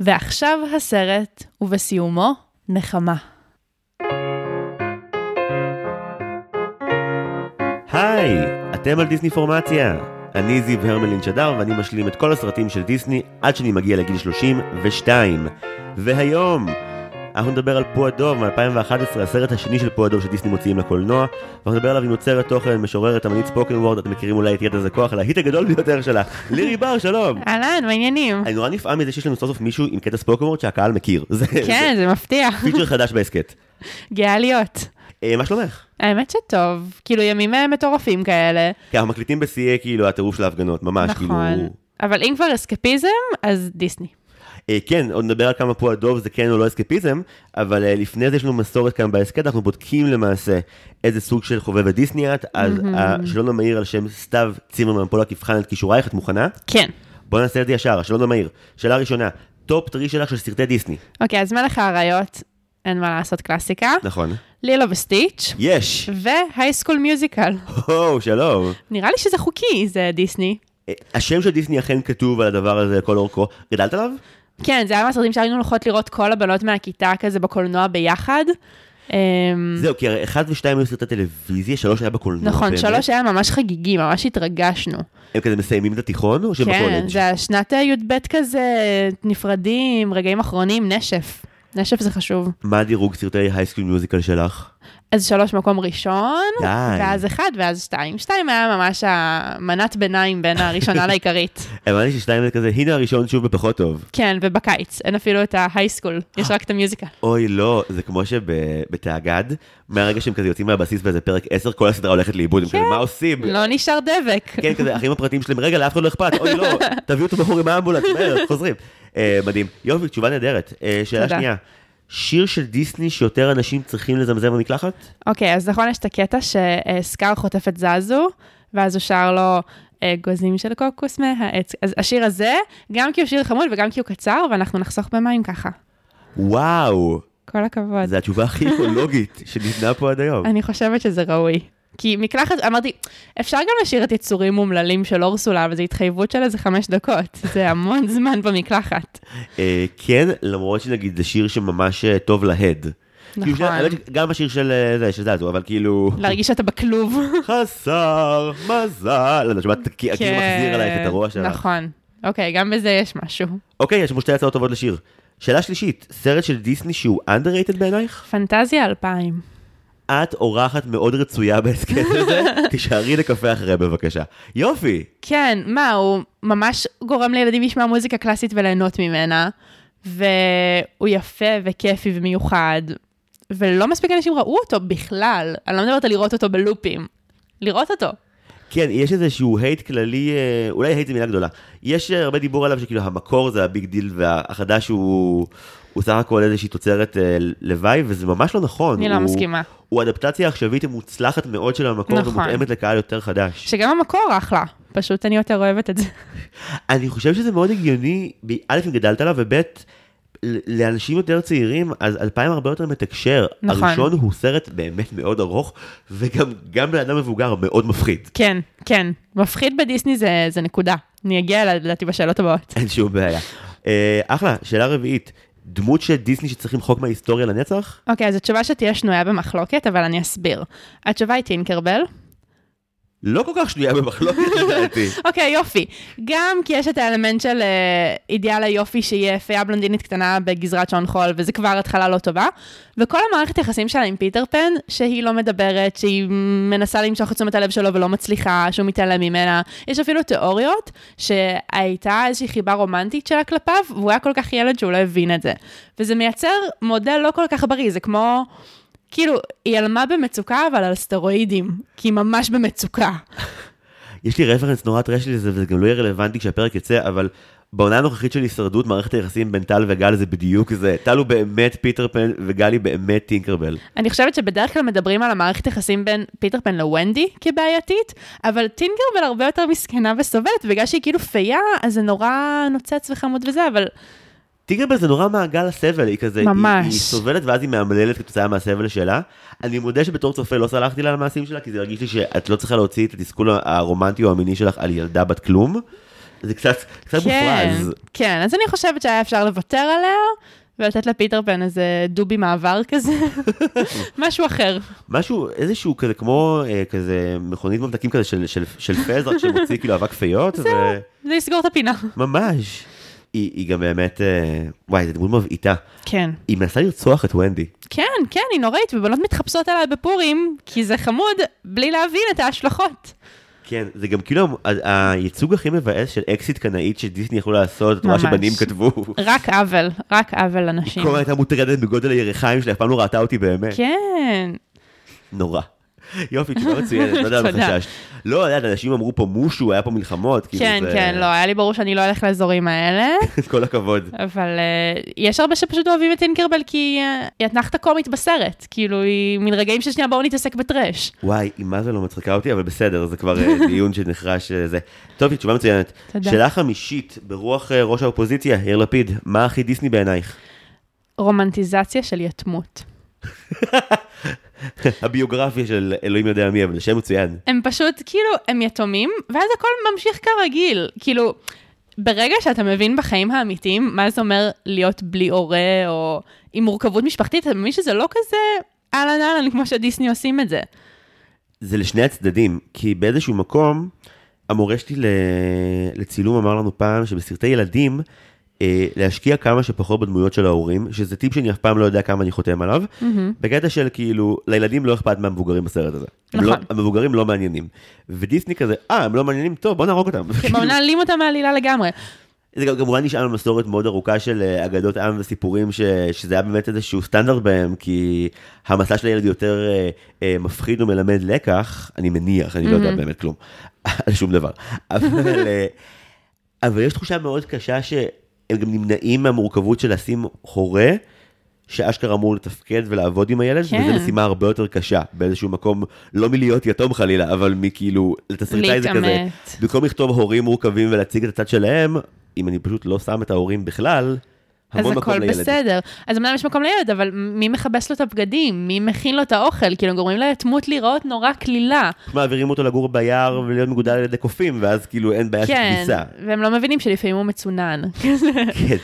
ועכשיו הסרט, ובסיומו, נחמה. היי, אתם על דיסני פורמציה. אני זיו הרמלין שדר ואני משלים את כל הסרטים של דיסני עד שאני מגיע לגיל 32. והיום אנחנו נדבר על פועדוב מ-2011, הסרט השני של פועדוב שדיסני מוציאים לקולנוע. ואנחנו נדבר עליו עם יוצרת תוכן, משוררת, אמנית ספוקן וורד, אתם מכירים אולי את ידע זה כוח, להיט הגדול ביותר שלה. לירי בר, שלום. אהלן, מה העניינים? אני נורא נפעם מזה שיש לנו סוף סוף מישהו עם קטע ספוקן וורד שהקהל מכיר. כן, זה מפתיע. פיצ'ר חדש בהסכת. גאה להיות. אה, מה שלומך? האמת שטוב, כאילו ימים אה, מטורפים כאלה. כי אנחנו מקליטים בשיאי כאילו הטירוף של ההפגנות, ממש, כאילו... נכון. אבל אם כבר אסקפיזם, אז דיסני. אה, כן, עוד נדבר על כמה פה הדוב זה כן או לא אסקפיזם, אבל אה, לפני זה יש לנו מסורת כאן בהסכת, אנחנו בודקים למעשה איזה סוג של חובב הדיסני את, אז השאלון המהיר על שם סתיו צימרמן פולק יבחן את כישורייך, את מוכנה? כן. בוא נעשה את זה ישר, השאלון המהיר. שאלה ראשונה, top three שלך של סרטי דיסני. אוקיי, אז מלך האריות, אין מה לעשות קלאסיקה. נכון. לילו וסטיץ', יש! ו High School Musical. הו, שלום. נראה לי שזה חוקי, זה דיסני. אה, השם של דיסני אכן כתוב על הדבר הזה לכל אורכו. גדלת עליו? כן, זה היה מהסרטים שהיינו הולכות לראות כל הבנות מהכיתה כזה בקולנוע ביחד. אמ, זהו, כי הרי אחד ושתיים היו סרטי טלוויזיה, שלוש היה בקולנוע. נכון, באמת. שלוש היה ממש חגיגי, ממש התרגשנו. הם כזה מסיימים את התיכון או שהם כן, בקולג'? זה השנת י"ב כזה, נפרדים, רגעים אחרונים, נשף. נשף זה חשוב. מה הדירוג סרטי הייסקול מיוזיקל שלך? אז שלוש מקום ראשון, די. ואז אחד, ואז שתיים. שתיים היה ממש המנת ביניים בין הראשונה לעיקרית. הבנתי ששתיים זה כזה, הנה הראשון שוב בפחות טוב. כן, ובקיץ, אין אפילו את ההייסקול, יש רק את המיוזיקל. אוי, לא, זה כמו שבתאגד, מהרגע שהם כזה יוצאים מהבסיס באיזה פרק 10, כל הסדרה הולכת לאיבוד, הם כזה, מה עושים? לא נשאר דבק. כן, כזה, האחים הפרטיים שלהם, רגע, לאף אחד לא אכפת, אוי, לא, תביאו את הבחור עם האמבולנס, חוזרים. אה, מדהים. יופי, תשובה נהדרת. אה, שאלה. שנייה, שיר של דיסני שיותר אנשים צריכים לזמזם במקלחת? אוקיי, אז נכון, יש את הקטע שסקאר חוטף את זזו, ואז הוא שר לו אה, גוזים של קוקוס מהעץ. אז השיר הזה, גם כי הוא שיר חמוד וגם כי הוא קצר, ואנחנו נחסוך במים ככה. וואו, כל הכבוד. זו התשובה הכי אקולוגית שניתנה פה עד היום. אני חושבת שזה ראוי. כי מקלחת, אמרתי, אפשר גם לשיר את יצורים אומללים של אורסולה, אבל זו התחייבות של איזה חמש דקות. זה המון זמן במקלחת. אה, כן, למרות שנגיד זה שיר שממש אה, טוב להד. כאילו, נכון. האמת שגם השיר של אה, זה, של זזו, אבל כאילו... להרגיש שאתה בכלוב. חסר מזל. לא יודע, שמעת, כי כאילו מחזיר עלייך את הרוע שלך. נכון. אוקיי, גם בזה יש משהו. אוקיי, יש לנו שתי הצעות טובות לשיר. שאלה שלישית, סרט של דיסני שהוא underrated בעינייך? פנטזיה 2000. את אורחת מאוד רצויה בהסכם הזה, תישארי לקפה אחרי בבקשה. יופי! כן, מה, הוא ממש גורם לילדים לשמוע מוזיקה קלאסית וליהנות ממנה, והוא יפה וכיפי ומיוחד, ולא מספיק אנשים ראו אותו בכלל. אני לא מדברת על לראות אותו בלופים. לראות אותו. כן, יש איזשהו hate כללי, אה, אולי hate זו מילה גדולה. יש הרבה דיבור עליו שכאילו המקור זה ה big deal והחדש הוא... הוא סך הכל איזושהי תוצרת אה, לוואי, וזה ממש לא נכון. אני לא הוא- מסכימה. הוא אדפטציה עכשווית מוצלחת מאוד של המקור, נכון. ומותאמת לקהל יותר חדש. שגם המקור אחלה, פשוט אני יותר אוהבת את זה. אני חושב שזה מאוד הגיוני, א', אם גדלת עליו, וב', לאנשים יותר צעירים, אז 2000 הרבה יותר מתקשר. נכון. הראשון הוא סרט באמת מאוד ארוך, וגם גם בן אדם מבוגר מאוד מפחיד. כן, כן. מפחיד בדיסני זה, זה נקודה. אני אגיע לדעתי, בשאלות הבאות. אין שום בעיה. אה, אחלה, שאלה רביעית, דמות של דיסני שצריך למחוק מההיסטוריה לנצח? אוקיי, אז התשובה שתהיה שנויה במחלוקת, אבל אני אסביר. התשובה היא טינקרבל. לא כל כך שנויה במחלוקת לדעתי. אוקיי, יופי. גם כי יש את האלמנט של אה, אידיאל היופי שיהיה פיה בלונדינית קטנה בגזרת שעון חול, וזה כבר התחלה לא טובה. וכל המערכת יחסים שלה עם פיטר פן, שהיא לא מדברת, שהיא מנסה למשוך את תשומת הלב שלו ולא מצליחה, שהוא מתעלם ממנה. יש אפילו תיאוריות שהייתה איזושהי חיבה רומנטית שלה כלפיו, והוא היה כל כך ילד שהוא לא הבין את זה. וזה מייצר מודל לא כל כך בריא, זה כמו... כאילו, היא עלמה במצוקה, אבל על סטרואידים, כי היא ממש במצוקה. יש לי רפרנס נורא trash לזה, וזה גם לא יהיה רלוונטי כשהפרק יצא, אבל בעונה הנוכחית של הישרדות, מערכת היחסים בין טל וגל זה בדיוק זה. טל הוא באמת פיטר פן, וגל היא באמת טינקרבל. אני חושבת שבדרך כלל מדברים על המערכת יחסים בין פיטר פן לוונדי כבעייתית, אבל טינקרבל הרבה יותר מסכנה וסובלת, בגלל שהיא כאילו פייה, אז זה נורא נוצץ וחמוד וזה, אבל טינקרבל זה נורא מעגל הסבל, היא כזה, ממש. היא, היא סובלת ואז היא מאמללת כתוצאה מהסבל שלה. אני מודה שבתור צופה לא סלחתי לה על המעשים שלה, כי זה הרגיש לי שאת לא צריכה להוציא את התסכול הרומנטי או המיני שלך על ילדה בת כלום. זה קצת, קצת כן, מופרז. כן, אז אני חושבת שהיה אפשר לוותר עליה. ולתת לפיטר פן איזה דובי מעבר כזה, משהו אחר. משהו, איזשהו כזה, כמו אה, כזה מכונית ממתקים כזה של, של, של פז, רק שמוציא כאילו אבק פיות. זהו, זה יסגור את הפינה. ממש. היא, היא גם באמת, אה, וואי, זו דמות מבעיטה. כן. היא מנסה לרצוח את ונדי. כן, כן, היא נוראית, ובנות מתחפשות עליי בפורים, כי זה חמוד, בלי להבין את ההשלכות. כן, זה גם כאילו הייצוג הכי מבאס של אקסיט קנאית שדיסני יכלו לעשות, את ממש. שבנים כתבו. רק עוול, רק עוול היא לנשים. כל הזמן הייתה מוטרדת בגודל הירכיים שלה, אף פעם לא ראתה אותי באמת. כן, נורא. יופי, תשובה מצוינת, לא יודע מה. חששת. לא, יודעת, אנשים אמרו פה מושו, היה פה מלחמות, כאילו כן, כן, לא, היה לי ברור שאני לא אלך לאזורים האלה, כל הכבוד. אבל אה, יש הרבה שפשוט אוהבים את טינקרבל כי היא אתנחתה קומית בסרט, כאילו, היא מן רגעים של שנייה בואו נתעסק בטרש. וואי, היא מה זה לא מצחיקה אותי, אבל בסדר, זה כבר אה, דיון שנחרש אה, זה. טוב, תשובה מצוינת. תודה. שאלה חמישית, ברוח ראש האופוזיציה, יאיר לפיד, מה הכי דיסני בעינייך? רומנטיזציה של יתמות. הביוגרפיה של אלוהים יודע מי, אבל שם מצוין. הם פשוט, כאילו, הם יתומים, ואז הכל ממשיך כרגיל. כאילו, ברגע שאתה מבין בחיים האמיתיים מה זה אומר להיות בלי הורה, או עם מורכבות משפחתית, אתה מבין שזה לא כזה אהלן אהלן, כמו שדיסני עושים את זה. זה לשני הצדדים, כי באיזשהו מקום, המורה שלי לצילום אמר לנו פעם שבסרטי ילדים, להשקיע כמה שפחות בדמויות של ההורים, שזה טיפ שאני אף פעם לא יודע כמה אני חותם עליו, בקטע של כאילו, לילדים לא אכפת מהמבוגרים בסרט הזה. הם נכון. לא, המבוגרים לא מעניינים. ודיסני כזה, אה, הם לא מעניינים, טוב, בוא נהרוג אותם. בואו נעלים אותם מהעלילה לגמרי. זה גם כמובן נשען על מסורת מאוד ארוכה של אה, אגדות עם וסיפורים, ש, שזה היה באמת איזשהו סטנדרט בהם, כי המסע של הילד יותר אה, אה, מפחיד ומלמד לקח, אני מניח, אני לא יודע באמת כלום, על שום דבר. אבל, אה, אבל יש תחושה מאוד קשה שהם גם נמנעים מהמורכבות של לשים הורה. שאשכרה אמור לתפקד ולעבוד עם הילד, כן. וזו משימה הרבה יותר קשה, באיזשהו מקום, לא מלהיות יתום חלילה, אבל מכאילו, לתסריטאי זה כזה, להתעמת. במקום לכתוב הורים מורכבים ולהציג את הצד שלהם, אם אני פשוט לא שם את ההורים בכלל, אז הכל. בסדר. אז אמנם יש מקום לילד, אבל מי מכבס לו את הבגדים? מי מכין לו את האוכל? כאילו, גורמים ליתמות להיראות נורא קלילה. מעבירים אותו לגור ביער ולהיות מגודל על ידי קופים, ואז כאילו אין בעיה של כן, כביסה. והם לא מבינים שלפעמים הוא מצונן. כן.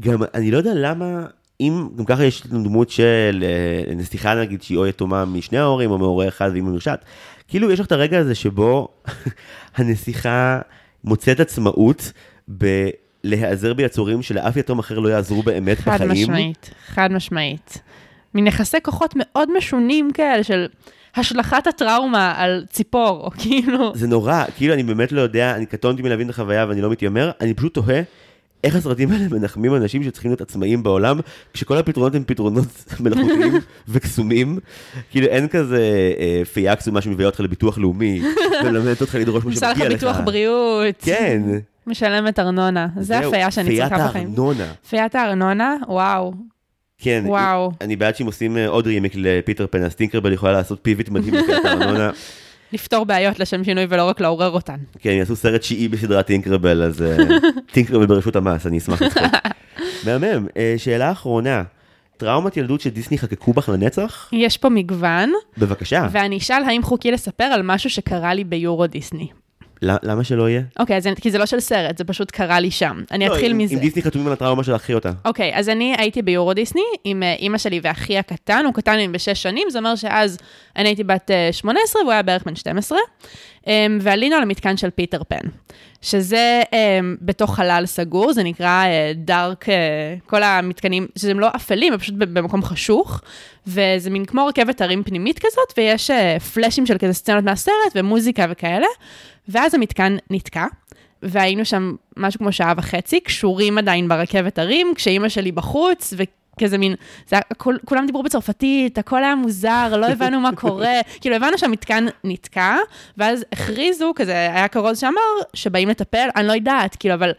גם, אני לא יודע למה, אם גם ככה יש לנו דמות של אה, נסיכה נגיד, שהיא או יתומה משני ההורים, או מהורה אחד ואימא מרשעת, כאילו יש לך את הרגע הזה שבו הנסיכה מוצאת עצמאות בלהיעזר ביצורים שלאף יתום אחר לא יעזרו באמת חד בחיים. משמעית, חד משמעית. מין יחסי כוחות מאוד משונים כאלה של השלכת הטראומה על ציפור, או כאילו... זה נורא, כאילו אני באמת לא יודע, אני קטונתי מלהבין את החוויה ואני לא מתיימר, אני פשוט תוהה איך הסרטים האלה מנחמים אנשים שצריכים להיות עצמאיים בעולם, כשכל הפתרונות הם פתרונות מלאכותיים וקסומים. כאילו אין כזה אה, פיאקס ומה שמביא אותך לביטוח לאומי, ומלמדת אותך לדרוש מה עושה לך שמגיע לך. ביטוח בריאות, כן. משלמת ארנונה. זה הפייה שאני צריכה פיית בחיים. הארנונה. פיית הארנונה? וואו. כן, וואו. אני בעד שאם עושים אה, עוד רימיק לפיטר פן, אז טינקרבל יכולה לעשות פיבוט מדהים לפיית הארנונה. לפתור בעיות לשם שינוי ולא רק לעורר אותן. כן, יעשו סרט שיעי בסדרת טינקרבל, אז אה, טינקרבל ברשות המס, אני אשמח לצחוק. מהמם. אה, שאלה אחרונה, טראומת ילדות שדיסני חקקו בך לנצח? יש פה מגוון, בבקשה. ואני אשאל האם חוקי לספר על משהו שקרה לי ביורו דיסני. למה שלא יהיה? אוקיי, אז אני- כי זה לא של סרט, זה פשוט קרה לי שם. אני לא, אתחיל אם- מזה. אם דיסני חתומים על הטראומה של להכי אותה. אוקיי, אז אני הייתי ביורו דיסני עם אה, אימא שלי ואחי הקטן, הוא קטן ממני בשש שנים, זה אומר שאז אני הייתי בת אה, 18 והוא היה בערך בן 12, אמ, ועלינו על המתקן של פיטר פן, שזה אמ, בתוך חלל סגור, זה נקרא דארק, כל המתקנים, שהם לא אפלים, הם פשוט במקום חשוך, וזה מין כמו רכבת הרים פנימית כזאת, ויש אה, פלאשים של כזה סצנות מהסרט ומוזיקה וכאלה, ואז המתקן נתקע. והיינו שם משהו כמו שעה וחצי, קשורים עדיין ברכבת הרים, כשאימא שלי בחוץ, וכזה מין, זה כול, כולם דיברו בצרפתית, הכל היה מוזר, לא הבנו מה קורה, כאילו הבנו שהמתקן נתקע, ואז הכריזו, כזה היה כרוז שאמר, שבאים לטפל, אני לא יודעת, כאילו, אבל...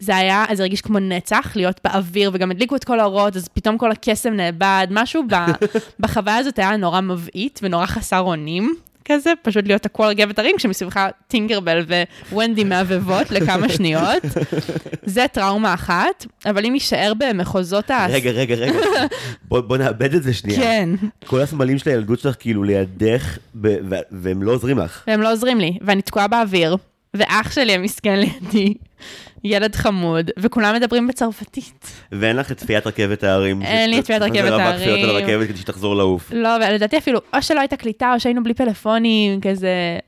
זה היה, אז זה הרגיש כמו נצח, להיות באוויר, וגם הדליקו את כל האורות, אז פתאום כל הקסם נאבד, משהו ב, בחוויה הזאת היה נורא מבעית ונורא חסר אונים. כזה, פשוט להיות תקוע על רכבת הרים, כשמסביבך טינגרבל וונדי מהבהבות לכמה שניות. זה טראומה אחת, אבל אם יישאר במחוזות ה... רגע, רגע, רגע. בוא בוא נאבד את זה שנייה. כן, כל הסמלים של הילדות שלך כאילו לידך, ב- והם לא עוזרים לך. והם לא עוזרים לי, ואני תקועה באוויר. ואח שלי המסכן לידי, ילד חמוד, וכולם מדברים בצרפתית. ואין לך את צפיית רכבת ההרים. אין לי את צפיית רכבת ההרים. צפיות על הרכבת כדי שתחזור לעוף. לא, ולדעתי אפילו, או שלא הייתה קליטה, או שהיינו בלי פלאפונים, כזה...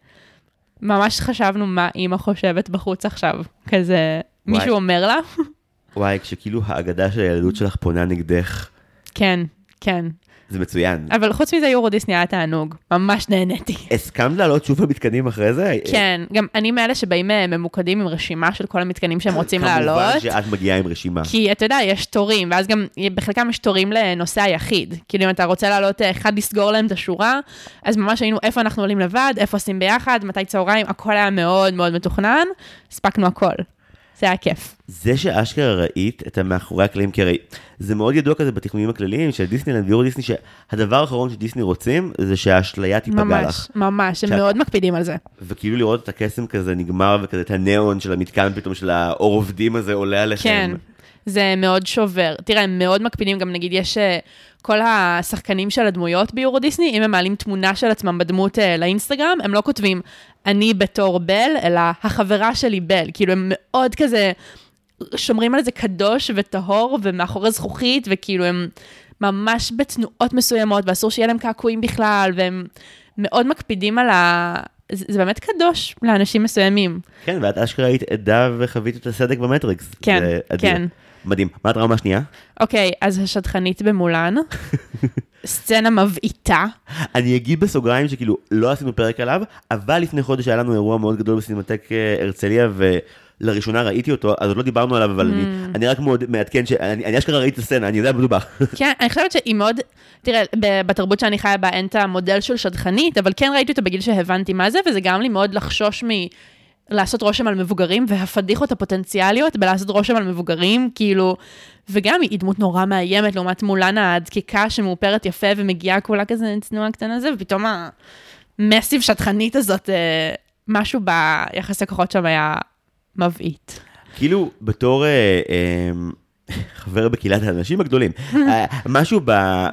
ממש חשבנו מה אימא חושבת בחוץ עכשיו. כזה, מישהו אומר לה? וואי, כשכאילו האגדה של הילדות שלך פונה נגדך, כן, כן. זה מצוין. אבל חוץ מזה, יורו דיסני היה תענוג. ממש נהניתי. הסכמת לעלות שוב במתקנים אחרי זה? כן, גם אני מאלה שבאים אה, ממוקדים עם רשימה של כל המתקנים שהם רוצים לעלות. כמובן שאת מגיעה עם רשימה. כי אתה יודע, יש תורים, ואז גם בחלקם יש תורים לנוסע יחיד. כאילו אם אתה רוצה לעלות אה, אחד לסגור להם את השורה, אז ממש היינו איפה אנחנו עולים לבד, איפה עושים ביחד, מתי צהריים, הכל היה מאוד מאוד מתוכנן, הספקנו הכל. זה היה כיף. זה שאשכרה ראית את המאחורי הקלעים, כי הרי זה מאוד ידוע כזה בתכנונים הכלליים של דיסנילנד ויורו דיסני, שהדבר האחרון שדיסני רוצים זה שהאשליה תיפגע ממש, לך. ממש, הם שאת- מאוד מקפידים על זה. וכאילו לראות את הקסם כזה נגמר וכזה את הניאון של המתקן פתאום של האור עובדים הזה עולה עליכם. כן, זה מאוד שובר. תראה, הם מאוד מקפידים, גם נגיד יש אה, כל השחקנים של הדמויות ביורו דיסני, אם הם מעלים תמונה של עצמם בדמות אה, לאינסטגרם, הם לא כותבים אני בתור בל, אלא החברה שלי בל. כאילו, הם מאוד כזה שומרים על זה קדוש וטהור ומאחורי זכוכית, וכאילו הם ממש בתנועות מסוימות, ואסור שיהיה להם קעקועים בכלל, והם מאוד מקפידים על ה... זה, זה באמת קדוש לאנשים מסוימים. כן, ואת אשכרה היית עדה וחווית את הסדק במטריקס. כן. כן. מדהים. מה הטראומה השנייה? אוקיי, אז השדכנית במולן, סצנה מבעיטה. אני אגיד בסוגריים שכאילו לא עשינו פרק עליו, אבל לפני חודש היה לנו אירוע מאוד גדול בסינמטק אה, הרצליה, ולראשונה ראיתי אותו, אז עוד לא דיברנו עליו, אבל אני, Mm. אני רק מאוד מעדכן שאני אני אשכרה ראיתי את הסצנה, אני יודע מדובר. כן, אני חושבת שהיא מאוד, תראה, בתרבות שאני חיה בה אין את המודל של שדכנית, אבל כן ראיתי אותה בגיל שהבנתי מה זה, וזה גרם לי מאוד לחשוש מ... לעשות רושם על מבוגרים, והפדיחות הפוטנציאליות בלעשות רושם על מבוגרים, כאילו, וגם היא דמות נורא מאיימת לעומת מולן הדקיקה שמאופרת יפה ומגיעה כולה כזה צנועה קטנה זה, ופתאום המסיב שטחנית הזאת, אה, משהו ביחסי כוחות שם היה מבעיט. כאילו, בתור אה, אה, חבר בקהילת האנשים הגדולים, אה, משהו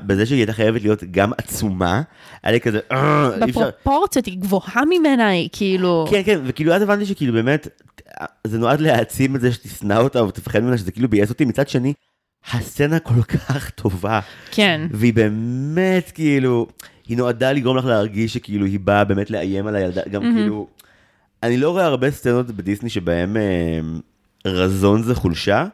בזה שהיא הייתה חייבת להיות גם עצומה, היה לי כזה, "אה. בפרופורציות היא גבוהה ממנה, היא כאילו... כן, כן, וכאילו אז הבנתי שכאילו באמת, זה נועד להעצים את זה שתשנא אותה או תפחד ממנה, שזה כאילו ביאס אותי. מצד שני, הסצנה כל כך טובה, כן. והיא באמת כאילו, היא נועדה לגרום לך להרגיש שכאילו היא באה באמת לאיים על הילדה, גם כאילו, אני לא רואה הרבה סצנות בדיסני שבהם אה, רזון זה חולשה.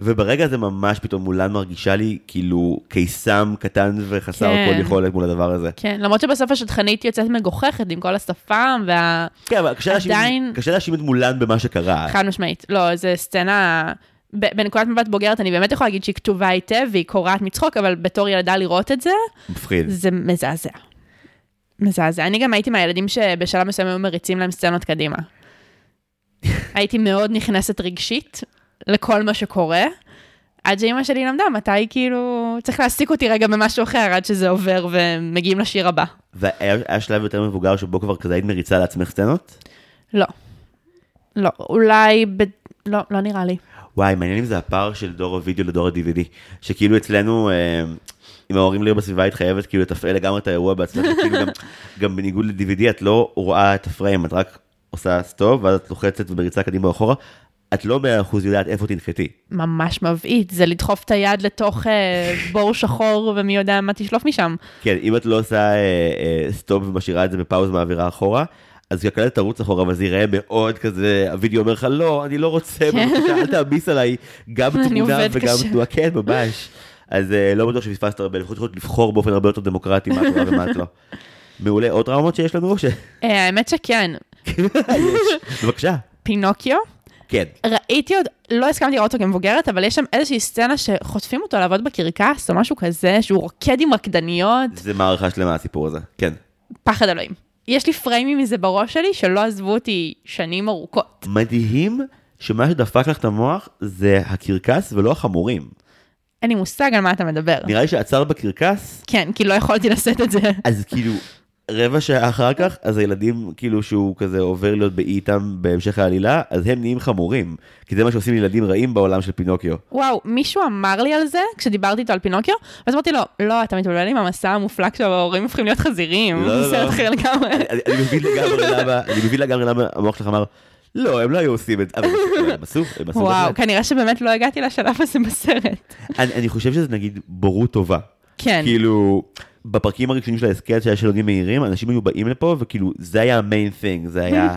וברגע הזה ממש פתאום מולן מרגישה לי כאילו קיסם קטן וחסר כן. כל יכולת מול הדבר הזה. כן, למרות שבסוף השטחנית יוצאת מגוחכת עם כל השפם וה... כן, אבל קשה עדיין- להאשים את מולן במה שקרה. חד משמעית. לא, זו סצנה... בנקודת מבט בוגרת, אני באמת יכולה להגיד שהיא כתובה היטב והיא קורעת מצחוק, אבל בתור ילדה לראות את זה, מפחיד. זה מזעזע. מזעזע. אני גם הייתי מהילדים שבשלב מסוים היו מריצים להם סצנות קדימה. הייתי מאוד נכנסת רגשית לכל מה שקורה, עד שאימא שלי למדה מתי כאילו צריך להעסיק אותי רגע במשהו אחר עד שזה עובר ומגיעים לשיר הבא. והיה היה שלב יותר מבוגר שבו כבר כזה היית מריצה לעצמך סצנות? לא. לא, אולי, ב... לא, לא נראה לי. וואי, מעניין אם זה הפער של דור הוידאו לדור ה-DVD. שכאילו אצלנו, אה, אם ההורים לא היו בסביבה, היית חייבת כאילו לתפעל לגמרי את האירוע בעצמך, כאילו גם, גם בניגוד ל-DVD, את לא רואה את ה frame, את רק עושה stop, ואז את לוחצת ובריצה קדימה או אחורה. את לא מאה אחוז יודעת איפה תנחתי. ממש מבעית, זה לדחוף את היד לתוך אה, בור שחור ומי יודע מה תשלוף משם. כן, אם את לא עושה אה, אה, stop ומשאירה את זה ב pause מעבירה אחורה, אז כשהקלטת תרוץ אחורה, אבל זה ייראה מאוד כזה, הווידאו אומר לך, לא, אני לא רוצה, כן. בבקשה, אל תעמיס עליי גם תמונה וגם. תנועה, כן, ממש. אז אה, לא בטוח שפספסת הרבה, לפחות יכולת לבחור באופן הרבה יותר דמוקרטי מה את רואה ומה את לא. מעולה, עוד טראומות שיש לנו? האמת שכן. בבקשה. פינוקיו, כן. ראיתי עוד, לא הסכמתי לראות אותו כמבוגרת, אבל יש שם איזושהי סצנה שחוטפים אותו לעבוד בקרקס או משהו כזה, שהוא רוקד עם רקדניות, זה מערכה שלמה הסיפור הזה, כן. פחד אלוהים. יש לי פריימים מזה בראש שלי שלא עזבו אותי שנים ארוכות. מדהים שמה שדפק לך את המוח זה הקרקס ולא החמורים. אין לי מושג על מה אתה מדבר. נראה לי שעצרת בקרקס, כן, כי לא יכולתי לשאת את זה. אז כאילו, רבע שעה אחר כך, אז הילדים, כאילו, שהוא כזה עובר להיות באי איתם בהמשך העלילה, אז הם נהיים חמורים. כי זה מה שעושים ילדים רעים בעולם של פינוקיו. וואו, מישהו אמר לי על זה כשדיברתי איתו על פינוקיו, ואז אמרתי לו, לא, אתה מתבלבל עם המסע המופלג שההורים הופכים להיות חזירים. לא, לא, זה סרט לא. אחר לגמרי. אני מבין לגמרי למה, המוח שלך אמר, לא, הם לא היו עושים את זה, אבל הם עשו, הם עשו וואו. כנראה שבאמת לא הגעתי לשלב הזה בסרט. אני חושב שזה נגיד בורות טובה. כן. כאילו, בפרקים הראשונים של ההסכת שהיה שאלונים מהירים, אנשים היו באים לפה, וכאילו, זה היה ה main thing, זה היה,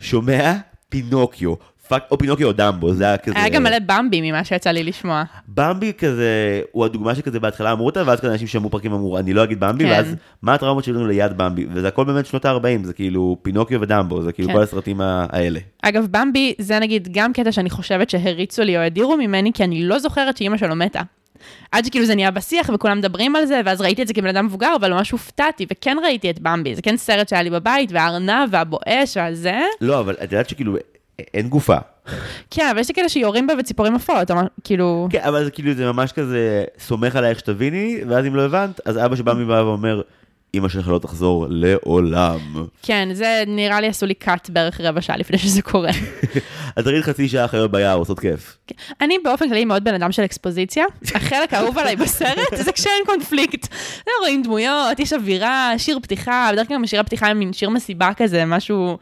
שומע? פינוקיו. fuck, או פינוקיו או דמבו, זה היה כזה... היה גם מלא במבי ממה שיצא לי לשמוע. במבי כזה, הוא הדוגמה שכזה בהתחלה אמרו אותה, ואז כזה אנשים שמעו פרקים אמרו, אני לא אגיד במבי, כן. ואז מה הטראומות שהיו לנו ליד במבי, וזה הכל באמת שנות ה-40, זה כאילו פינוקיו ודמבו, זה כאילו כן. כל הסרטים האלה. אגב, במבי זה נגיד גם קטע שאני חושבת שהריצו לי או הדירו ממני, כי אני לא זוכרת שאימא שלו מתה. עד שכאילו זה נהיה בשיח וכולם מדברים על זה, ואז ראיתי את זה כבן אדם מבוגר, אבל ממש הופתעתי, וכן ראיתי את במבי, זה כן סרט שהיה לי בבית, והארנב והבואש והזה. לא, אבל את יודעת שכאילו, אין גופה. כן, אבל יש לי כאלה שיורים בה וציפורים עפות, כאילו... כן, אבל זה כאילו, זה ממש כזה, סומך עלייך שתביני, ואז אם לא הבנת, אז אבא שבא מבא ואומר, אמא שלך לא תחזור לעולם. כן, זה נראה לי עשו לי קאט בערך רבע שעה לפני שזה קורה. אז תראי חצי שעה חיות ביער עושות כיף. אני באופן כללי מאוד בן אדם של אקספוזיציה. החלק האהוב עליי בסרט זה כשאין קונפליקט. לא רואים דמויות, יש אווירה, שיר פתיחה, בדרך כלל שירי הפתיחה הם מין שיר מסיבה כזה, משהו...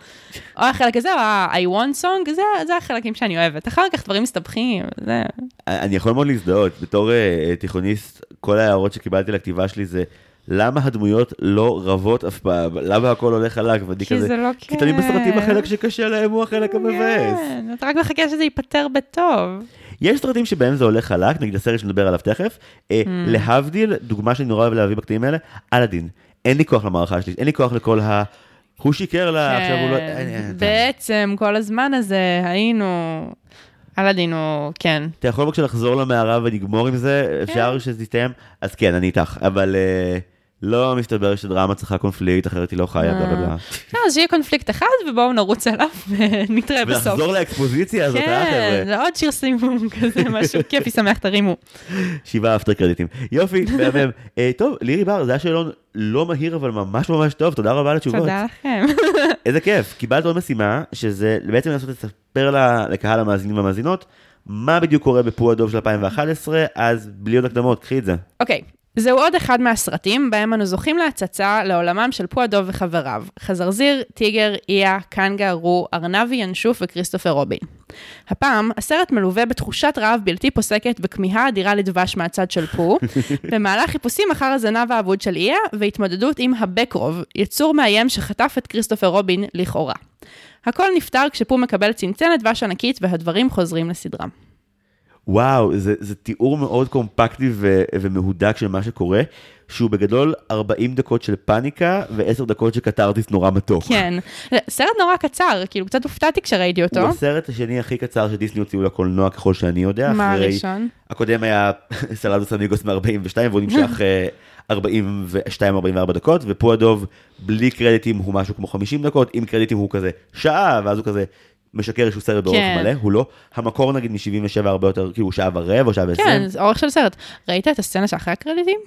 או החלק הזה, או ה-I want song, זה, זה החלקים שאני אוהבת. אחר כך דברים מסתבכים, זה... אני יכול מאוד להזדהות, בתור אה, תיכוניסט, כל ההערות שקיבלתי לכתיבה שלי זה, למה הדמויות לא רבות אף פעם? למה הכל הולך חלק? ואני כי כזה, זה לא כי תמיד בסרטים. החלק שקשה להם הוא החלק המבאס. כן, אתה רק מחכה שזה ייפתר בטוב. יש סרטים שבהם זה הולך חלק, נגיד הסרט שנדבר עליו תכף. אה, Mm. להבדיל, דוגמה שאני נורא אוהב להביא בקטעים האלה, אלאדין. אין לי כוח למערכה שלי, אין לי כוח לכל ה... הוא שיקר לה, עכשיו הוא לא... כן, בעצם כל הזמן הזה היינו... אלאדין הוא, כן. אתה יכול בבקשה לחזור למערה ונגמור עם זה, אפשר שזה יסתיים? אז כן, אני איתך, אבל אה, לא מסתבר שדרמה צריכה קונפליקט, אחרת היא לא חיה, בלה בלה בלה. לא, אז שיהיה קונפליקט אחד, ובואו נרוץ עליו ונתראה בסוף. ולחזור לאקספוזיציה הזאת, אה כן, חבר'ה? זה עוד שיר סימום כזה, משהו כיפי, שמח, תרימו. שבעה אפטר קרדיטים. יופי, מהמם. אה, טוב, לירי בר, זה היה שאלון לא מהיר, אבל ממש ממש טוב, תודה רבה על התשובות. תודה לכם. איזה כיף. קיבלת עוד משימה, שזה בעצם לנסות לספר לקהל המאזינים והמאזינות, מה בדיוק קורה בפו הדוב של 2011, אז בלי עוד הקדמות, קחי את זה. אוקיי, זהו עוד אחד מהסרטים בהם אנו זוכים להצצה לעולמם של פועדוב וחבריו, חזרזיר, טיגר, איה, קנגה, רו, ארנבי, ינשוף וכריסטופר רובין. הפעם, הסרט מלווה בתחושת רעב בלתי פוסקת וכמיהה אדירה לדבש מהצד של פו, במהלך חיפושים אחר הזנב האבוד של איה, והתמודדות עם הבקרוב, יצור מאיים שחטף את כריסטופר רובין לכאורה. הכל נפתר כשפו מקבל צנצנת דבש ענקית והדברים חוזרים לסדרם. וואו, זה, זה תיאור מאוד קומפקטי ו, ומהודק של מה שקורה, שהוא בגדול 40 דקות של פאניקה ו-10 דקות של קתרטיס נורא מתוק. כן, סרט נורא קצר, כאילו קצת הופתעתי כשראיתי אותו. הוא הסרט השני הכי קצר שדיסני הוציאו לקולנוע ככל שאני יודע. מה אחרי- הראשון? הקודם היה סלדוס אמיגוס מ-42 והוא נמשך אה, 42-44 דקות, ופה הדוב בלי קרדיטים הוא משהו כמו 50 דקות, עם קרדיטים הוא כזה שעה, ואז הוא כזה משקר שהוא סרט באורך כן. מלא, הוא לא. המקור נגיד מ-77 הרבה יותר, כאילו שעה ורבע או שעה ועשרים. כן, זה אורך של סרט. ראית את הסצנה שאחרי הקרדיטים?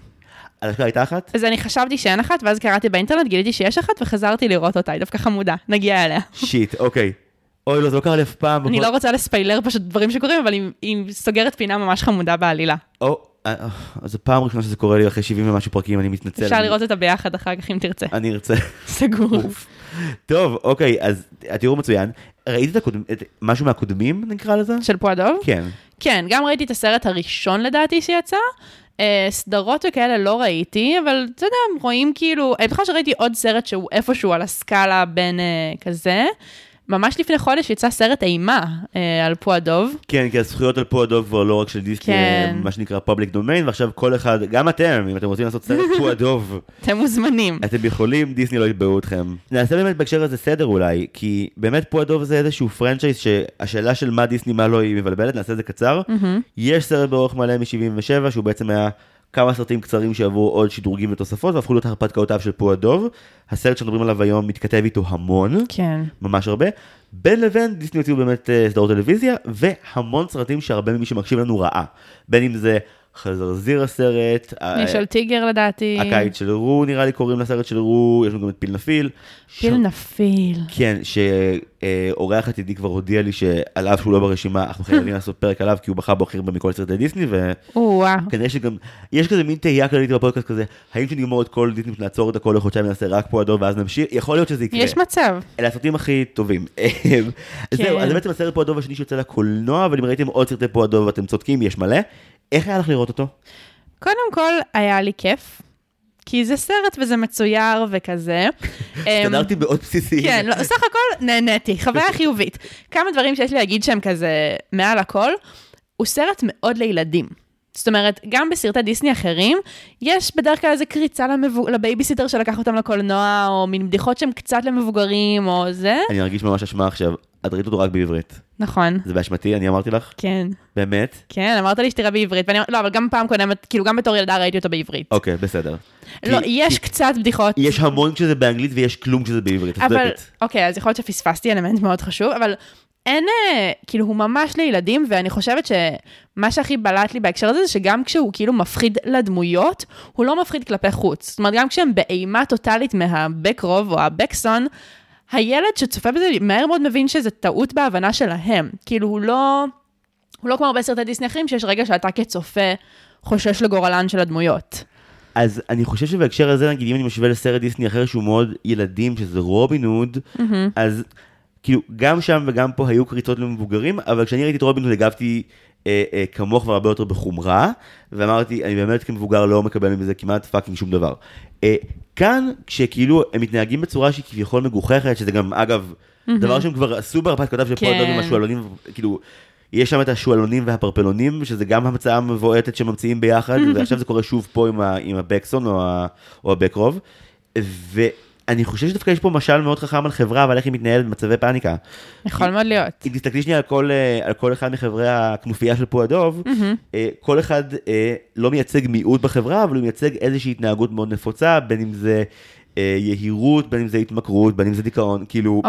על אשכרה הייתה אחת? אז אני חשבתי שאין אחת, ואז קראתי באינטרנט, גיליתי שיש אחת, וחזרתי לראות אותה, היא דווקא חמודה, נגיע אליה. שיט, אוקיי. אוי, לא, זה לא קרה לי אף פעם. אני לא רוצה לספיילר פשוט דברים שקורים, אבל היא- סוגרת פינה ממש חמודה בעלילה. או, אה, אה, אז זו פעם ראשונה שזה קורה לי אחרי 70 ומשהו פרקים, אני מתנצל. אפשר לראות אותה ביחד אחר כך אם תרצה. אני ארצה. סגור. טוב, אוקיי, אז התיאור מצוין. ראית את הקודמים, את- משהו מהקודמים נקרא לזה? של פועדוב? כן. כן, גם ראיתי את הסרט הראשון לדעתי שיצא. אה, סדרות וכאלה לא ראיתי, אבל אתה יודע, רואים כאילו, אני בטוחה שראיתי עוד סרט שהוא איפשהו על הסקאלה בין אה, כזה. ממש לפני חודש יצא סרט אימה אה, על פו הדב. כן, כי הזכויות על פו הדב כבר לא רק של דיסני, כן. הם מה שנקרא public domain, ועכשיו כל אחד, גם אתם, אם אתם רוצים לעשות סרט פו הדב, אתם מוזמנים. אתם יכולים, דיסני לא יתבעו אתכם. נעשה באמת בהקשר הזה סדר אולי, כי באמת פו הדב זה איזשהו franchise שהשאלה של מה דיסני, מה לא, היא מבלבלת, נעשה את זה קצר. יש סרט באורך מלא מ-77, שהוא בעצם היה כמה סרטים קצרים שעברו עוד שדרוגים ותוספות, והפכו להיות הרפתקאותיו של פו הדב. הסרט שמדברים עליו היום מתכתב איתו המון. כן. ממש הרבה. בין לבין דיסני הוציאו באמת אה, סדרות טלוויזיה והמון סרטים שהרבה ממי שמקשיב לנו ראה. בין אם זה חזרזיר הסרט. יש על טיגר לדעתי. הקיץ של רו נראה לי קוראים לסרט של רו, יש לנו גם את פיל נפיל. פיל ש- נפיל. כן, שאורח עתידי כבר הודיע לי שעל אף שהוא לא ברשימה, אנחנו חייבים לעשות פרק עליו, כי הוא בחר בו הכי הרבה מכל סרטי דיסני. וכנראה שגם, יש כזה מין תהייה כללית בפודקאסט כזה, האם כשנגמור את כל דיסני, נעצור את הכל לחודשיים ונעשה רק פה הדוב ואז נמשיך, יכול להיות שזה יקרה. יש מצב. אלה הסרטים הכי טובים. זהו, אז בעצם הסרט פו הדב השני שיוצא לקולנוע, אבל אם ראיתם עוד סרטי פו הדב ואתם צודקים, יש מלא. איך היה לך לראות אותו? קודם כל, היה לי כיף. כי זה סרט וזה מצויר וכזה. אמ, הסתדרתי מאוד בסיסי. כן, לא, סך הכל נהניתי, חוויה חיובית. כמה דברים שיש לי להגיד שהם כזה מעל הכל, הוא סרט מאוד לילדים. זאת אומרת, גם בסרטי דיסני אחרים, יש בדרך כלל איזה קריצה למבו... לבייביסיטר שלקח אותם לקולנוע, או מין בדיחות שהן קצת למבוגרים, או זה. אני מרגיש ממש אשמה עכשיו, את ראית אותו רק בעברית. נכון, זה באשמתי, אני אמרתי לך? כן. באמת? כן, אמרת לי שתראה בעברית, ואני, לא, אבל גם פעם קודמת, כאילו גם בתור ילדה ראיתי אותו בעברית. אוקיי, בסדר. לא, כי- יש כי קצת בדיחות. יש המון כשזה באנגלית ויש כלום כשזה בעברית. את אבל, צודקת. אוקיי, אז יכול להיות שפספסתי אלמנט מאוד חשוב, אבל אין, אה, כאילו, הוא ממש לילדים, ואני חושבת שמה שהכי בלט לי בהקשר הזה, זה שגם כשהוא כאילו מפחיד לדמויות, הוא לא מפחיד כלפי חוץ. זאת אומרת, גם כשהם באימה טוטאלית מהבקרוב או הבקסון, הילד שצופה בזה מהר מאוד מבין שזה טעות בהבנה שלהם. כאילו, הוא לא, הוא לא כמו הרבה סרטי דיסני אחרים, שיש רגע שאתה כצופה חושש לגורלן של הדמויות. אז אני חושב שבהקשר הזה, נגיד, אם אני משווה לסרט דיסני אחר שהוא מאוד ילדים, שזה רובין הוד, אז כאילו, גם שם וגם פה היו קריצות למבוגרים, אבל כשאני ראיתי את רובין הוד הגבתי אה, אה, כמוך והרבה יותר בחומרה, ואמרתי, אני באמת כמבוגר לא מקבל מזה כמעט fucking שום דבר. אה, כאן, כשכאילו הם מתנהגים בצורה שהיא כביכול מגוחכת, שזה גם, אגב, דבר שהם כבר עשו בהרפתקאותיו של כן. עם השועלונים, כאילו, יש שם את השועלונים והפרפלונים, שזה גם המצאה מבועטת שממציאים ביחד, ועכשיו זה קורה שוב פה עם, ה, עם הבקסון או, ה, או הבקרוב. ואני חושב שדווקא יש פה משל מאוד חכם על חברה ועל איך היא מתנהלת במצבי פאניקה. יכול מאוד להיות. אם תסתכלי שנייה על כל, אה, על כל אחד מחברי הכנופיה של פועדוב, אה, כל אחד אה, לא מייצג מיעוט בחברה, אבל הוא מייצג איזושהי התנהגות מאוד נפוצה, בין אם זה יהירות, בין אם זה התמכרות, בין אם זה דיכאון, כאילו,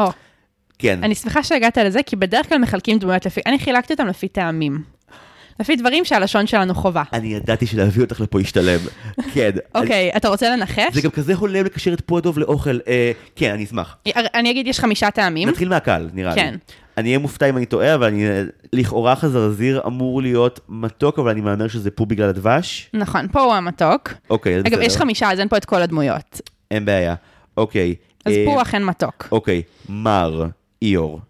כן. אני שמחה שהגעת לזה, כי בדרך כלל מחלקים דמויות לפי, אני חילקתי אותם לפי טעמים. לפי דברים שהלשון שלנו חובה. אני ידעתי שלהביא אותך לפה ישתלם. כן. אוקיי, אתה רוצה לנחש? זה גם כזה הולם לקשר את פועדוב לאוכל. אה, כן, אני אשמח. אני אגיד, יש חמישה טעמים. נתחיל מהקל, נראה לי. כן. אני אהיה מופתע אם אני טועה, אבל אני, לכאורה חזרזיר אמור להיות מתוק, אבל אני מהמר שזה פה בגלל הדבש. נכון, פה הוא המתוק. אוקיי, אז בסדר. אגב, יש חמישה, אז אין פה את כל הדמויות. אין בעיה. אוקיי. אז אה, פה הוא אכן מתוק. אוקיי, מר, איור.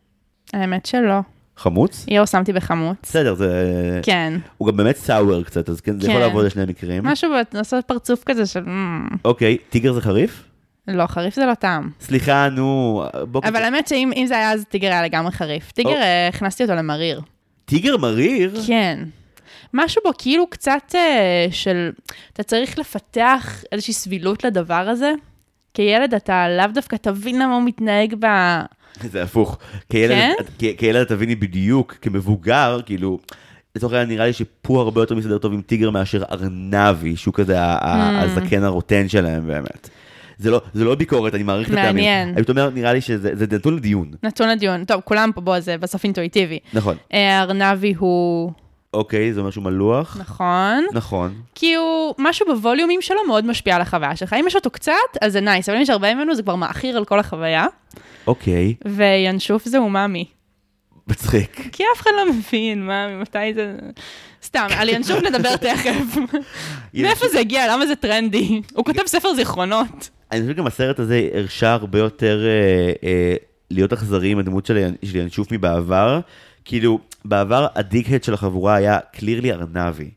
האמת שלא. חמוץ? איור שמתי בחמוץ. בסדר, זה... כן. הוא גם באמת סאואר קצת, אז כן, זה יכול כן. לעבוד לשני מקרים. משהו, לעשות פרצוף כזה של... "מ, אוקיי, טיגר זה חריף? לא, חריף זה לא טעם. סליחה, נו... אבל האמת שאם אם זה היה, אז טיגר היה לגמרי חריף. טיגר. אה, הכנסתי אותו למריר. טיגר מריר? כן. משהו בו כאילו קצת אה, של, אתה צריך לפתח איזושהי סבילות לדבר הזה. כילד אתה לאו דווקא תבין למה הוא מתנהג ב... זה הפוך. כילד, כן? כ- כילד תביני בדיוק, כמבוגר, כאילו, לצורך העניין נראה לי שפו הרבה יותר מסתדר טוב עם טיגר מאשר ארנבי, שהוא כזה ה- ה- Hmm. הזקן הרוטן שלהם באמת. זה לא, זה לא ביקורת, אני מעריך את הטעמים. מעניין. אני אומר, נראה לי שזה זה נתון לדיון. נתון לדיון. טוב, כולם פה, בוא, זה בסוף אינטואיטיבי. נכון. אה, ארנבי הוא... אוקיי, זה אומר שהוא מלוח. נכון. נכון. כי הוא, משהו בווליומים שלו מאוד משפיע על החוויה שלך. אם יש אותו קצת, אז זה נייס, אבל אם יש הרבה ממנו, זה כבר מעכיר על כל החוויה. אוקיי, וינשוף זה אומאמי. מצחיק. כי אף אחד לא מבין, מה, ממתי זה... סתם, על ינשוף נדבר תכף. מאיפה זה הגיע? למה זה טרנדי? הוא כותב ספר זיכרונות. אני חושב שגם הסרט הזה הרשה הרבה יותר אה, אה, להיות אכזרי עם הדמות של ינשוף מבעבר. כאילו, בעבר הדיק-הד של החבורה היה קלירלי ארנבי.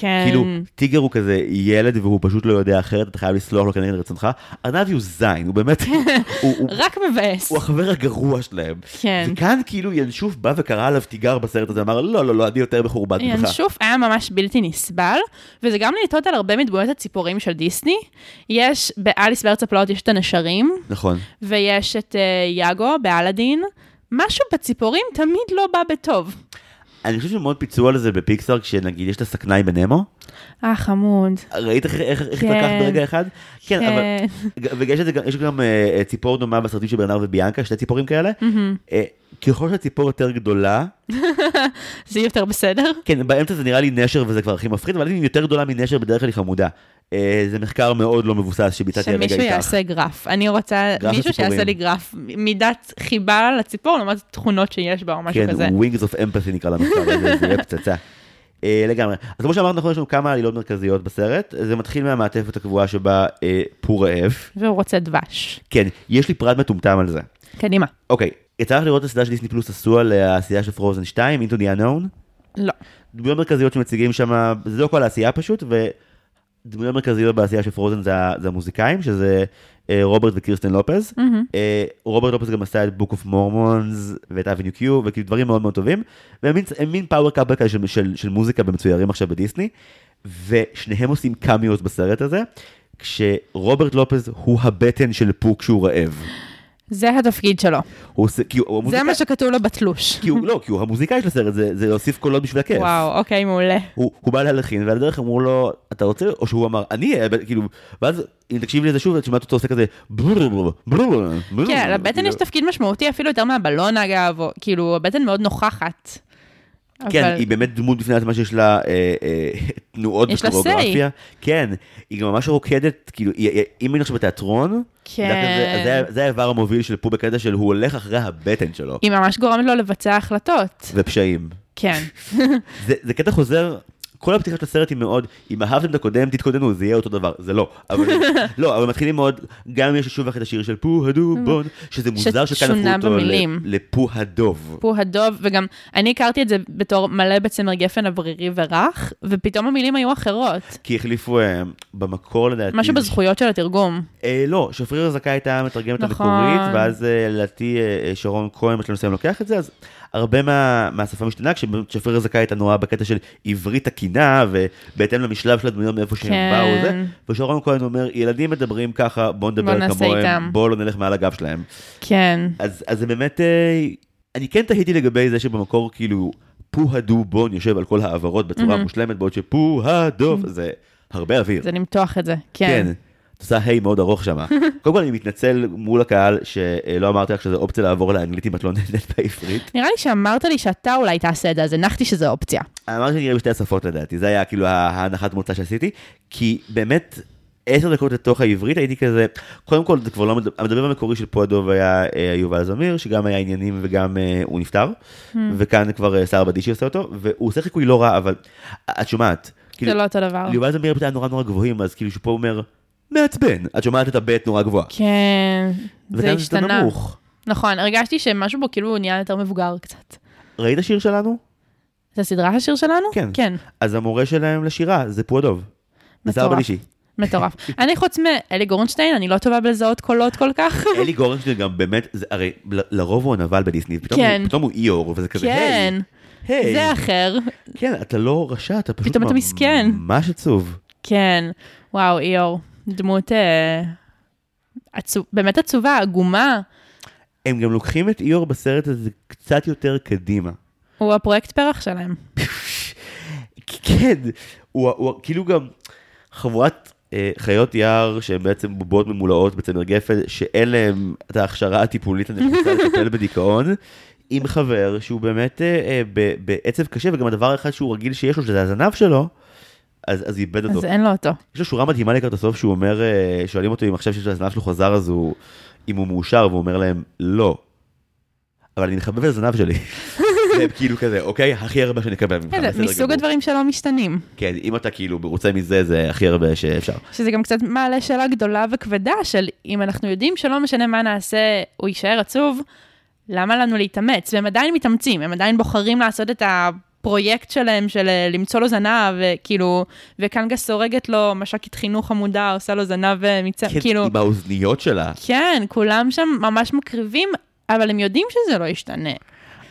כן. כאילו, טיגר הוא כזה ילד והוא פשוט לא יודע אחרת, אתה חייב לסלוח לו כנגד רצונך. ארנבי הוא זין, הוא באמת, הוא, הוא, רק מבאס. הוא החבר הגרוע שלהם. כן. וכאן כאילו ינשוף בא וקרא עליו תיגר בסרט הזה, אמר, לא, לא, לא, אני יותר מחורבן ממך. ינשוף היה ממש בלתי נסבל, וזה גם לטעות על הרבה מדמויות הציפורים של דיסני. יש, באליס בארץ הפלאות יש את הנשרים, נכון. ויש את uh, יאגו באלאדין. משהו בציפורים תמיד לא בא בטוב. אני חושב שמאוד פיצו על זה בפיקסאר, כשנגיד יש את הסכנאי בנמו. אה, חמוד. ראית איך- איך כן. ברגע אחד? כן, אבל... כן. ויש את זה גם- יש גם אה, ציפור דומה בסרטים של ברנר וביאנקה, שתי ציפורים כאלה. אה, ככל שהציפור יותר גדולה, זה יותר בסדר? כן, באמצע זה נראה לי נשר וזה כבר הכי מפחיד, אבל אם היא יותר גדולה מנשר בדרך כלל היא חמודה. אה, זה מחקר מאוד לא מבוסס שביצעתי הרגע שמישהו איתך. יעשה גרף. אני רוצה גרף מישהו לציפורים. שיעשה לי גרף. מידת חיבה לציפור לעומת תכונות שיש בה או משהו כן, כזה. Wings of Empathy נקרא למחקר הזה, זה יהיה פצצה. אה, לגמרי. אז כמו שאמרת נכון, יש לנו כמה עלילות מרכזיות בסרט. זה מתחיל מהמעטפת הקבועה שבה אה, פור רעב. והוא רוצה דבש. כן, יש לי פרט מטומטם על זה. קדימה. אוקיי, יצא לך לראות את הסדרה שדיסני פלוס עשו על אה, העשייה של Frozen 2, Into the Unknown? לא. דמויות מרכזיות שמציגים שם, זה לא כל העשייה פשוט, ודמויות מרכזיות בעשייה של Frozen זה, זה המוזיקאים, שזה אה, רוברט וקירסטן לופז. מהמם. אה, רוברט לופז גם עשה את Book of Mormons ואת Avenue Q, וכאילו דברים מאוד מאוד טובים, והם מין, power couple כזה של, של, של מוזיקה במצוירים עכשיו בדיסני, ושניהם עושים קאמיוס בסרט הזה, כשרוברט לופז הוא הבטן של פוק כשהוא רעב. זה התפקיד שלו. הוא עושה, כי הוא, הוא זה המוזיקאי- מה שכתוב לו בתלוש. כי הוא, לא, כי הוא המוזיקאי של הסרט, זה, זה להוסיף קולות בשביל הכיף. וואו, אוקיי, מעולה. הוא, הוא בא להלחין, ועל הדרך אמרו לו, אתה רוצה? או שהוא אמר, אני, אהיה הבטן", כאילו, ואז אם תקשיב לזה שוב, את שומעת אותו עושה כזה. כן, לבטן יש תפקיד משמעותי אפילו יותר מהבלון אגב, או כאילו, הבטן מאוד נוכחת. כן, אבל- היא באמת דמות בפני עצמה שיש לה אה, אה, תנועות וקוריאוגרפיה. כן, היא גם ממש רוקדת, כאילו, היא- היא- אם היינו עכשיו בתיאטרון, כן. זה האיבר המוביל של פו בקטע של הוא הולך אחרי הבטן שלו, היא ממש גורמת לו לבצע החלטות. ופשעים. כן. זה, זה קטע חוזר, כל הפתיחה של הסרט היא מאוד, אם אהבתם את הקודם, תתכוננו, זה יהיה אותו דבר, זה לא. אבל, לא, אבל מתחילים מאוד, גם אם יש שוב את השיר של פו הדובון, שזה מוזר שכאן הפכו אותו. לפו הדוב. הוא הדוב, וגם אני הכרתי את זה בתור מלא בצמר גפן אוורירי ורך, ופתאום המילים היו אחרות. כי החליפו אה, במקור לדעתי. משהו בזכויות של התרגום. אה, לא, שפריר הזכאי הייתה מתרגמת נכון. המקורית, ואז אה, לדעתי שרון כהן בשלב מסוים לוקח את זה, אז הרבה מה, מהשפה משתנה, כששפריר הזכאי הייתה נורא בקטע של עברית תקינה, ובהתאם למשלב של הדמויות מאיפה שהם כן. באו זה, ושרון כהן אומר, ילדים מדברים ככה, בוא בוא נדבר נעשה כמוהם, איתם." בוא לא נלך מעל הגב שלהם. כן. אז, אז זה באמת, אה, אני כן תהיתי לגבי זה שבמקור כאילו, פו הדו בון יושב על כל העברות בצורה מהמם. מושלמת, בעוד שפו הדוב, זה הרבה אוויר. זה למתוח את זה. כן. כן. את עושה היי מאוד ארוך שם. קודם כל אני מתנצל מול הקהל שלא אמרתי לך שזה אופציה לעבור לאנגלית אם את לא נהנית בעברית. נראה לי שאמרת לי שאתה אולי תעשה את זה, אז הנחתי שזו אופציה. אמרתי שאני אראה בשתי השפות לדעתי, זה היה כאילו ההנחת מוצא שעשיתי, כי באמת עשר דקות לתוך העברית הייתי כזה, קודם כל זה כבר לא, מדבר- המדבר המקורי של פועדוב היה אה, יובל זמיר, שגם היה עניינים וגם אה, הוא נפטר, וכאן כבר אה, שר בדישי עושה אותו, והוא עושה חיקוי לא רע, אבל את שומעת, כאילו, זה לא אותו דבר. ליובל זמיר היה נורא נורא גבוהים, אז כאילו שפה הוא אומר, מעצבן, את שומעת את הבט נורא גבוהה. כן, זה השתנה. נמוך. נכון, הרגשתי שמשהו בו כאילו נהיה יותר מבוגר קצת. ראית שיר שלנו? זה הסדרה השיר שלנו? כן. כן, אז המורה שלהם לשירה זה פועדוב. זה שר מטורף. מטורף. אני חוץ מאלי גורנשטיין, אני לא טובה בלזהות קולות כל כך. אלי גורנשטיין גם באמת, זה, הרי לרוב הוא הנבל בדיסני, פתאום, כן. הוא, פתאום הוא איור, וזה כזה, כן, היי, היי, זה אחר. כן, אתה לא רשע, אתה פשוט פתאום אתה מסכן. ממש עצוב. כן, וואו, איור, דמות אה, עצוב- באמת עצובה, עגומה. הם גם לוקחים את איור בסרט הזה קצת יותר קדימה. הוא הפרויקט פרח שלהם. כן, הוא, הוא כאילו גם חבורת אה, חיות יער שהן בעצם בובות ממולאות בצמר גפן, שאין להם את ההכשרה הטיפולית הנחוצה לטפל בדיכאון, עם חבר שהוא באמת אה, אה, ב- בעצב קשה, וגם הדבר האחד שהוא רגיל שיש לו, שזה הזנב שלו, אז, אז איבד אותו. אז אין לו אותו. יש לו שורה מדהימה לקראת הסוף שהוא אומר, אה, שואלים אותו אם עכשיו שהזנב שלו חזר אז הוא, אם הוא מאושר, והוא אומר להם, לא. אבל אני מחבב את הזנב שלי. והם כאילו כזה, אוקיי, הכי הרבה שנקבל ממך, כן, זה בסדר מסוג גמור." הדברים שלא משתנים. כן, אם אתה כאילו מרוצה מזה, זה הכי הרבה שאפשר. שזה גם קצת מעלה שאלה גדולה וכבדה של אם אנחנו יודעים שלא משנה מה נעשה, הוא יישאר עצוב, למה לנו להתאמץ? והם עדיין מתאמצים, הם עדיין בוחרים לעשות את הפרויקט שלהם של אה, למצוא לו זנב, וכאילו, וקנגה סורגת לו מש"קית חינוך עמודה, עושה לו זנב ומצא, כן, כאילו, עם האוזניות שלה. כן, כולם שם ממש מקריבים, אבל הם יודעים שזה לא ישתנה.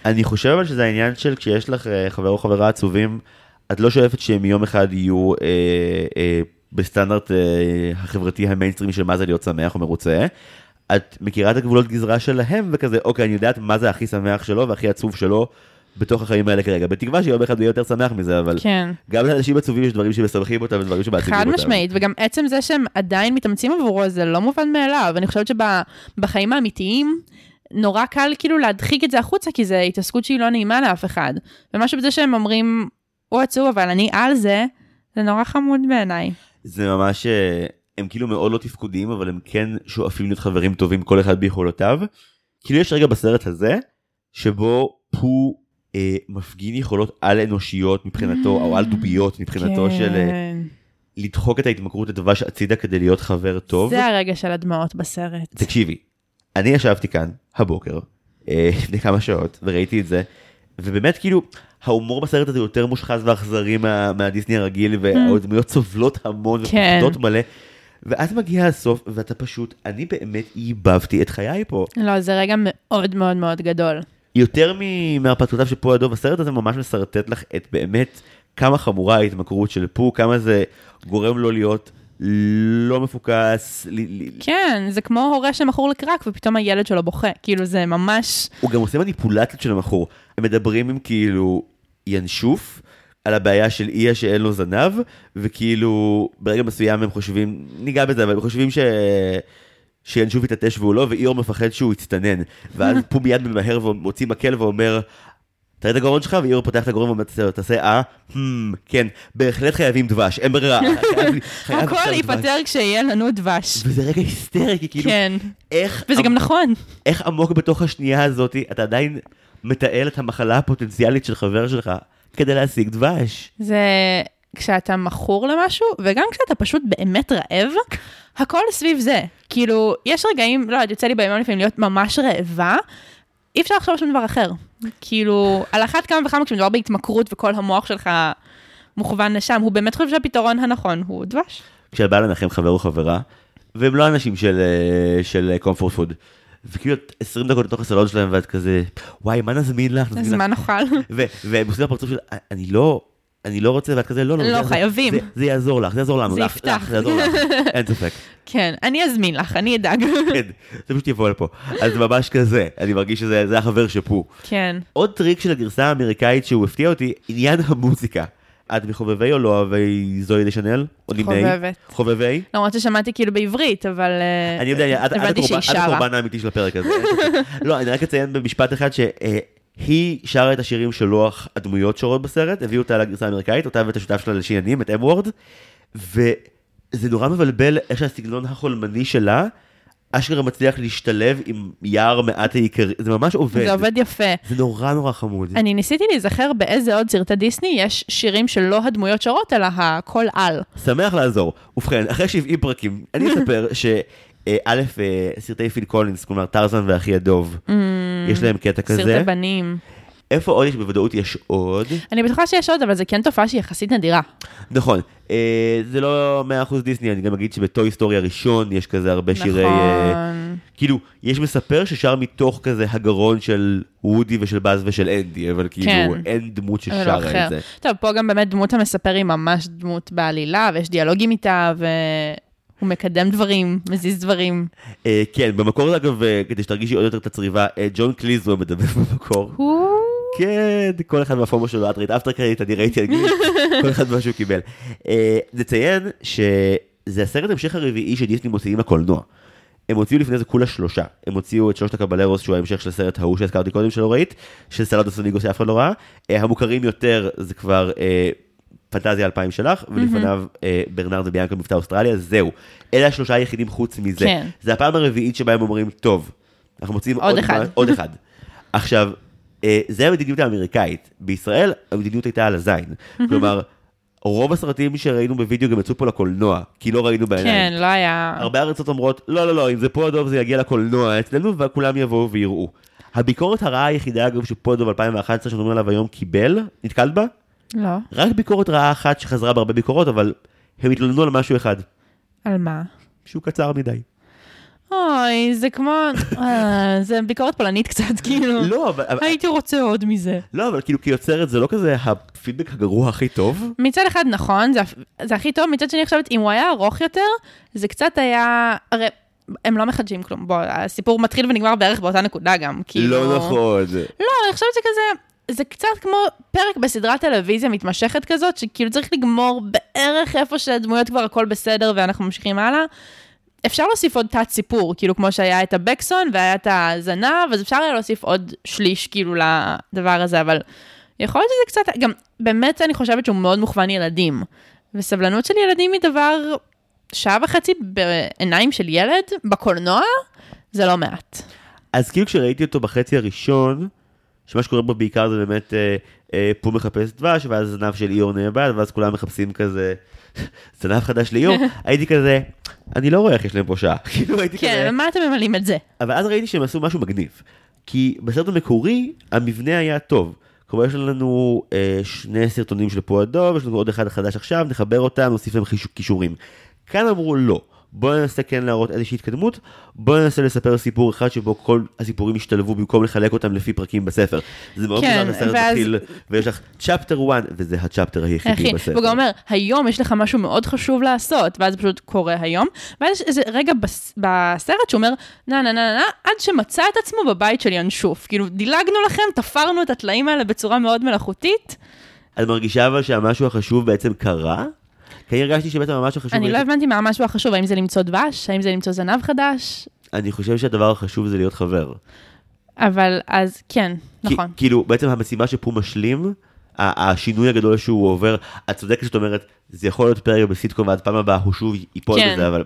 אני חושב אבל שזה העניין של כשיש לך אה, חבר או חברה עצובים, את לא שואפת שהם יום אחד יהיו אה, אה, בסטנדרט אה, החברתי המיינסטרימי של מה זה להיות שמח או מרוצה. את מכירה את הגבולות גזרה שלהם וכזה, אוקיי, אני יודעת מה זה הכי שמח שלו והכי עצוב שלו, בתוך החיים האלה כרגע, בתקווה שיום אחד הוא יהיה יותר שמח מזה, אבל כן. גם לאנשים עצובים יש דברים שמשמחים אותם ודברים שמעציבים אותם. חד משמעית, וגם עצם זה שהם עדיין מתאמצים עבורו זה לא מובן מאליו. אני חושבת שבחיים האמיתיים, נורא קל כאילו להדחיק את זה החוצה, כי זו התעסקות שהיא לא נעימה לאף אחד. ומשהו בזה שהם אומרים, הוא עצוב, אבל אני על זה, זה נורא חמוד בעיניי. זה ממש, אה, הם כאילו מאוד לא תפקודיים, אבל הם כן שואפים להיות חברים טובים, כל אחד ביכולותיו. כאילו יש רגע בסרט הזה, שבו פו אה, מפגין יכולות על אנושיות מבחינתו, או על דוביות מבחינתו של אה, כן. לדחוק את ההתמכרות לדבש הצידה כדי להיות חבר טוב. זה הרגע של הדמעות בסרט. תקשיבי, אני ישבתי כאן הבוקר, אה, לפני כמה שעות, וראיתי את זה, ובאמת כאילו, ההומור בסרט הזה יותר מושחז ואכזרי מה, מהדיסני הרגיל, והדמויות סובלות המון כן. ופוחדות מלא. ואז מגיע הסוף, ואתה פשוט, אני באמת ייבבתי את חיי פה. לא, זה רגע מאוד מאוד מאוד גדול. יותר מ- מהרפתקאותיו של פו הדוב, הסרט הזה ממש משרטט לך את באמת כמה חמורה ההתמכרות של פו, כמה זה גורם לו להיות לא מפוקס, כן, זה כמו הורה שמכור לקרק ופתאום הילד שלו בוכה. כאילו, זה ממש... הוא גם עושה מניפולציות של המכור. הם מדברים עם כאילו ינשוף על הבעיה של איה שאין לו זנב, וכאילו ברגע מסוים הם חושבים, ניגע בזה, אבל הם חושבים ש... שינשוף יתעטש והוא לא, ואיור מפחד שהוא יצטנן. ואז פו מיד ממהר ומוציא מקל ואומר, תראה את הגרון שלך, ואיור פותח את הגרון ואומר, "תעשה- אה, hmm, כן, בהחלט חייבים דבש, אין ברירה. הכל עכשיו דבש." ייפתר כשיהיה לנו דבש. וזה רגע היסטרי, כי כאילו, כן, איך... וזה גם נכון. איך עמוק בתוך השנייה הזאת אתה עדיין מתעל את המחלה הפוטנציאלית של חבר שלך כדי להשיג דבש. זה כשאתה מכור למשהו, וגם כשאתה פשוט באמת רעב, הכל סביב זה. כאילו, יש רגעים, לא יודעת, יוצא לי בימים לפעמים להיות ממש רעבה, אי אפשר לחשוב על שום דבר אחר. כאילו, על אחת כמה וכמה כשמדובר בהתמכרות וכל המוח שלך מוכוון לשם, הוא באמת חושב שהפתרון הנכון הוא דבש. כשאת באה לנחם חבר או חברה, והם לא אנשים של, אה, של קומפורט פוד, וכאילו את 20 דקות לתוך הסלון שלהם ואת כזה, וואי, מה נזמין לך? אז מה לך?" נאכל? והם עושים לפרצוף של, אני לא, אני לא רוצה, ואת כזה, לא, לא, לא, זה חייבים. זה, זה יעזור לך, זה יעזור לנו, זה לך, יפתח. לך, זה יעזור לך, אין ספק. כן, אני אזמין לך, אני אדאג. כן, זה פשוט יבוא לפה. אז ממש כזה, אני מרגיש שזה זה החבר שפו. כן. עוד טריק של הגרסה האמריקאית שהוא הפתיע אותי, עניין המוזיקה. את מחובבי או לא אוהבי זואי דשנל? או? חובבת. חובבי? למרות ששמעתי כאילו בעברית, אבל אה, אני יודע, את- את הקורבן- האמיתי של הפרק הזה. לא, אני רק אציין במשפט אחד שהיא שרה את השירים שלא הדמויות שרות בסרט, הביאו אותה לגרסה האמריקאית, אותה ואת השותף שלה ל She & Him, את אם וורד, וזה נורא מבלבל איך שהסגנון החולמני שלה, אשכרה מצליח להשתלב עם יער מעט העיקרי, זה ממש עובד. זה עובד יפה. זה נורא נורא חמוד. אני ניסיתי להיזכר באיזה עוד סרטי דיסני יש שירים שלא הדמויות שרות, אלא הקול על. שמח לעזור. ובכן, אחרי 70 פרקים, אני אספר שא', סרטי פיל קולינס, כלומר טרזן ואחי הדוב, יש להם קטע כזה. סרטי בנים. איפה עוד יש? בוודאות יש עוד. אני בטוחה שיש עוד, אבל זה כן תופעה שהיא יחסית נדירה. נכון, אה, זה לא 100% דיסני, אני גם אגיד שבטוי היסטורי הראשון יש כזה הרבה שירי... אה, נכון. כאילו, יש מספר ששר מתוך כזה הגרון של וודי ושל באז ושל אנדי, אבל כאילו כן. אין דמות לא ששרה. את זה. טוב, פה גם באמת דמות המספר היא ממש דמות בעלילה, ויש דיאלוגים איתה, והוא מקדם דברים, מזיז דברים. אה, כן, במקור אגב, אה, כדי שתרגישי עוד יותר את הצריבה, אה, ג'ון קליזו מדבר במקור. הוא... כן, כל אחד מהפורמה שלו, את ראית אפטר קרדיט, אני ראיתי אנגלית, כל אחד מה שהוא קיבל. נציין שזה הסרט המשך הרביעי שדיסני מוציאים לקולנוע. הם הוציאו לפני זה כולה שלושה. הם הוציאו את שלושת הקבלרוס, שהוא ההמשך של הסרט ההוא שהזכרתי קודם שלא ראית, של סלאדו סוניגו שאף אחד לא ראה. אה, המוכרים יותר זה כבר פנטזיה 2000 שלך, ולפניו אה, ברנרד וביאנקה מבטא אוסטרליה, זהו. אלה השלושה היחידים חוץ מזה. כן. זה הפעם הרביעית שבה הם אומרים, טוב, אנחנו מוצאים עוד אחד." מה- עוד אחד. עכשיו, אה, זה המדיניות האמריקאית. בישראל המדיניות הייתה על הזין. כלומר, רוב הסרטים שראינו בווידאו גם יצאו פה לקולנוע, כי לא ראינו בעיניים. כן, לא היה... הרבה ארצות אומרות, לא, לא, לא, אם זה פודוב זה יגיע לקולנוע אצלנו, וכולם יבואו ויראו. הביקורת הרעה היחידה, אגב, שפודוב 2011, שאנחנו עליו היום, קיבל, נתקלת בה? לא. רק ביקורת רעה אחת שחזרה בהרבה ביקורות, אבל הם התלוננו על משהו אחד, על מה? שהוא קצר מדי. אוי, זה כמו... אה, זה ביקורת פולנית קצת, כאילו. לא, אבל, הייתי רוצה עוד מזה. לא, אבל כאילו כיוצרת זה לא כזה הפידבק הגרוע הכי טוב. מצד אחד נכון, זה, זה הכי טוב, מצד שני אני חושבת, אם הוא היה ארוך יותר, זה קצת היה... הרי הם לא מחדשים כלום, בוא, הסיפור מתחיל ונגמר בערך באותה נקודה גם. כאילו... לא נכון. לא, אני חושבת שכזה, זה קצת כמו פרק בסדרת טלוויזיה מתמשכת כזאת, שכאילו צריך לגמור בערך איפה שהדמויות כבר הכל בסדר ואנחנו ממשיכים הלאה. אפשר להוסיף עוד תת סיפור, כאילו כמו שהיה את הבקסון והיה את הזנב, אז אפשר היה להוסיף עוד שליש כאילו לדבר הזה, אבל יכול להיות שזה קצת, גם באמת אני חושבת שהוא מאוד מוכוון ילדים. וסבלנות של ילדים היא דבר, שעה וחצי בעיניים של ילד, בקולנוע, זה לא מעט. אז כאילו כשראיתי אותו בחצי הראשון, שמה שקורה בו בעיקר זה באמת אה, אה, פו מחפש דבש, ואז זנב של איור נאבד, ואז כולם מחפשים כזה זנב חדש לאיור, הייתי כזה, אני לא רואה איך יש להם פה שעה. כאילו הייתי כזה... כן, ומה אתם ממלאים את זה? אבל אז ראיתי שהם עשו משהו מגניב. כי בסרט המקורי, המבנה היה טוב. כלומר, יש לנו אה, שני סרטונים של פו הדוב, יש לנו עוד אחד חדש עכשיו, נחבר אותם, נוסיף להם חיש- קישורים. כאן אמרו לא. בואו ננסה כן להראות איזושהי התקדמות, בואו ננסה לספר סיפור אחד שבו כל הסיפורים ישתלבו במקום לחלק אותם לפי פרקים בספר. זה מאוד כן, מוזר, הסרט ואז- מתחיל, ויש לך צ'פטר 1, וזה הצ'פטר היחידי הכי, בספר. והוא גם אומר, היום יש לך משהו מאוד חשוב לעשות, ואז זה פשוט קורה היום, ואז יש איזה רגע בס, בסרט שהוא אומר, נה נה נה נה, נה, עד שמצא את עצמו בבית של ינשוף. כאילו, דילגנו לכם, תפרנו את הטלאים האלה בצורה מאוד מלאכותית. את מרגישה אבל שהמשהו החשוב בעצם קרה? כי אני הרגשתי שבעצם המשהו החשוב... אני לא הבנתי מה המשהו החשוב, האם זה למצוא דבש, האם זה למצוא זנב חדש, אני חושב שהדבר החשוב זה להיות חבר. אבל אז כן, נכון. כאילו, בעצם המשימה שפו משלים, השינוי הגדול שהוא עובר, את צודקת שאת אומרת, זה יכול להיות פרק בסיטקום ועד פעם הבאה הוא שוב ייפול כן. בזה, אבל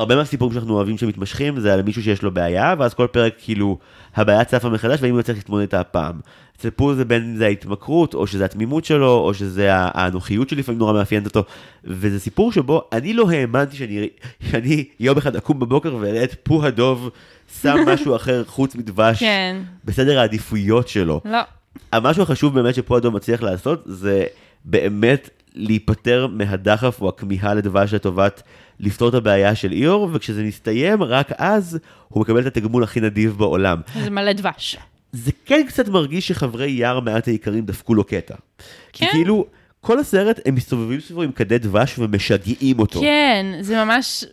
הרבה מהסיפורים שאנחנו אוהבים שמתמשכים זה על מישהו שיש לו בעיה, ואז כל פרק כאילו, הבעיה צפה מחדש והאם הוא צריך להתמודד איתה הפעם. אצל פו זה בין אם זה ההתמכרות, או שזה התמימות שלו, או שזה האנוכיות שלפעמים נורא מאפיינת אותו, וזה סיפור שבו אני לא האמנתי שאני, שאני יום אחד אקום בבוקר ואראה את פו הדוב שם משהו אחר חוץ מדבש. כן, בסדר העדיפויות שלו. לא. המשהו החשוב באמת שפה אדום מצליח לעשות, זה באמת להיפטר מהדחף או הכמיהה לדבש לטובת לפתור את הבעיה של איור, וכשזה מסתיים, רק אז הוא מקבל את התגמול הכי נדיב בעולם. זה מלא דבש. זה כן קצת מרגיש שחברי יער מעט העיקרים דפקו לו קטע. כי כן. כאילו, כל הסרט הם מסתובבים סביבו עם כדי דבש ומשגעים אותו. כן, זה ממש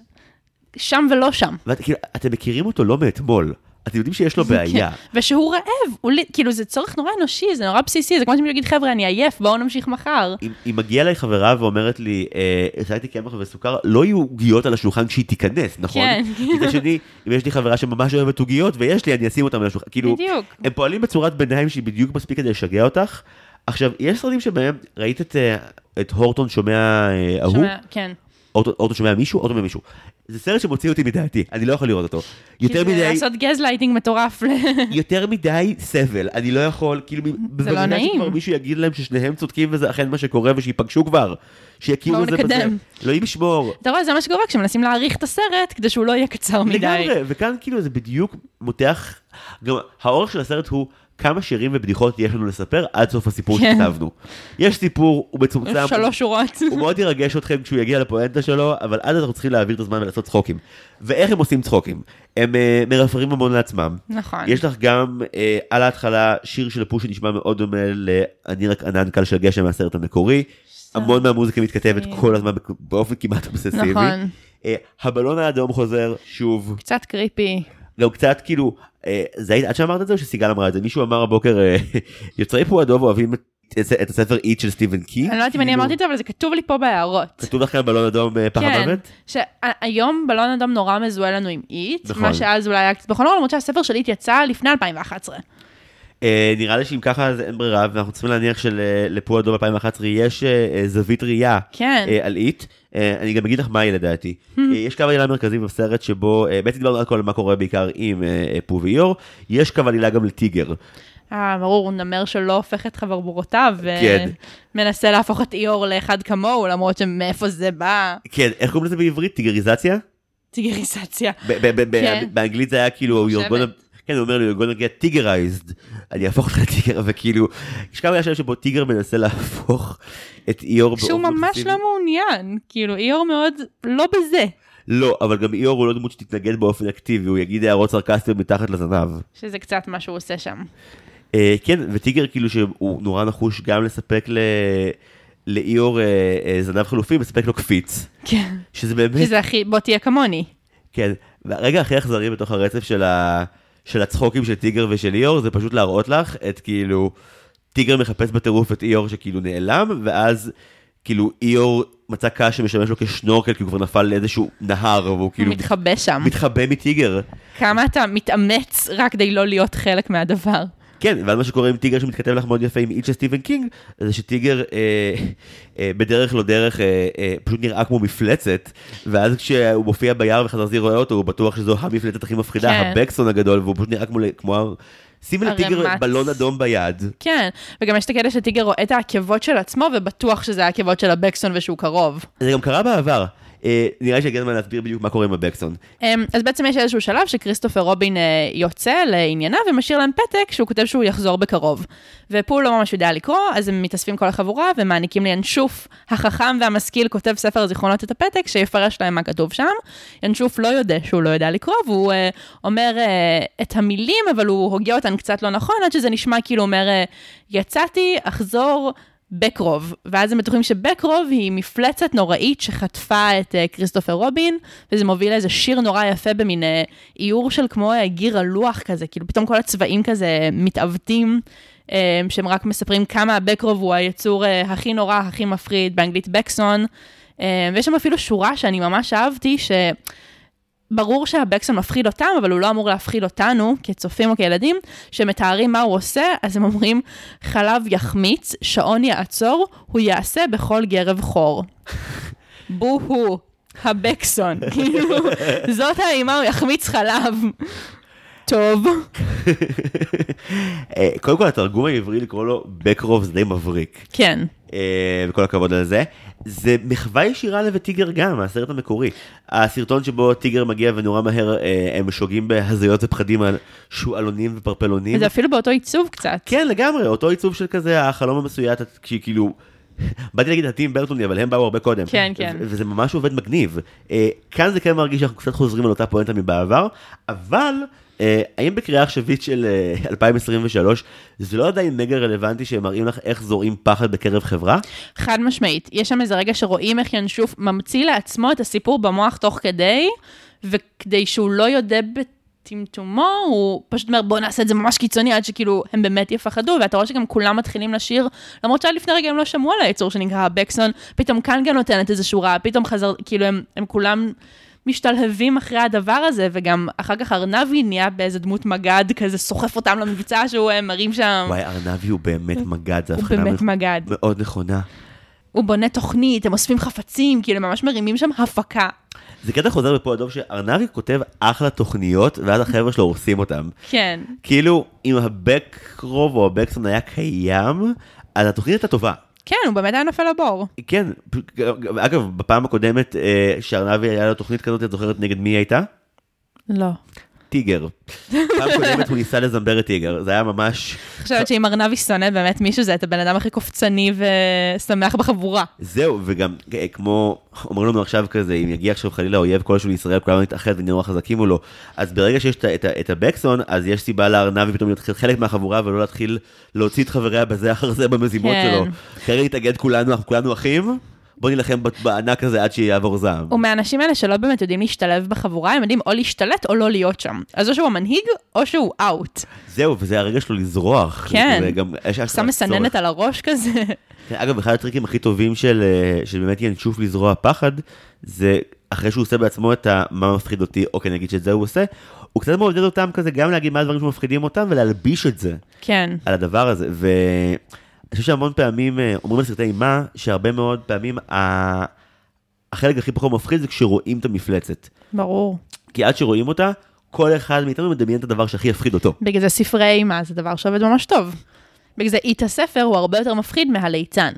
שם ולא שם. ואתם כאילו, אתם מכירים אותו לא מאתמול. אתם יודעים שיש לו בעיה. כן. ושהוא רעב, כאילו זה צורך נורא אנושי, זה נורא בסיסי, זה כמו שמישהו יגיד, חבר'ה, אני עייף, בואו נמשיך מחר. אם, אם מגיעה אליי חברה ואומרת לי, אה, השגתי קמח וסוכר, לא יהיו עוגיות על השולחן כשהיא תיכנס, נכון? כן. מצד שני, אם יש לי חברה שממש אוהבת עוגיות ויש לי, אני אשים אותן על השולחן. כאילו. הם פועלים בצורת ביניים שהיא בדיוק מספיק כדי לשגע אותך. עכשיו, יש סרטים שבהם, ראית את, אה, את הורטון שומע אה, ההוא? שומע, כן. הורטון שומע מישהו? הורטון ממישהו. זה סרט שמוציא אותי מדעתי, אני לא יכול לראות אותו. יותר כי זה מדי, לעשות גז לייטינג מטורף. יותר מדי סבל, אני לא יכול, כאילו, בוודאי לא נעים. שכבר מישהו יגיד להם ששניהם צודקים וזה אכן מה שקורה ושיפגשו כבר. שיכירו בואו זה בזה. אלוהים ישמור. אתה רואה, זה מה שקורה כשמנסים להעריך את הסרט, כדי שהוא לא יהיה קצר מדי. לגמרי, וכאן כאילו זה בדיוק מותח, גם האורך של הסרט הוא כמה שירים ובדיחות יש לנו לספר עד סוף הסיפור כן. שכתבנו. יש סיפור, הוא מצומצם, שלוש שורות. הוא מאוד ירגש אתכם כשהוא יגיע לפואנטה שלו, אבל אז אנחנו צריכים להעביר את הזמן ולעשות צחוקים. ואיך הם עושים צחוקים? הם uh, מרפרים המון לעצמם. נכון. יש לך גם uh, על ההתחלה שיר של פוש שנשמע מאוד דומה ל"אני רק ענן קל של גשם" מהסרט המקורי. המון מהמוזיקה מתכתבת כל הזמן באופן כמעט אובססיבי. נכון. אה, הבלון האדום חוזר שוב, קצת creepy. גם קצת כאילו, זה It, עד שאמרת את זה או שסיגל אמרה את זה? מישהו אמר הבוקר, אה, יוצרי פו הדב אוהבים את, הספר It של סטיבן קינג? אני לא יודעת אם אני כאילו, אמרתי את זה, אבל זה כתוב לי פה בהערות. כתוב לכם בלון אדום אה, פח כן? שהיום בלון אדום נורא מזוהה לנו עם It, נכון. מה שאז אולי היה קצת בכל למרות שהספר של It יצא לפני 2011. אה, נראה לי שאם ככה אז אין ברירה ואנחנו צריכים להניח שלפו הדב 2011 יש אה, אה, זווית ראייה כן. אה, על It. אה, אני גם אגיד לך מהי לדעתי. אה, יש קו עלילה מרכזי בסרט שבו, אה, בעצם דיברנו על כל מה קורה בעיקר עם פו ויור, יש קו עלילה גם לטיגר. אה, ברור, נמר שלא הופך את חברבורותיו, כן. ומנסה להפוך את איור לאחד כמוהו, למרות שמאיפה זה בא. כן, איך קוראים לזה בעברית? טיגריזציה? טיגריזציה. כן. באנגלית זה היה כאילו, you're gonna- כן, הוא אומר לי, you're gonna get tigerized. אני אהפוך אותך לטיגר, וכאילו, יש כמה שלב שבו טיגר מנסה להפוך את איור באופן שהוא ממש. לא מעוניין, כאילו איור מאוד לא בזה, לא, אבל גם איור הוא לא דמות שתתנגד באופן אקטיבי, הוא יגיד הערות סרקסטיות מתחת לזנב. שזה קצת מה שהוא עושה שם. אה, כן, וטיגר כאילו שהוא נורא נחוש גם לספק ל... לאיור אה, אה, זנב חלופי, מספק לו קפיץ. כן. שזה באמת, שזה הכי, בוא תהיה כמוני. כן. והרגע הכי אכזרי בתוך הרצף של, ה... של הצחוקים של טיגר ושל איור, זה פשוט להראות לך את כאילו טיגר מחפש בטירוף את איור שכאילו נעלם, ואז כאילו איור מצא קש שמשמש לו כשנורקל, כי הוא כבר נפל לאיזשהו נהר, והוא הוא כאילו מתחבא שם. מתחבא מטיגר. כמה אתה מתאמץ רק כדי לא להיות חלק מהדבר. כן, ואז מה שקורה עם טיגר שמתכתב לך מאוד יפה עם של סטיבן קינג, זה שטיגר אה, אה, בדרך לא דרך אה, אה, פשוט נראה כמו מפלצת, ואז כשהוא מופיע ביער וחזרזיר רואה אותו, הוא בטוח שזו המפלצת הכי מפחידה, כן. הבקסון הגדול, והוא פשוט נראה כמו, כמו שימי לטיגר. בלון אדום ביד. כן, וגם יש את הקטע שטיגר רואה את העקבות של עצמו, ובטוח שזה העקבות של הבקסון ושהוא קרוב. זה גם קרה בעבר. אה, נראה לי שהגיע הזמן להסביר בדיוק מה קורה עם הבקסון. אמ, אז בעצם יש איזשהו שלב שכריסטופר רובין אה, יוצא לענייניו ומשאיר להם פתק שהוא כותב שהוא יחזור בקרוב. ופול לא ממש יודע לקרוא, אז הם מתאספים כל החבורה ומעניקים לינשוף החכם והמשכיל כותב ספר הזיכרונות את הפתק שיפרש להם מה כתוב שם. ינשוף לא יודע שהוא לא יודע לקרוא, והוא אה, אומר את המילים, אבל הוא הוגה אותן קצת לא נכון, עד שזה נשמע כאילו אומר, יצאתי, אחזור. בקרוב, ואז הם בטוחים שבקרוב היא מפלצת נוראית שחטפה את uh, כריסטופר רובין, וזה מוביל לאיזה שיר נורא יפה במין uh, איור של כמו uh, גיר הלוח כזה, כאילו פתאום כל הצבעים כזה מתעוותים, uh, שהם רק מספרים כמה הבקרוב הוא היצור uh, הכי נורא, הכי מפחיד, באנגלית בקסון, uh, ויש שם אפילו שורה שאני ממש אהבתי, ש... ברור שהבקסון מפחיד אותם, אבל הוא לא אמור להפחיד אותנו, כצופים או כילדים, שמתארים מה הוא עושה, אז הם אומרים, חלב יחמיץ, שעון יעצור, הוא יעשה בכל גרב חור. בו-הו, הבקסון. כאילו, זאת האימה, הוא יחמיץ חלב. טוב. אה, קודם כל, התרגום העברי לקרוא לו בקרוב זה די מבריק. כן. אה, וכל הכבוד על זה. זה מחווה ישירה לווטיגר גם, מהסרט המקורי. הסרטון שבו טיגר מגיע ונורא מהר אה, הם שוגים בהזיות ופחדים על שועלונים ופרפלונים. זה אפילו באותו עיצוב קצת. כן, לגמרי, אותו עיצוב של כזה, החלום המסויט, כשכאילו... באתי להגיד הטים ברטוני, אבל הם באו הרבה קודם. כן, כן. וזה ממש עובד מגניב. אה, כאן זה כן מרגיש שאנחנו קצת חוזרים על אותה פואנטה מבעבר, אבל האם בקריאה עכשווית של אה, 2023, זה לא עדיין מגה רלוונטי שהם מראים לך איך זורעים פחד בקרב חברה? חד משמעית. יש שם איזה רגע שרואים איך ינשוף ממציא לעצמו את הסיפור במוח תוך כדי, וכדי שהוא לא יודע בטמטומו, הוא פשוט אומר, בוא נעשה את זה ממש קיצוני עד שכאילו הם באמת יפחדו, ואתה רואה שגם כולם מתחילים לשיר, למרות שעד לפני רגע הם לא שמעו על היצור שנקרא הבקסון, פתאום גם נותנת איזה שורה, פתאום חזר, כאילו הם, הם כולם... משתלהבים אחרי הדבר הזה, וגם אחר כך ארנבי נהיה באיזה דמות מגד, כזה סוחף אותם למבצע שהוא מרים שם. וואי, ארנבי הוא באמת מגד, זו הבחנה באמת מ- מגד. מאוד נכונה. הוא בונה תוכנית, הם אוספים חפצים, כאילו, הם ממש מרימים שם הפקה. זה קטע חוזר בפה הדוב שארנבי כותב אחלה תוכניות, ואז החבר'ה שלו הורסים אותם. כן. כאילו, אם הבקרוב או הבקסון היה קיים, אז התוכנית הייתה טובה. כן, הוא באמת היה נופל לבור. כן, אגב, בפעם הקודמת אה, שארנבי היה לו תוכנית כזאת, את זוכרת נגד מי היא הייתה? לא. טיגר. פעם קודמת הוא ניסה לזמבר את טיגר, זה היה ממש... אני חושבת שאם ארנבי שונא באמת מישהו, זה את הבן אדם הכי קופצני ושמח בחבורה. זהו, וגם אה, כמו, אומרים לנו עכשיו כזה, אם יגיע עכשיו חלילה אויב כלשהו לישראל, כולנו נתאחד ונראו חזקים מולו, אז ברגע שיש את הבקסון, אז יש סיבה לארנבי פתאום להיות חלק מהחבורה, ולא להתחיל להוציא את חבריה בזה אחר זה במזימות כן. שלו. כרגע נתאגד כולנו, אנחנו כולנו אחים, בוא נילחם בענק הזה עד שיעבור זעם. הוא מהאנשים האלה שלא באמת יודעים להשתלב בחבורה, הם יודעים או להשתלט או לא להיות שם. אז או שהוא המנהיג, או שהוא אאוט. זהו, וזה הרגע שלו לזרוח. כן. זה גם, יש שם מסננת. על הראש כזה. כן, אגב, אחד הטריקים הכי טובים של, אה, של באמת ינשוף לזרוע פחד, זה אחרי שהוא עושה בעצמו את ה- מה מפחיד אותי, אוקיי, נגיד שאת זה הוא עושה, הוא קצת מעודד אותם כזה גם להגיד מה הדברים שמפחידים אותם ולהלביש את זה כן. על הדבר הזה. ואני חושב שהמון פעמים אה, אומרים על סרטי אימה, שהרבה מאוד פעמים ה... החלק הכי פחות מפחיד זה כשרואים את המפלצת. ברור. כי עד שרואים אותה, כל אחד מאיתנו מדמיין את הדבר שהכי יפחיד אותו. בגלל זה ספרי אימה זה דבר שעובד ממש טוב. בגלל זה אית הספר הוא הרבה יותר מפחיד מהליצן.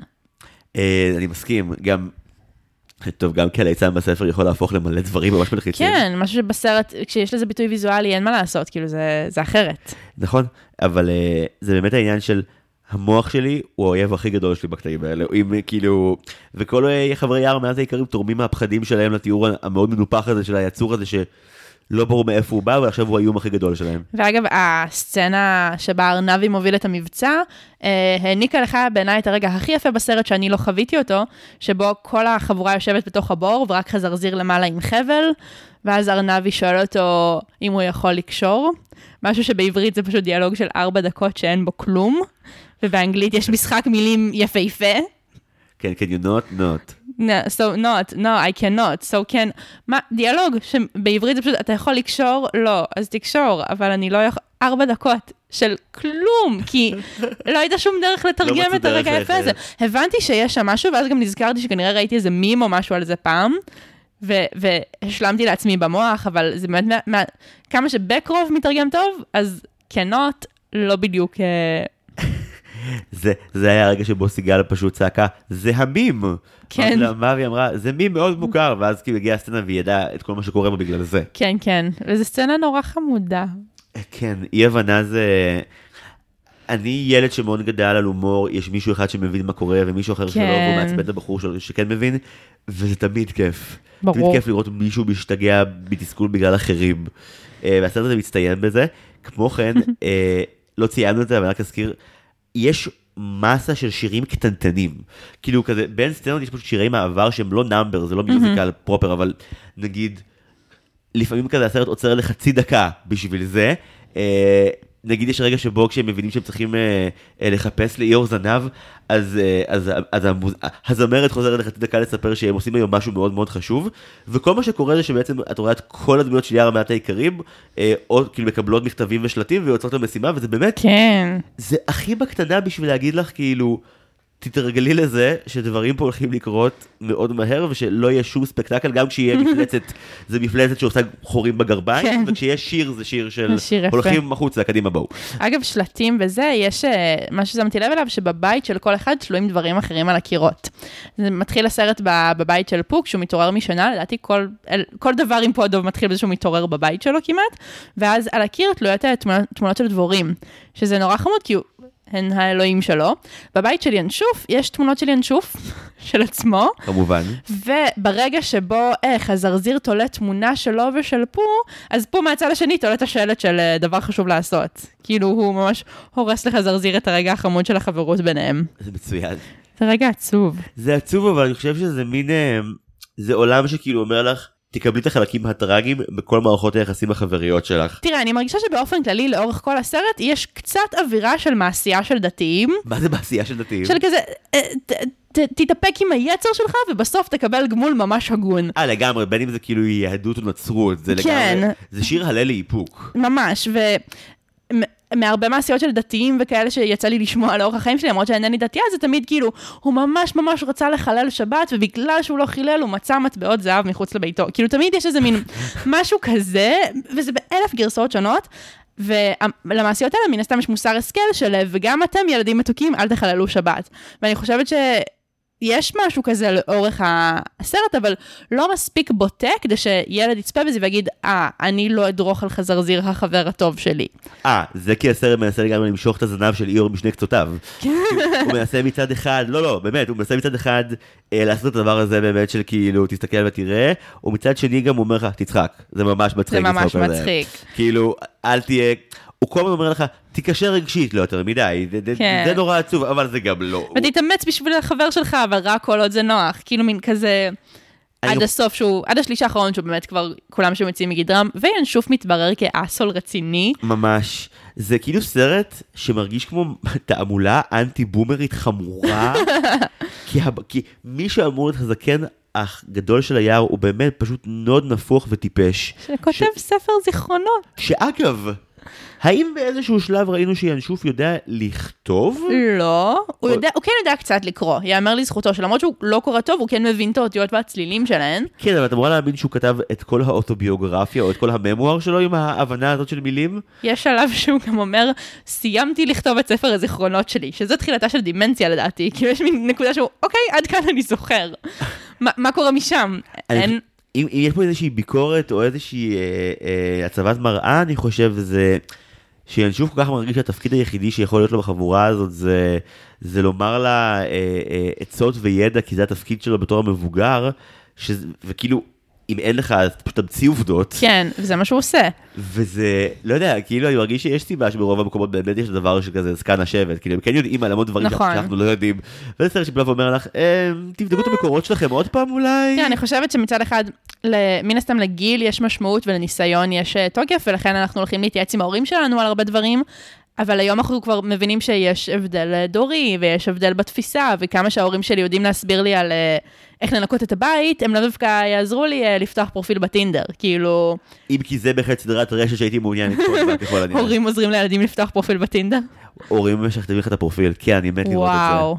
אה, אני מסכים, גם... טוב, גם כי הליצן בספר יכול להפוך למלא דברים ממש מלחיצים. כן, משהו שבסרט, כשיש לזה ביטוי ויזואלי, אין מה לעשות, כאילו זה, זה אחרת. נכון, אבל uh, זה באמת העניין של המוח שלי הוא האויב הכי גדול שלי בקטעים האלה, אם כאילו, וכל חברי יער מאז העיקרים תורמים מהפחדים שלהם לתיאור המאוד מנופח הזה של היצור הזה שלא ברור מאיפה הוא בא ועכשיו הוא האיום הכי גדול שלהם. ואגב, הסצנה שבה ארנבי מוביל את המבצע, אה, העניקה לך בעיניי את הרגע הכי יפה בסרט שאני לא חוויתי אותו, שבו כל החבורה יושבת בתוך הבור ורק חזרזיר למעלה עם חבל, ואז ארנבי שואל אותו אם הוא יכול לקשור, משהו שבעברית זה פשוט דיאלוג של ארבע דקות שאין בו כלום, ובאנגלית יש משחק מילים יפהפה. כן, can you not? not. No, so not, no, I cannot, so can, מה, דיאלוג, שבעברית זה פשוט, אתה יכול לקשור? לא, אז תקשור, אבל אני לא יכול, ארבע דקות של כלום, כי לא הייתה שום דרך לתרגם מצאו את הרגע היפה הזה. הבנתי שיש שם משהו, ואז גם נזכרתי שכנראה ראיתי איזה מים או משהו על זה פעם, ו- והשלמתי לעצמי במוח, אבל זה באמת, מה, מה, כמה שבקרוב מתרגם טוב, אז cannot לא בדיוק... אה, זה, זה היה הרגע שבו סיגל פשוט צעקה, זה המים. כן. אמרתי לה, מה? והיא אמרה, זה מים מאוד מוכר, ואז כאילו הגיעה הסצנה והיא ידעה את כל מה שקורה בה בגלל זה. כן, כן, וזו סצנה נורא חמודה. כן, אי הבנה זה... אני ילד שמאוד גדל על הומור, יש מישהו אחד שמבין מה קורה ומישהו אחר שלא, כן. והוא מעצבן את הבחור שלו שכן מבין, וזה תמיד כיף. ברור. תמיד כיף לראות מישהו משתגע בתסכול בגלל אחרים. אה, והסרט הזה מצטיין בזה. כמו כן, אה, לא ציינו את זה, אבל רק אזכיר, יש מסה של שירים קטנטנים. כאילו כזה, בין סצנות יש פשוט שירי מעבר שהם לא נאמבר, זה לא מיוזיקל פרופר, אבל נגיד, לפעמים כזה הסרט עוצר לחצי דקה בשביל זה. אה, נגיד יש רגע שבו כשהם מבינים שהם צריכים אה, אה, לחפש ליאור זנב, אז, אה, אז, אז המוז... הזמרת חוזרת לחצי דקה לספר שהם עושים היום משהו מאוד מאוד חשוב, וכל מה שקורה זה שבעצם את רואה את כל הדמויות של יער מעט העיקרים, אה, או כאילו מקבלות מכתבים ושלטים ויוצאות למשימה, וזה באמת, כן. זה הכי בקטנה בשביל להגיד לך כאילו, תתרגלי לזה שדברים פה הולכים לקרות מאוד מהר ושלא יהיה שום ספקטקל, גם כשיהיה מפלצת, זה מפלצת שעושה חורים בגרביים, כן. וכשיש שיר זה שיר של שיר. הולכים החוצה, קדימה בואו. אגב, שלטים וזה, יש אה, מה ששמתי לב אליו, שבבית של כל אחד תלויים דברים אחרים על הקירות. זה מתחיל הסרט בבית של פוק, שהוא מתעורר משנה, לדעתי כל, כל דבר עם פודוב מתחיל בזה שהוא מתעורר בבית שלו כמעט, ואז על הקיר תלויות אה, תמונות, תמונות של דבורים, שזה נורא חמוד, כי הוא... הן האלוהים שלו. בבית של ינשוף יש תמונות של ינשוף, של עצמו, כמובן. וברגע שבו איך הזרזיר תולה תמונה שלו ושל פו, אז פו מהצד השני תולה את השלט של אה, דבר חשוב לעשות. כאילו הוא ממש הורס לך זרזיר את הרגע החמוד של החברות ביניהם. זה מצוין. זה רגע עצוב. זה עצוב, אבל אני חושב שזה מין, אה, זה עולם שכאילו אומר לך, תקבלי את החלקים הטראגיים בכל מערכות היחסים החבריות שלך. תראה, אני מרגישה שבאופן כללי, לאורך כל הסרט, יש קצת אווירה של מעשייה של דתיים, מה זה בעשייה של דתיים? של כזה, אה, תתאפק עם היצר שלך, ובסוף תקבל גמול ממש הגון. אה, לגמרי, בין אם זה כאילו יהדות או נצרות, זה כן. לגמרי, זה שיר הלל לאיפוק. ממש, ומהרבה מעשיות של דתיים וכאלה שיצא לי לשמוע לאורך החיים שלי, למרות שאינני דתייה, זה תמיד כאילו, הוא ממש ממש רצה לחלל שבת, ובגלל שהוא לא חילל, הוא מצא מטבעות זהב מחוץ לביתו. כאילו, תמיד יש איזה מין משהו כזה, וזה באלף גרסאות שונות. ולמעשיות האלה מן הסתם יש מוסר השכל של וגם אתם ילדים מתוקים אל תחללו שבת. ואני חושבת שיש משהו כזה לאורך הסרט, אבל לא מספיק בוטה כדי שילד יצפה בזה ויגיד, אה, אני לא אדרוך על חזרזיר החבר הטוב שלי. אה, זה כי הסרט מנסה לגמרי למשוך את הזנב של איור משני קצותיו. כן. הוא מנסה מצד אחד, לא, לא, באמת, הוא מנסה מצד אחד אה, לעשות את הדבר הזה באמת של כאילו, תסתכל ותראה, ומצד שני גם הוא אומר לך, תצחק, זה ממש מצחיק. זה ממש לצחוק על זה." מצחיק. כאילו, אל תהיה, הוא כל הזמן אומר לך, תיקשר רגשית, לא יותר מדי, זה- כן. זה נורא עצוב, אבל זה גם לא. ותתאמץ בשביל החבר שלך, אבל רק כל עוד זה נוח. כאילו מין כזה... עד הסוף שהוא, עד השליש האחרון שהוא באמת כבר כולם שמציעים מגדרם, וינשוף מתברר כאסול רציני. ממש. זה כאילו סרט שמרגיש כמו תעמולה אנטי בומרית חמורה, כי, הב... כי מי שאמור להיות הזקן הגדול של היער הוא באמת פשוט נוד נפוח וטיפש. שכותב ספר זיכרונות. שאגב, האם באיזשהו שלב ראינו שינשוף יודע לכתוב? לא, הוא יודע, הוא כן יודע קצת לקרוא, יאמר לזכותו שלמרות שהוא לא קורא טוב, הוא כן מבין את האותיות והצלילים שלהן. כן, אבל את אמורה להאמין שהוא כתב את כל האוטוביוגרפיה או את כל הממואר שלו עם ההבנה הזאת של מילים? יש שלב שהוא גם אומר, סיימתי לכתוב את ספר הזיכרונות שלי, שזו תחילתה של דימנציה לדעתי, כאילו יש מין נקודה שהוא, אוקיי, עד כאן אני זוכר. מה, מה קורה משם? אני- אין, אם, אם יש פה איזושהי ביקורת או איזושהי אה, אה, הצבת מראה, אני חושב, זה שינשוף כל כך מרגיש שהתפקיד היחידי שיכול להיות לו בחבורה הזאת זה, זה לומר לה אה, אה, עצות וידע, כי זה התפקיד שלו בתור המבוגר, שזה, וכאילו, אם אין לך, אז פשוט תמציא עובדות. כן, וזה מה שהוא עושה. וזה, לא יודע, כאילו אני מרגיש שיש סיבה שברוב המקומות באמת יש דבר שכזה זקן השבט, כאילו הם כן יודעים על המון דברים נכון. שאנחנו לא יודעים. וזה סרט שבא ואומר לך, "אה, תבדקו את המקורות שלכם עוד פעם אולי. כן, אני חושבת שמצד אחד, מן הסתם לגיל יש משמעות ולניסיון יש אה, תוקף, ולכן אנחנו הולכים להתייעץ עם ההורים שלנו על הרבה דברים, אבל היום אנחנו כבר מבינים שיש הבדל אה, דורי, ויש הבדל בתפיסה, וכמה שההורים שלי יודעים להסביר לי על אה, איך לנקות את הבית, הם לא דווקא יעזרו לי אה, לפתוח פרופיל בטינדר. כאילו, אם כי זה בהחלט סדרת רשת שהייתי מעוניין לצפות בה ככל הנראה. הורים עוזרים לילדים לפתוח פרופיל בטינדר. הורים משכתבים לך את הפרופיל, כן, אני מת לראות את זה. וואו.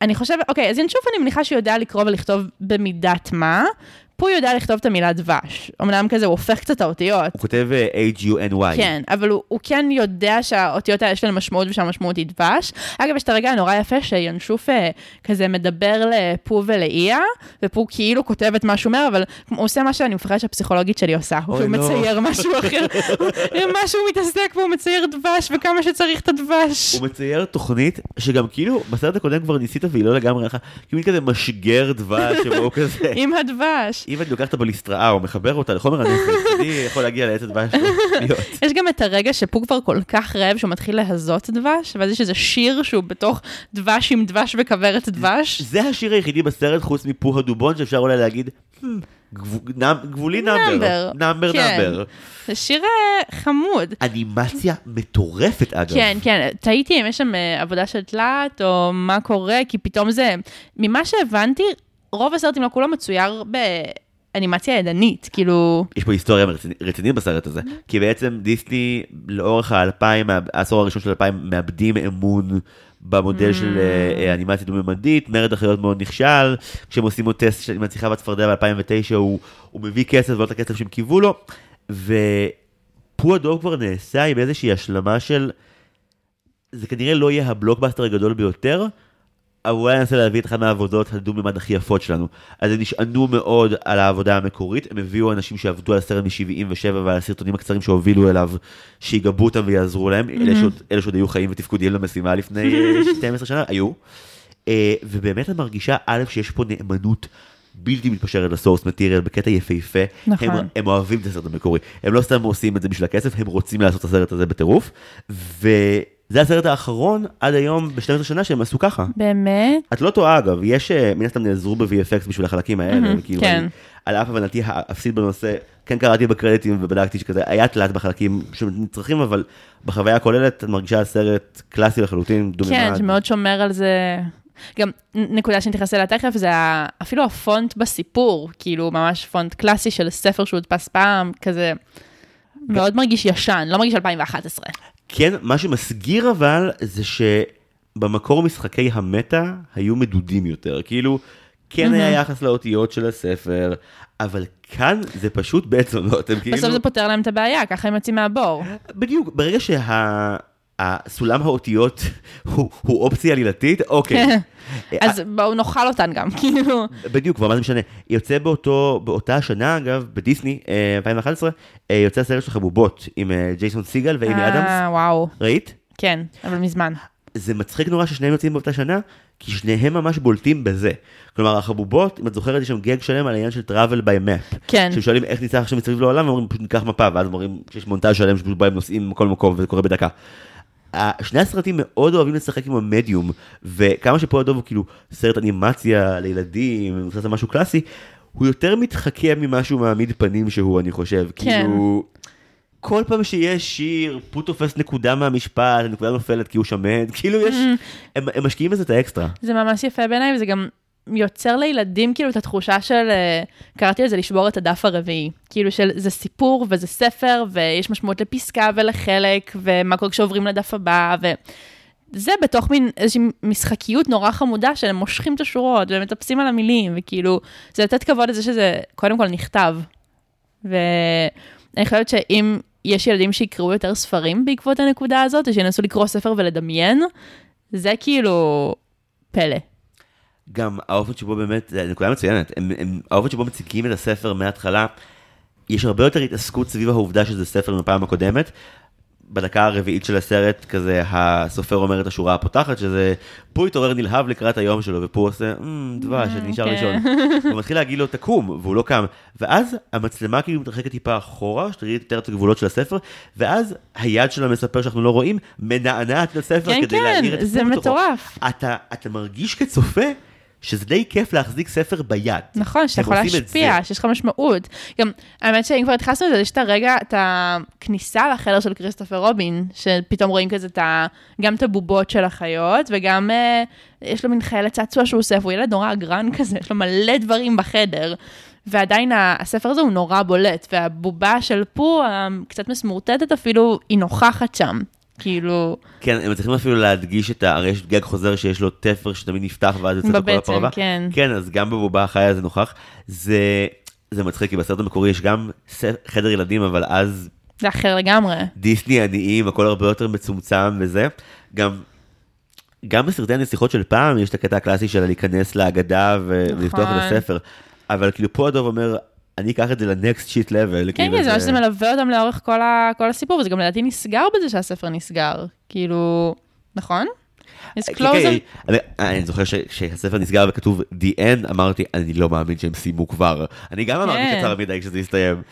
ואני חושבת, אוקיי, אז ינשוף אני מניחה שהוא יודע לקרוא ולכתוב במידת מה. הוא יודע לכתוב את המילה דבש. אמנם כזה, הוא הופך קצת את האותיות. הוא כותב אה, H-U-N-Y. כן, אבל הוא, הוא כן יודע שהאותיות האלה יש להן משמעות ושהמשמעות היא דבש. אגב, יש את הרגע הנורא יפה שינשוף אה, כזה מדבר לפו ולאיה, ופו כאילו כותב את מה שהוא אומר, אבל הוא עושה מה שאני מפחדת שהפסיכולוגית שלי עושה, שהוא לא. מצייר משהו אחר. מה שהוא מתעסק בו, הוא מצייר דבש, וכמה שצריך את הדבש. הוא מצייר תוכנית שגם כאילו בסרט הקודם כבר ניסית והיא לא לגמרי הלכה, כאילו כזה משגר דבש שבו הוא כזה. עם הדבש. אם אני לוקח את הבליסטראה או מחבר אותה לחומר הנפץ, אני יכול להגיע לעץ הדבש. יש גם את הרגע שפו כבר כל כך רעב שהוא מתחיל להזות דבש, ואז יש איזה שיר שהוא בתוך דבש עם דבש וכוורת דבש. זה השיר היחידי בסרט חוץ מפו הדובון שאפשר אולי להגיד, "Hmm, גבולי נאמבר, נאמבר, נאמבר כן. זה שיר אה, חמוד. אנימציה מטורפת אגב. כן, כן, תהיתי אם יש שם אה, עבודה של תלת, או מה קורה, כי פתאום זה... ממה שהבנתי, רוב הסרט, אם לא כולו, מצויר באנימציה ידנית, כאילו... יש פה היסטוריה רצינית- רצינית בסרט הזה, כי בעצם דיסני לאורך האלפיים, העשור הראשון של אלפיים, מאבדים אמון במודל של אה, אה, אנימציה דו-ממדית, מרד החיות מאוד נכשל, כשהם עושים לו טסט של- עם הצליחה בצפרדע ב-2009, הוא, מביא כסף ולא את הכסף שהם קיוו לו, ופו הדוב כבר נעשה עם איזושהי השלמה של, זה כנראה לא יהיה הבלוקבאסטר הגדול ביותר, אולי אני אנסה להביא את אחת מהעבודות הדו-ממד הכי יפות שלנו. אז הם נשענו מאוד על העבודה המקורית, הם הביאו אנשים שעבדו על הסרט מ-77 ועל הסרטונים הקצרים שהובילו אליו, שיגבו אותם ויעזרו להם, אלה, שעוד, אלה שעוד היו חיים ותפקודיים למשימה לפני אה, 12 שנה, היו. אה, ובאמת את מרגישה, א', שיש פה נאמנות בלתי מתפשרת לסורס מטיריאל בקטע יפהפה. נכון. הם, הם אוהבים את הסרט המקורי, הם לא סתם עושים את זה בשביל הכסף, הם רוצים לעשות את הסרט הזה בטירוף. וזה הסרט האחרון עד היום ב-12 שנה שהם עשו ככה. באמת? את לא טועה אגב, יש, אה, מן הסתם נעזרו ב-VFX בשביל החלקים האלה, מהמם, וכאילו, כן. אני, על אף הבנתי האפסית בנושא, כן קראתי בקרדיטים ובדקתי שכזה, היה תלת בחלקים שנצרכים, אבל בחוויה הכוללת את מרגישה סרט קלאסי לחלוטין, דו כן. שמאוד שומר על זה. גם נקודה שנתייחס אליה תכף, זה אפילו הפונט בסיפור, כאילו ממש פונט קלאסי של ספר שהודפס פעם, כזה מאוד מרגיש ישן, לא מרגיש 2011. כן, מה שמסגיר אבל, זה שבמקור משחקי המטה היו מדודים יותר, כאילו, כן היה יחס לאותיות של הספר, אבל כאן זה פשוט בעת זונות, הם כאילו... בסוף זה פותר להם את הבעיה, ככה הם יוצאים מהבור. בדיוק, ברגע שהסולם האותיות הוא, הוא אופציה עלילתית, אוקיי. כן. אז בואו נאכל אותן גם, כאילו. בדיוק, כבר מה זה משנה. יוצא באותו, באותה השנה, אגב, בדיסני, אה, 2011, אה, יוצא הסרט של חבובות עם אה, ג'ייסון סיגל ואימי אדמס. אה, וואו, ראית? כן, אבל מזמן. זה מצחיק נורא ששניהם יוצאים באותה שנה, כי שניהם ממש בולטים בזה. כלומר, החבובות, אם את זוכרת, יש שם גג שלם על העניין של travel by map. כן. ששואלים איך ניסע עכשיו מסביב לעולם, אומרים, פשוט ניקח מפה, ואז אומרים שיש מונטאז' שלם שפשוט בו הם נוסעים מכל מקום, וזה קורה בדקה. שני הסרטים מאוד אוהבים לשחק עם המדיום, וכמה שפה הדוב הוא כאילו סרט אנימציה לילדים, מבוסס על משהו קלאסי, הוא יותר מתחכם ממשהו מעמיד פנים שהוא, אני חושב. כן. כאילו, כל פעם שיש שיר, פו תופס נקודה מהמשפט, הנקודה נופלת כי הוא שמן, כאילו יש, הם, הם משקיעים בזה את האקסטרה. זה ממש יפה בעיניי, וזה גם יוצר לילדים כאילו את התחושה של, אה, קראתי לזה לשבור את הדף הרביעי. כאילו של זה סיפור וזה ספר, ויש משמעות לפסקה ולחלק, ומה קורה כשעוברים לדף הבא, וזה בתוך מין איזושהי משחקיות נורא חמודה, שהם מושכים את השורות ומטפסים על המילים, וכאילו, זה לתת כבוד לזה שזה קודם כל נכתב. ואני חושבת שאם יש ילדים שיקראו יותר ספרים בעקבות הנקודה הזאת, ושינסו לקרוא ספר ולדמיין, זה כאילו פלא. גם האופן שבו באמת, זו נקודה מצוינת, הם, הם, האופן שבו מציגים את הספר מההתחלה, יש הרבה יותר התעסקות סביב העובדה שזה ספר מפעם הקודמת. בדקה הרביעית של הסרט, כזה, הסופר אומר את השורה הפותחת, שזה, פו התעורר נלהב לקראת היום שלו, ופו עושה, "אמ, דבש, אני נשאר כן. ראשון. הוא מתחיל להגיד לו, תקום, והוא לא קם. ואז המצלמה כאילו מתרחקת טיפה אחורה, שתראי יותר את הגבולות של הספר, ואז היד של המספר שאנחנו לא רואים, מנענעת את הספר כן, כדי כן, להאיר את זה פו בתוכו. מטורף. אתה, אתה מרגיש כצופה שזה די כיף להחזיק ספר ביד. נכון, שאתה יכול להשפיע. שיש לך משמעות. גם, האמת שאם כבר התייחסנו לזה, יש את הרגע, את הכניסה לחדר של כריסטופר רובין, שפתאום רואים כזה את ה... גם את הבובות של החיות, וגם אה, יש לו מין חיילת צעצוע שהוא אוסף, הוא ילד נורא אגרן כזה, יש לו מלא דברים בחדר. ועדיין הספר הזה הוא נורא בולט, והבובה של פו, הקצת מסמורטטת אפילו, היא נוכחת שם. כאילו, כן, הם צריכים אפילו להדגיש את ה... הרי יש גג חוזר שיש לו תפר שתמיד נפתח ואז יוצא את כל בבטן, הפרווה. כן. כן, אז גם בבובה החיה זה נוכח. זה, זה מצחיק, כי בסרט המקורי יש גם חדר ילדים, אבל אז זה אחר לגמרי. דיסני עניים, הכל הרבה יותר מצומצם וזה. גם, גם בסרטי הנסיכות של פעם יש את הקטע הקלאסי של להיכנס להגדה ו- נכון. ולפתוח את הספר. אבל כאילו פה הדוב אומר, אני אקח את זה לנקסט שיט לבל. כן, כן, זה מה שזה מלווה אותם לאורך כל, ה, כל הסיפור, וזה גם לדעתי נסגר בזה שהספר נסגר. כאילו, נכון? It's כן, closed. כן, אני- זוכר שהספר נסגר וכתוב The End, אמרתי, אני לא מאמין שהם סיימו כבר. אני גם אמרתי כן. קצר מדי כשזה הסתיים.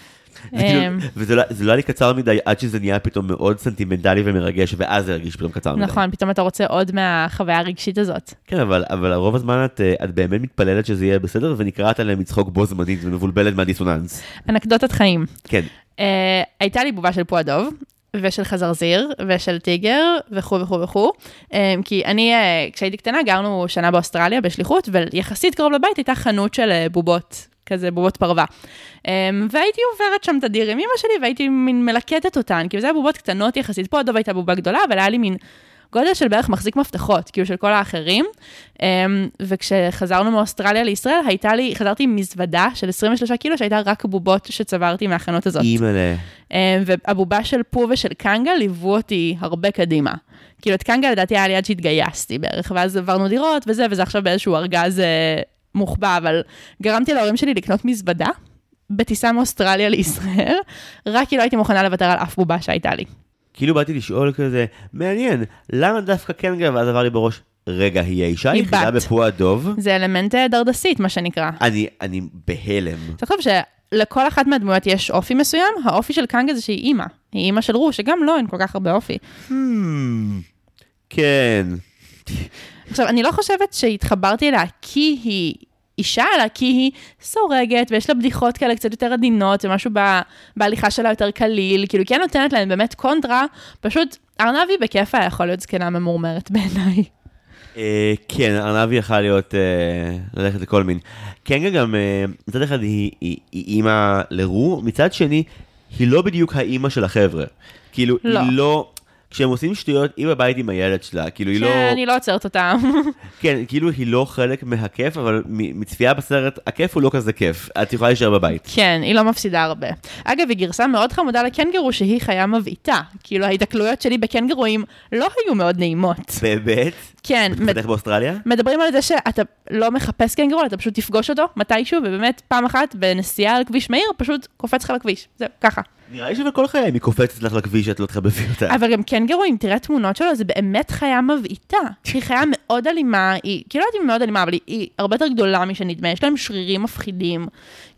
אמ. וזה לא- זה לא היה לי קצר מדי עד שזה נהיה פתאום מאוד סנטימנטלי ומרגש, ואז זה הרגיש פתאום קצר מדי. נכון, פתאום אתה רוצה עוד מהחוויה הרגשית הזאת. כן, אבל, אבל רוב הזמן את, אה, את באמת מתפללת שזה יהיה בסדר, ונקרעת עליהם מצחוק בו זמנית ומבולבלת מהדיסוננס. אנקדוטת חיים. כן. Uh, הייתה לי בובה של פועדוב, ושל חזרזיר, ושל טיגר, וכו' וכו' וכו'. Um, כי אני, uh, כשהייתי קטנה, גרנו שנה באוסטרליה בשליחות, ויחסית קרוב לבית הייתה חנות של בובות, כזה בובות פרווה. Um, והייתי עוברת שם תדיר עם אמא שלי, והייתי מין מלקטת אותן, כאילו זה היה בובות קטנות יחסית, פועדוב הייתה בובה גדולה, אבל היה לי מין... גודל של בערך מחזיק מפתחות, כאילו של כל האחרים. Um, וכשחזרנו מאוסטרליה לישראל, הייתה לי, חזרתי עם מזוודה של 23 קילו, שהייתה רק בובות שצברתי מהחנות הזאת. אימא'לה. אה, והבובה של פו ושל קנגה ליוו אותי הרבה קדימה. כאילו, את קנגה לדעתי היה לי עד שהתגייסתי בערך, ואז עברנו דירות וזה, וזה עכשיו באיזשהו ארגז אה, מוחבא, אבל גרמתי להורים שלי לקנות מזוודה בטיסה מאוסטרליה לישראל, רק כי לא הייתי מוכנה לוותר על אף בובה שהייתה לי. כאילו באתי לשאול כזה, מעניין, למה דווקא קנגה? ואז עבר לי בראש, רגע, היא האישה היחידה. בפוע הדוב? זה אלמנט אה, דרדסית, מה שנקרא. אני, אני בהלם. תחשוב שלכל אחת מהדמויות יש אופי מסוים, האופי של קנגה זה שהיא אימא. היא אימא של רו, שגם לו אין כל כך הרבה אופי. Hmm, כן. עכשיו, אני לא חושבת שהתחברתי אליה כי היא אישה, אלא כי היא סורגת, ויש לה בדיחות כאלה קצת יותר עדינות, ומשהו ב, בהליכה שלה יותר קליל, כאילו, היא כן נותנת להם באמת קונטרה, פשוט ארנבי בכיף היה יכול להיות זקנה ממורמרת בעיניי. אה, כן, ארנבי יכלה להיות, אה, ללכת לכל מין. קנגה גם, אה, מצד אחד היא אימא לרו, מצד שני, היא לא בדיוק האימא של החבר'ה. כאילו, לא. היא לא... כשהם עושים שטויות, היא בבית עם הילד שלה, כאילו היא לא... שאני לא עוצרת אותם. כן, כאילו היא לא חלק מהכיף, אבל מצפייה בסרט, הכיף הוא לא כזה כיף. את יכולה להישאר בבית. כן, היא לא מפסידה הרבה. אגב, היא גרסה מאוד חמודה לקנגרו שהיא חיה מבעיטה. כאילו, ההיתקלויות שלי בקנגרואים לא היו מאוד נעימות. באמת? כן, מד- מתפתח באוסטרליה? מדברים על זה שאתה לא מחפש קנגרו, אתה פשוט תפגוש אותו מתישהו, ובאמת פעם אחת בנסיעה על כביש מהיר, פשוט קופץ לך לכביש. זהו, ככה. נראה לי שבכל חיי היא קופצת לך לכביש שאת לא תחבבי אותה. אבל גם קנגרו, אם תראה תמונות שלו, זה באמת חיה מבעיטה. היא חיה מאוד אלימה, היא, כאילו לא יודעת אם היא מאוד אלימה, אבל היא, היא הרבה יותר גדולה משנדמה, יש להם שרירים מפחידים.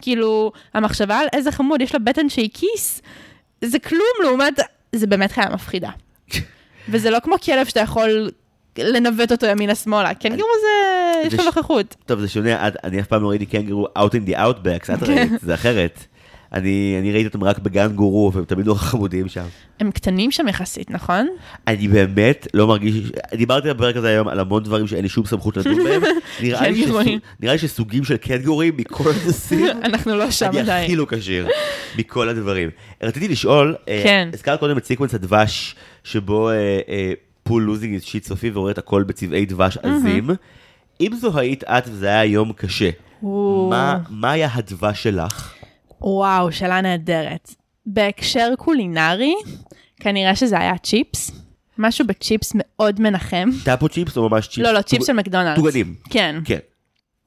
כאילו, המחשבה על איזה חמוד, יש לה בטן שהיא כיס, זה כלום לעומת, זה באמת חיה מפחידה. וזה לא כמו כלב שאתה יכול לנווט אותו ימינה-שמאלה, קנגרו זה, יש לו נוכחות. טוב, זה שונה, אני אף פעם לא ראיתי קנגרו out in the outbacks, את ראית, זה אחרת. אני אני ראיתי אותם רק בגן גורו, והם תמיד נורא חמודים שם. הם קטנים שם יחסית, נכון? אני באמת לא מרגיש, דיברתי בפרק הזה היום על המון דברים שאין לי שום סמכות לדון בהם. נראה לי קנגורים. שסוג- נראה לי שסוגים של קנגורים מכל הנושאים, אנחנו לא שם אני עדיין. הכי לא כשיר מכל הדברים. רציתי לשאול, אה, כן. הזכרת קודם את sequence הדבש, שבו אה, אה, פו losing his shit סופית ורואה את הכל בצבעי דבש עזים. אם זו היית את וזה היה יום קשה. מה מה היה הדבש שלך? וואו, שאלה נהדרת. בהקשר קולינרי, כנראה שזה היה צ'יפס. משהו בצ'יפס מאוד מנחם. תפוצ'יפס או ממש צ'יפס? לא, לא, צ'יפס של מקדונלדס. טוגנים. כן. כן.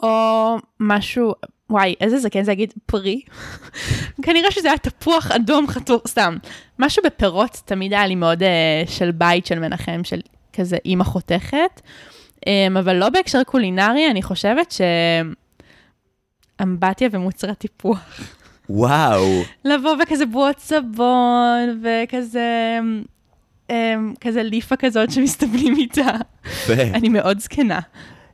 או משהו, וואי, איזה זקן זה להגיד פרי. כנראה שזה היה תפוח אדום חתוך, סתם. משהו בפירות תמיד היה לי מאוד אה, של בית של מנחם, של כזה אימא חותכת. אמ, אבל לא בהקשר קולינרי, אני חושבת שאמבטיה ומוצרי טיפוח. וואו. לבוא וכזה בועות סבון, וכזה... אמ, כזה ליפה כזאת שמסתבנים איתה. אני מאוד זקנה.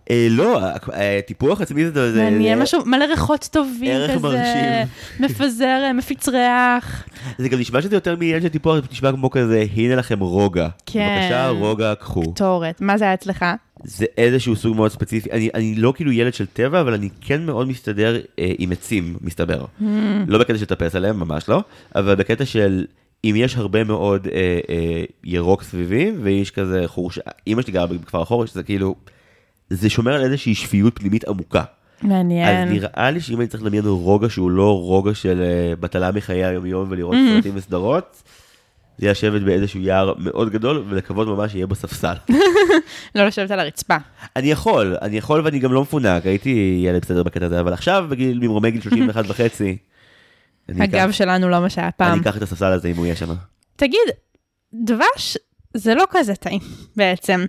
אה, לא, ה- ה- טיפוח עצמי זה... מעניין משהו, מלא ריחות טובים ערך כזה, מרשים. מפזר, אה, מפיץ ריח. זה גם נשמע שזה יותר מעניין של טיפוח, זה נשמע כמו כזה, הנה לכם רוגע. כן. בבקשה, רוגע, קחו. קטורת. מה זה היה אצלך? זה איזשהו סוג מאוד ספציפי. אני, אני לא כאילו ילד של טבע, אבל אני כן מאוד מסתדר אה, עם עצים, מסתבר. Hmm. לא בקטע של לטפס עליהם, ממש לא, אבל בקטע של אם יש הרבה מאוד אה, אה, ירוק סביבי, ויש כזה חורש... אמא שלי גרה בכפר החורש, זה כאילו... זה שומר על איזושהי שפיות פנימית עמוקה. מעניין. אז נראה לי שאם אני צריך לדמיין רוגע שהוא לא רוגע של אה, בטלה מחיי היום-יום ולראות Mm-hmm. סרטים וסדרות, זה לשבת באיזשהו יער מאוד גדול ולקוות ממש שיהיה בספסל. לא לשבת על הרצפה. אני יכול, אני יכול ואני גם לא מפונק, הייתי ילד בסדר בקטע הזה, אבל עכשיו בגיל, ממרומי גיל 31 וחצי, הגב שלנו לא מה שהיה פעם. אני אקח את הספסל הזה אם הוא יהיה שם. תגיד, דבש זה לא כזה טעים בעצם,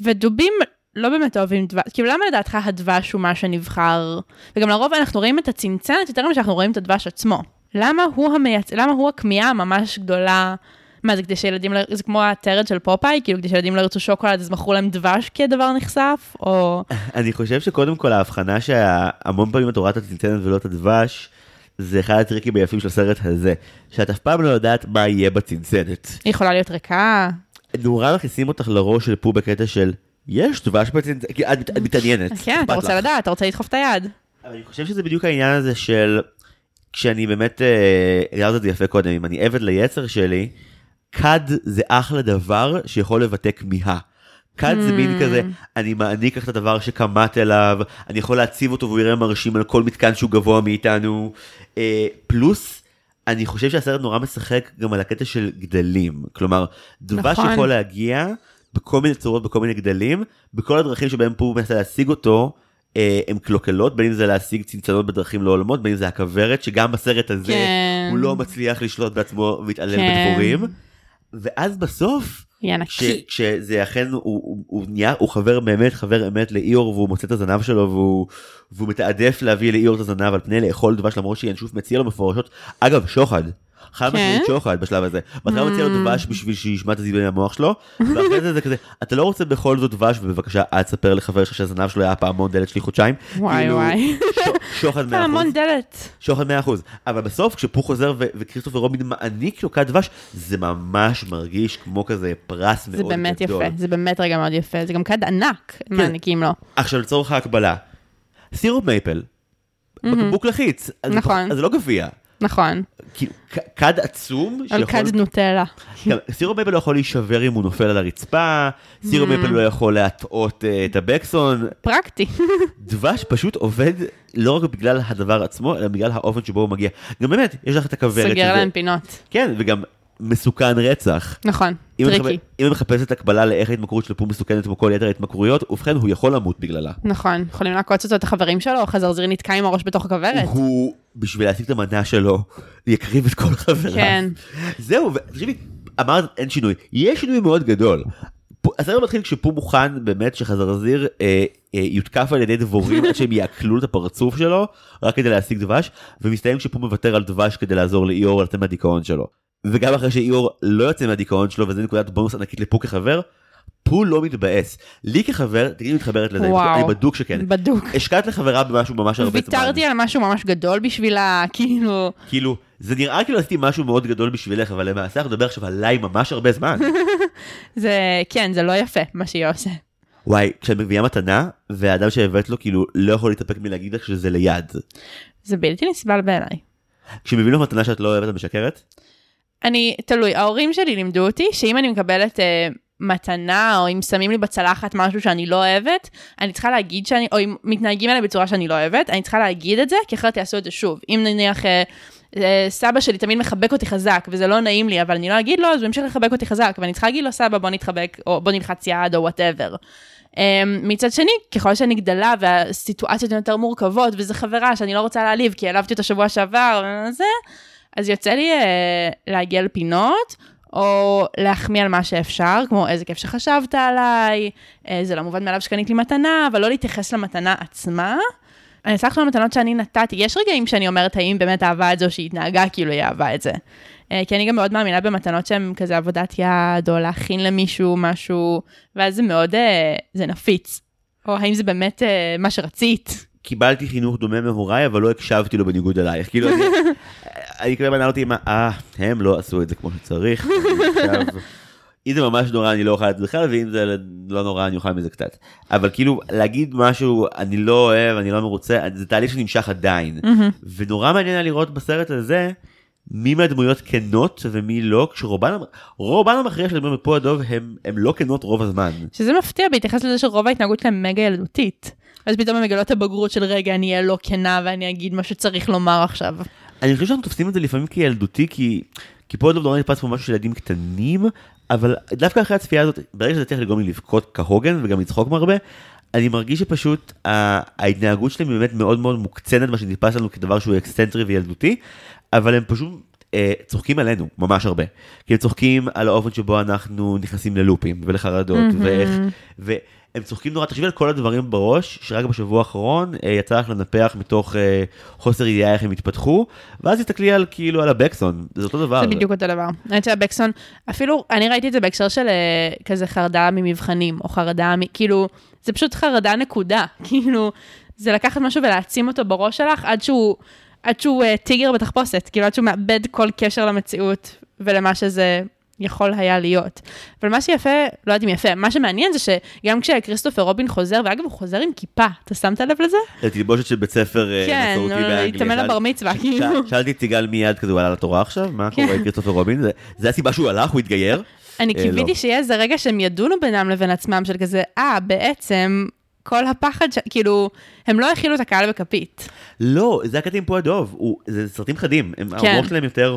ודובים לא באמת אוהבים דבש, כאילו למה לדעתך הדבש הוא מה שנבחר, וגם לרוב אנחנו רואים את הצנצנת יותר ממה שאנחנו רואים את הדבש עצמו. למה הוא המייצ... למה הוא הכמיהה הממש גדולה? מה זה כדי שילדים, לא... זה כמו הטרד של פופאי, כאילו כדי שילדים לא ירצו שוקולד אז מכרו להם דבש כדבר נחשף, או... אני חושב שקודם כל ההבחנה שהמון פעמים את רואה את הצנצנת ולא את הדבש, זה אחד הטריקים היפים של הסרט הזה, שאת אף פעם לא יודעת מה יהיה בצנצנת. היא יכולה להיות ריקה. נורא מכניסים אותך לראש של פו בקטע של, יש בצנצנת, כי את, מתעניינת. כן, אתה רוצה. לדעת, אתה רוצה לדחוף את היד. אבל אני חושב שזה בדיוק העניין הזה של, כשאני באמת, אה, הגדרת את זה יפה קודם, אם אני עבד ליצר שלי, כד זה אחלה דבר שיכול לבטא כמיהה. כד זה מין Hmm. כזה, אני מעניק לך את הדבר שקמט אליו, אני יכול להציב אותו והוא יראה מרשים על כל מתקן שהוא גבוה מאיתנו. אה, פלוס, אני חושב שהסרט נורא משחק גם על הקטע של גדלים. כלומר, דבש נכון. יכול להגיע בכל מיני צורות, בכל מיני גדלים, בכל הדרכים שבהם הוא מנסה להשיג אותו. אה, הם קלוקלות, בין אם זה להשיג צנצנות בדרכים לא הולמות, בין אם זה הכוורת, שגם בסרט הזה כן. הוא לא מצליח לשלוט בעצמו והתעלל כן. בדבורים. ואז בסוף. כשזה אכן, הוא, הוא, הוא נהיה, הוא חבר באמת, חבר אמת לאיור, והוא מוצא את הזנב שלו, והוא, והוא מתעדף להביא לאיור את הזנב על פני לאכול דבש, למרות שינשוף מציע לו מפורשות. אגב, שוחד. חד כן? משמעית שוחד בשלב הזה. בהתחלה מציע לו דבש בשביל שישמע את הזיווני המוח שלו, ואחרי זה זה כזה, אתה לא רוצה בכל זאת דבש, ובבקשה אל תספר לחבר שלך שהזנב שלו היה פעמון דלת שלי חודשיים. וואי, כאילו, וואי. שוחד מאה אחוז. פעמון דלת. שוחד 100%, אבל בסוף כשפו חוזר ו- וכריסטופר רובין מעניק לו כד דבש, זה ממש מרגיש כמו כזה פרס מאוד זה גדול. באמת יפה, זה באמת רגע מאוד יפה, זה גם כד ענק, כן. מעניקים לו. עכשיו לצורך ההקבלה, סירופ מייפל, בקבוק לחיץ, זה נכון. אז זה לא גביע, נכון, כאילו כד עצום, על שיכול- כד נוטלה. גם סירופ מייפל לא יכול להישבר אם הוא נופל על הרצפה, סירופ מייפל לא יכול להטעות אה, את הבקסון, פרקטי. דבש פשוט עובד לא רק בגלל הדבר עצמו, אלא בגלל האופן שבו הוא מגיע. גם באמת, יש לך את הכוורת סוגר להם פינות. כן, וגם מסוכן רצח. נכון, אם tricky. מחפ- אם את מחפשת הקבלה לאיך ההתמכרות של פו מסוכנת כמו כל יתר ההתמכרויות, ובכן הוא יכול למות בגללה. נכון, יכולים לעקוץ אותו את החברים שלו, חזרזיר נתקע עם הראש בתוך הכוורת. הוא, בשביל להשיג את המנה שלו, יקריב את כל חבריו. כן. זהו, ותקשיבי, אמרת אין שינוי, יש שינוי מאוד גדול. הסרט מתחיל כשפו מוכן באמת שחזרזיר אה, אה, יותקף על ידי דבורים עד שהם יאכלו לו את הפרצוף שלו, רק כדי להשיג דבש, ומסתיים כשפו מוותר על דבש כדי לעזור לאיור לצאת מהדיכאון שלו. וגם אחרי שאיור לא יוצא מהדיכאון שלו, וזו נקודת בונוס ענקית לפו כחבר, פו לא מתבאס. לי כחבר, תגידי מתחברת לזה, וואו. אני בדוק שכן. בדוק. השקעת לחברה במשהו ממש הרבה זמן. ויתרתי על משהו ממש גדול בשבילה, כאילו, כאילו, זה נראה כאילו עשיתי משהו מאוד גדול בשבילך, אבל למעשה אנחנו נדבר עכשיו עליי ממש הרבה זמן. זה, כן, זה לא יפה מה שהיא עושה. וואי, כשאת מביאה מתנה, והאדם שהבאת לו כאילו לא יכול להתאפק מלהגיד לך שזה ליד. זה בלתי נסבל בעיניי. כשמביאים לך מתנה שאת לא אוהבת, את משקרת? אני, תלוי, ההורים שלי לימדו אותי שאם אני מקבלת אה, מתנה, או אם שמים לי בצלחת משהו שאני לא אוהבת, אני צריכה להגיד שאני, או אם מתנהגים אליי בצורה שאני לא אוהבת, אני צריכה להגיד את זה, כי אחרת יעשו את זה שוב. אם נניח אה, אה, סבא שלי תמיד מחבק אותי חזק, וזה לא נעים לי, אבל אני לא אגיד לו, אז הוא ימשיך לחבק אותי חזק, ואני צריכה להגיד לו, סבא, בוא נתחבק, או בוא נלחץ יד, או whatever. Um, מצד שני, ככל שאני גדלה והסיטואציות הן יותר מורכבות, וזו חברה שאני לא רוצה להעליב, כי העלבתי אותה שבוע שעבר, זה, אז יוצא לי uh, להגיע לפינות, או להחמיא על מה שאפשר, כמו איזה כיף שחשבת עליי, uh, זה לא מובן מאליו שקנית לי מתנה, אבל לא להתייחס למתנה עצמה. אני אסלח לו למתנות שאני נתתי, יש רגעים שאני אומרת האם באמת אהבה את זה או שהיא התנהגה כאילו היא אהבה את זה. אה, כי אני גם מאוד מאמינה במתנות שהן כזה עבודת יד, או להכין למישהו משהו, ואז זה מאוד, אה, זה נפיץ. או האם זה באמת אה, מה שרצית? קיבלתי חינוך דומה מהוריי, אבל לא הקשבתי לו בניגוד אלייך. כאילו, אני, כאילו מנהל אותי עם. אה, הם לא עשו את זה כמו שצריך. אם זה ממש נורא, אני לא אוכל את זה בכלל, ואם זה לא נורא, אני אוכל מזה קצת. אבל כאילו, להגיד משהו, אני לא אוהב, אני לא מרוצה, זה תהליך שנמשך עדיין. ונורא מעניין היה לראות בסרט הזה, מי מהדמויות כנות ומי לא, כשרובן רובן המכריע של הדמויות מפה הדוב הם, הם לא כנות רוב הזמן. שזה מפתיע בהתייחס לזה שרוב ההתנהגות שלהם מגה ילדותית. אז פתאום הם מגלות את הבגרות של רגע, אני אהיה לא כנה ואני אגיד מה שצריך לומר עכשיו. אני חושב שאנחנו תופסים את זה לפעמים כילדותי, כי, כי פה הדוב נורא נתפס פה משהו של ילדים קטנים, אבל דווקא אחרי הצפייה הזאת, ברגע שזה צריך לגרום לי לבכות כהוגן וגם לצחוק מהרבה, אני מרגיש שפשוט ההתנהגות שלהם היא באמת מאוד מאוד מוקצנת, מה שנתפס לנו כדבר שהוא אקסצנטרי וילדותי, אבל הם פשוט אה, צוחקים עלינו ממש הרבה. כי הם צוחקים על האופן שבו אנחנו נכנסים ללופים ולחרדות, mm-hmm. ואיך, והם צוחקים נורא, תחשבי על כל הדברים בראש, שרק בשבוע האחרון אה, יצא לך לנפח מתוך אה, חוסר ידיעה איך הם התפתחו, ואז תסתכלי על כאילו על הבקסון, זה אותו דבר. זה בדיוק אותו דבר. אני חושבת שהבקסון, אפילו, אני ראיתי את זה בהקשר של אה, כזה חרדה ממבחנים, או חרדה, מ, כאילו, זה פשוט חרדה נקודה, כאילו, זה לקחת משהו ולהעצים אותו בראש שלך עד שהוא... עד שהוא uh, טיגר בתחפושת, כאילו עד שהוא מאבד כל קשר למציאות ולמה שזה יכול היה להיות. אבל מה שיפה, לא יודעת אם יפה, מה שמעניין זה שגם כשכריסטופר רובין חוזר, ואגב, הוא חוזר עם כיפה, אתה שמת לב לזה? זה תלבושת של בית ספר אה, כן, מסורתי באנגליה. כן, התאמן לבר מצווה, כאילו. שאלתי את סיגל מיד כזה, הוא עלה לתורה עכשיו? מה כן. קורה עם כריסטופר רובין? זה- הסיבה שהוא הלך, הוא התגייר? אני אה, קיוויתי לא. שיהיה איזה רגע שהם ידונו בינם לבין עצמם, של כזה, אה, בעצם, כל הפחד, ש... כאילו, הם לא הכילו את הקהל בכפית. לא, זה הקטע עם פה הדוב, זה סרטים חדים, הם- כן. המוח שלהם יותר,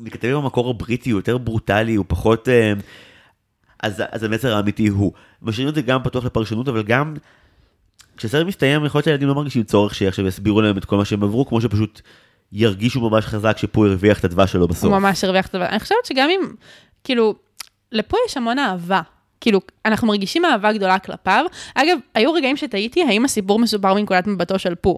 מתכתב עם המקור הבריטי, הוא יותר ברוטלי, הוא פחות... אה, אז אז המסר האמיתי הוא. משאירים את זה גם פתוח לפרשנות, אבל גם כשסרט מסתיים, יכול להיות שהילדים לא מרגישים צורך שעכשיו יסבירו להם את כל מה שהם עברו, כמו שפשוט ירגישו ממש חזק שפו הרוויח את הדבש שלו בסוף. הוא ממש הרוויח את הדבר. אני חושבת שגם אם, כאילו, לפה יש המון אהבה. כאילו, אנחנו מרגישים אהבה גדולה כלפיו. אגב, היו רגעים שתהיתי האם הסיפור מסופר מנקודת מבטו של פו.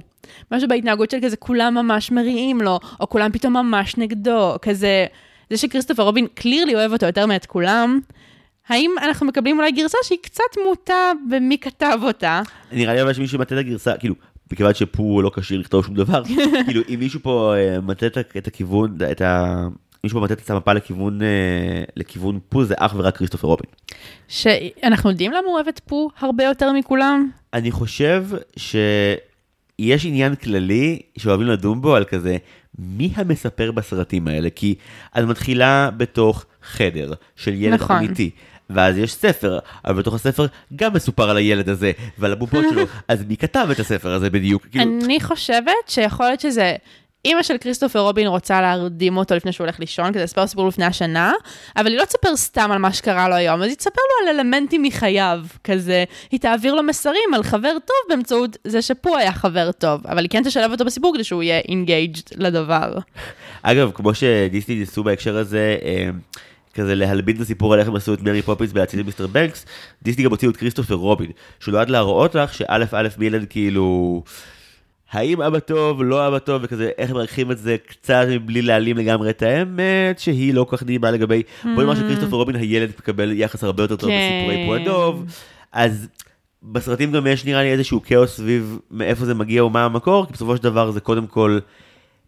משהו בהתנהגות של כזה, כולם ממש מריעים לו, או כולם פתאום ממש נגדו, כזה, זה שכריסטופר רובין קלירלי אוהב אותו יותר מאת כולם. האם אנחנו מקבלים אולי גרסה שהיא קצת מוטה במי כתב אותה? נראה לי אבל שמישהו מטה את הגרסה, כאילו, מכיוון שפו לא כשיר לכתוב שום דבר, כאילו, אם מישהו פה אה, מטה את הכיוון, את ה... מישהו פה מטה את המפה לכיוון, אה, לכיוון פו, זה אך ורק כריסטופר רובין. שאנחנו יודעים למה הוא אוהב את פו הרבה יותר מכולם? אני חושב שיש עניין כללי שאוהבים לדון בו על כזה, מי המספר בסרטים האלה? כי את מתחילה בתוך חדר של ילד נכון. אמיתי. ואז יש ספר, אבל בתוך הספר גם מסופר על הילד הזה ועל הבובות שלו, אז מי כתב את הספר הזה בדיוק? כאילו, אני חושבת שיכול להיות שזה... אימא של כריסטופר רובין רוצה להרדים אותו לפני שהוא הולך לישון, כדי לספר סיפור לפני השינה, אבל היא לא תספר סתם על מה שקרה לו היום, אז היא תספר לו על אלמנטים מחייו, כזה, היא תעביר לו מסרים על חבר טוב באמצעות זה שפו היה חבר טוב, אבל היא כן תשלב אותו בסיפור כדי שהוא יהיה engaged לדבר. אגב, כמו שדיסני ניסו בהקשר הזה, אה, כזה להלבין את הסיפור על איך הם עשו את מרי פופינס בלהציל את מיסטר בנקס, דיסני גם הוציאו את כריסטופר רובין, שהוא נועד להראות לך שא' א' מילן כאילו, האם אבא טוב, לא אבא טוב, וכזה איך הם מרחיבים את זה קצת מבלי להעלים לגמרי את האמת, שהיא לא כל כך נעימה לגבי, בוא נאמר שכריסטופר רובין הילד מקבל יחס הרבה יותר טוב כן. בסיפורי פו הדב, אז בסרטים גם יש נראה לי איזשהו כאוס סביב מאיפה זה מגיע ומה המקור, כי בסופו של דבר זה קודם כל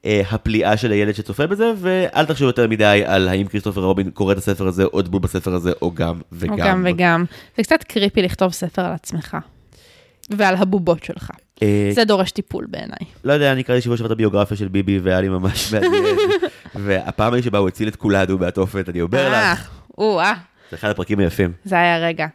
אה, הפליאה של הילד שצופה בזה, ואל תחשוב יותר מדי על האם כריסטופר רובין קורא את הספר הזה או דמות בספר הזה, או גם וגם. או גם וגם. זה קצת קריפי לכתוב ספר על עצמך. ועל הבובות שלך. אה, זה דורש טיפול בעיניי. לא יודע, אני קראתי שבוע שעבר את הביוגרפיה של ביבי, והיה לי ממש מעניין. והפעם ההיא שבה הוא הציל את כולנו מהתופת, אני אומר אה, לך, או-אה. זה אחד הפרקים היפים. זה היה רגע.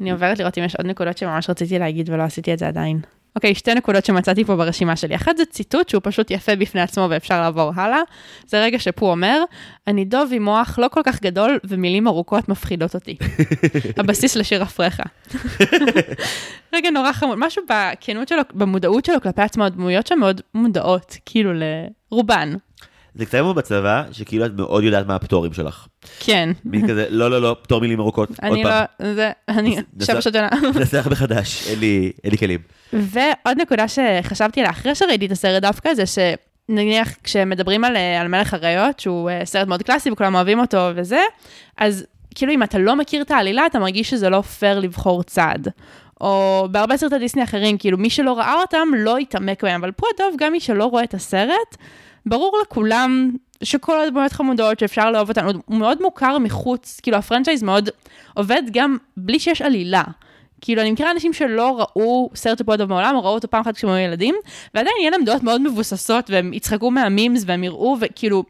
אני עוברת לראות אם יש עוד נקודות שממש רציתי להגיד ולא עשיתי את זה עדיין. אוקיי, שתי נקודות שמצאתי פה ברשימה שלי. אחת זה ציטוט שהוא פשוט יפה בפני עצמו ואפשר לעבור הלאה. זה רגע שפו אומר, אני דוב עם מוח לא כל כך גדול ומילים ארוכות מפחידות אותי. הבסיס לשיר אפריך. רגע נורא חמוד, משהו בכנות שלו, במודעות שלו כלפי עצמו, הדמויות שם מאוד מודעות, כאילו לרובן. זה קצת כמו בצבא, שכאילו את מאוד יודעת מה הפטורים שלך. כן. מין כזה, לא, לא, לא, פטור מילים ארוכות, עוד אני פעם. לא, זה, אני שבע שעות עונה. ננסח מחדש, אין לי אין לי כלים. ועוד נקודה שחשבתי עליה אחרי שראיתי את הסרט דווקא, זה שנניח כשמדברים על, אה, על מלך אריות, שהוא אה, סרט מאוד קלאסי וכולם אוהבים אותו וזה, אז כאילו אם אתה לא מכיר את העלילה, אתה מרגיש שזה לא פייר לבחור צד. או בהרבה סרטי דיסני אחרים, כאילו מי שלא ראה אותם לא יתעמק בהם, אבל פה הדוב, גם מי שלא רואה את הסרט, ברור לכולם שכל הדמויות חמודות, שאפשר לאהוב אותן, הוא מאוד מוכר מחוץ, כאילו הפרנצ'ייז מאוד עובד גם בלי שיש עלילה. כאילו, אני מכירה אנשים שלא ראו סרט של פועדוב מעולם, או ראו אותו פעם אחת כשהם היו ילדים, ועדיין יהיה להם דעות מאוד מבוססות, והם יצחקו מהמימס, והם יראו, וכאילו,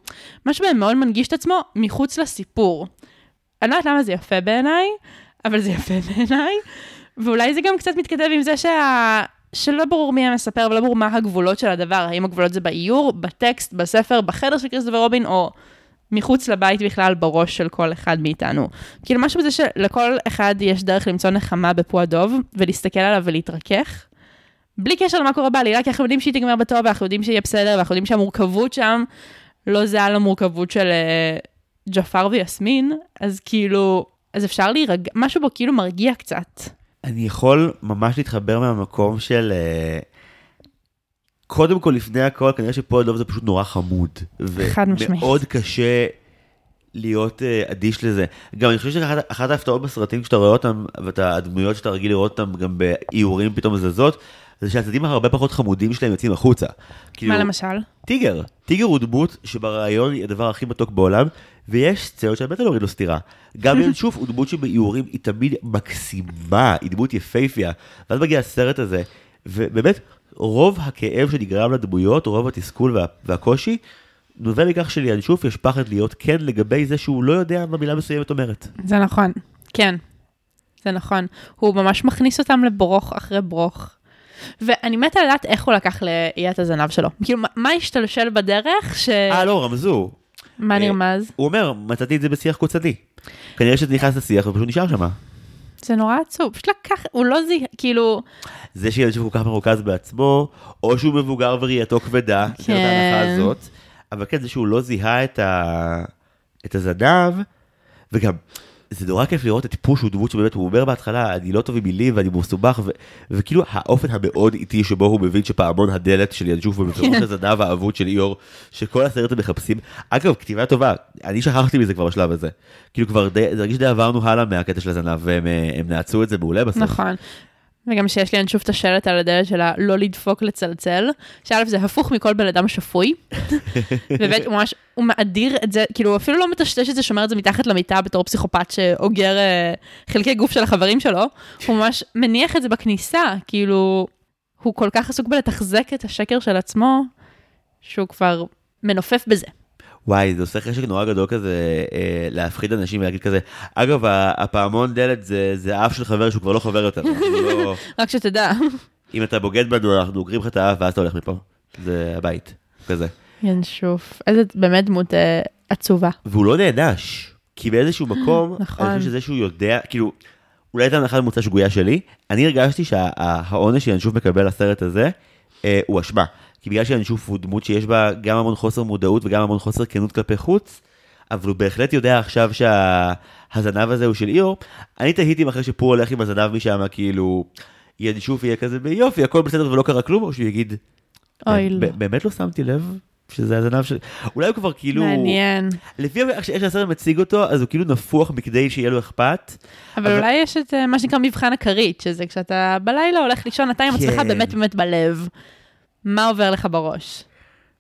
משהו בהם מאוד מנגיש את עצמו מחוץ לסיפור. אני לא יודעת למה זה יפה בעיניי, אבל זה יפה בעיניי, ואולי זה גם קצת מתכתב עם זה שה... שלא ברור מי המספר ולא ברור מה הגבולות של הדבר, האם הגבולות זה באיור, בטקסט, בספר, בחדר של קריסטופר רובין, או מחוץ לבית בכלל בראש של כל אחד מאיתנו. כאילו משהו בזה שלכל אחד יש דרך למצוא נחמה בפועדוב, ולהסתכל עליו ולהתרכך, בלי קשר למה קורה בעלילה, כי אנחנו יודעים שהיא תגמר בטוב, ואנחנו יודעים שיהיה בסדר, ואנחנו יודעים שהמורכבות שם לא זהה למורכבות של uh, ג'פר ויסמין, אז כאילו, אז אפשר להירגע, משהו בו כאילו מרגיע קצת. אני יכול ממש להתחבר מהמקום של... Uh... קודם כל, לפני הכל, כנראה שפה הדוב זה פשוט נורא חמוד. חד משמעית. ומאוד קשה להיות uh, אדיש לזה. גם אני חושב שאחת ההפתעות בסרטים, כשאתה רואה אותם, ואת הדמויות שאתה רגיל לראות אותם גם באיורים פתאום זזות, זה שהצדדים הרבה פחות חמודים שלהם יוצאים החוצה. כאילו, מה למשל? טיגר. טיגר הוא דמות שברעיון היא הדבר הכי מתוק בעולם, ויש סצנות שאני באמת לא אוריד לו סטירה. גם ינשוף הוא דמות שבאיורים היא תמיד מקסימה, היא דמות יפייפייה. ואז מגיע הסרט הזה, ובאמת, רוב הכאב שנגרם לדמויות, רוב התסכול וה, והקושי, נובע מכך שלינשוף יש פחד להיות כן לגבי זה שהוא לא יודע מה מילה מסוימת אומרת. זה נכון, כן. זה נכון. הוא ממש מכניס אותם לברוך אחרי ברוך. ואני מתה לדעת איך הוא לקח לאיי את הזנב שלו. כאילו, מה השתלשל בדרך ש... אה, לא, רמזו. מה נרמז? הוא אומר, מצאתי את זה בשיח קוצני. כנראה שזה נכנס לשיח ופשוט נשאר שם. זה נורא עצוב, פשוט לקח, הוא לא זיהה, כאילו... זה שילד שכל כך מרוכז בעצמו, או שהוא מבוגר וראייתו כבדה, כן. זאת ההנחה הזאת, אבל כן, זה שהוא לא זיהה את, ה... את הזנב, וגם, זה נורא כיף לראות את פוש הוא דמות שבאמת הוא אומר בהתחלה אני לא טוב עם מילים ואני מסובך ו- וכאילו האופן המאוד איטי שבו הוא מבין שפעמון הדלת של ינשוף ובפירוש כן. הזנב האבוד של איור שכל הסרט הם מחפשים אגב כתיבה טובה אני שכחתי מזה כבר בשלב הזה כאילו כבר די, זה הרגיש די עברנו הלאה מהקטע של הזנב והם אה, נעצו את זה מעולה בסוף. נכון. וגם שיש לי שוב את השלט על הדלת שלה, לא לדפוק לצלצל, שא' זה הפוך מכל בן אדם שפוי, ובאמת הוא ממש, הוא מאדיר את זה, כאילו הוא אפילו לא מטשטש את זה, שומר את זה מתחת למיטה בתור פסיכופת שאוגר uh, חלקי גוף של החברים שלו, הוא ממש מניח את זה בכניסה, כאילו, הוא כל כך עסוק בלתחזק את השקר של עצמו, שהוא כבר מנופף בזה. וואי, זה עושה חשק נורא גדול כזה אה, להפחיד אנשים ולהגיד כזה, אגב, הפעמון דלת זה, זה אף של חבר שהוא כבר לא חבר יותר. לא... רק שתדע. אם אתה בוגד בנו, אנחנו אוגרים לך את האף ואז אתה הולך מפה. זה הבית, כזה. ינשוף, איזה באמת דמות אה, עצובה. והוא לא נענש, כי באיזשהו מקום, נכון. אני חושב שזה שהוא יודע, כאילו, אולי הייתה הנחת מוצא שגויה שלי, אני הרגשתי שהעונש שינשוף מקבל לסרט הזה, אה, הוא אשמה. כי בגלל שהינשוף הוא דמות שיש בה גם המון חוסר מודעות וגם המון חוסר כנות כלפי חוץ, אבל הוא בהחלט יודע עכשיו שהזנב הזה הוא של איור. אני תהיתי אם אחרי שפור הולך עם הזנב משם, כאילו, ינשוף יהיה כזה ביופי, הכל בסדר ולא קרה כלום, או שהוא יגיד, אוי לא. באמת לא שמתי לב שזה הזנב של... אולי הוא כבר כאילו... מעניין. לפי איך שהסרט מציג אותו, אז הוא כאילו נפוח מכדי שיהיה לו אכפת. אבל, אבל... אולי יש את אה, מה שנקרא מבחן הכרית, שזה כשאתה בלילה הולך לישון, אתה עם עצמך כן. באמת באמת בלב. מה עובר לך בראש?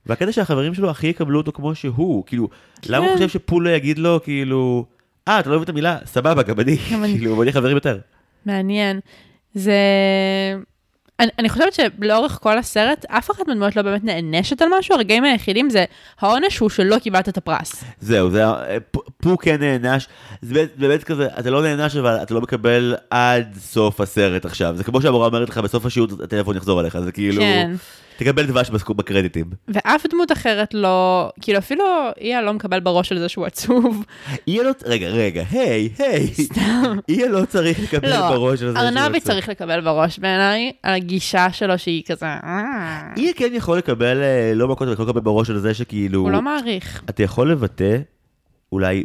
והקטע שהחברים שלו הכי יקבלו אותו כמו שהוא, כאילו, כן. למה הוא חושב שפול לא יגיד לו, כאילו, אה, אתה לא אוהב את המילה? סבבה, גם אני, כאילו, בוא נהיה חברים יותר. מעניין. זה... אני, אני חושבת שלאורך כל הסרט, אף אחת מהדמויות לא באמת נענשת על משהו, הרגעים היחידים זה העונש הוא שלא קיבלת את הפרס. זהו, זה, פה כן נענש, זה באמת, באמת כזה, אתה לא נענש אבל אתה לא מקבל עד סוף הסרט עכשיו, זה כמו שהמורה אומרת לך בסוף השיעור הטלפון יחזור אליך, זה כאילו... כן. תקבל דבש בקרדיטים. ואף דמות אחרת לא, כאילו אפילו איה לא מקבל בראש על זה שהוא עצוב. איה לא, רגע, רגע, היי, היי. סתם. איה לא צריך לקבל לא, בראש על זה שהוא עצוב. ארנבי צריך לקבל בראש בעיניי, על הגישה שלו שהיא כזה... אה. איה כן יכול לקבל, אה, לא מכות, אבל יכול לקבל בראש על זה שכאילו... הוא לא מעריך. אתה יכול לבטא, אולי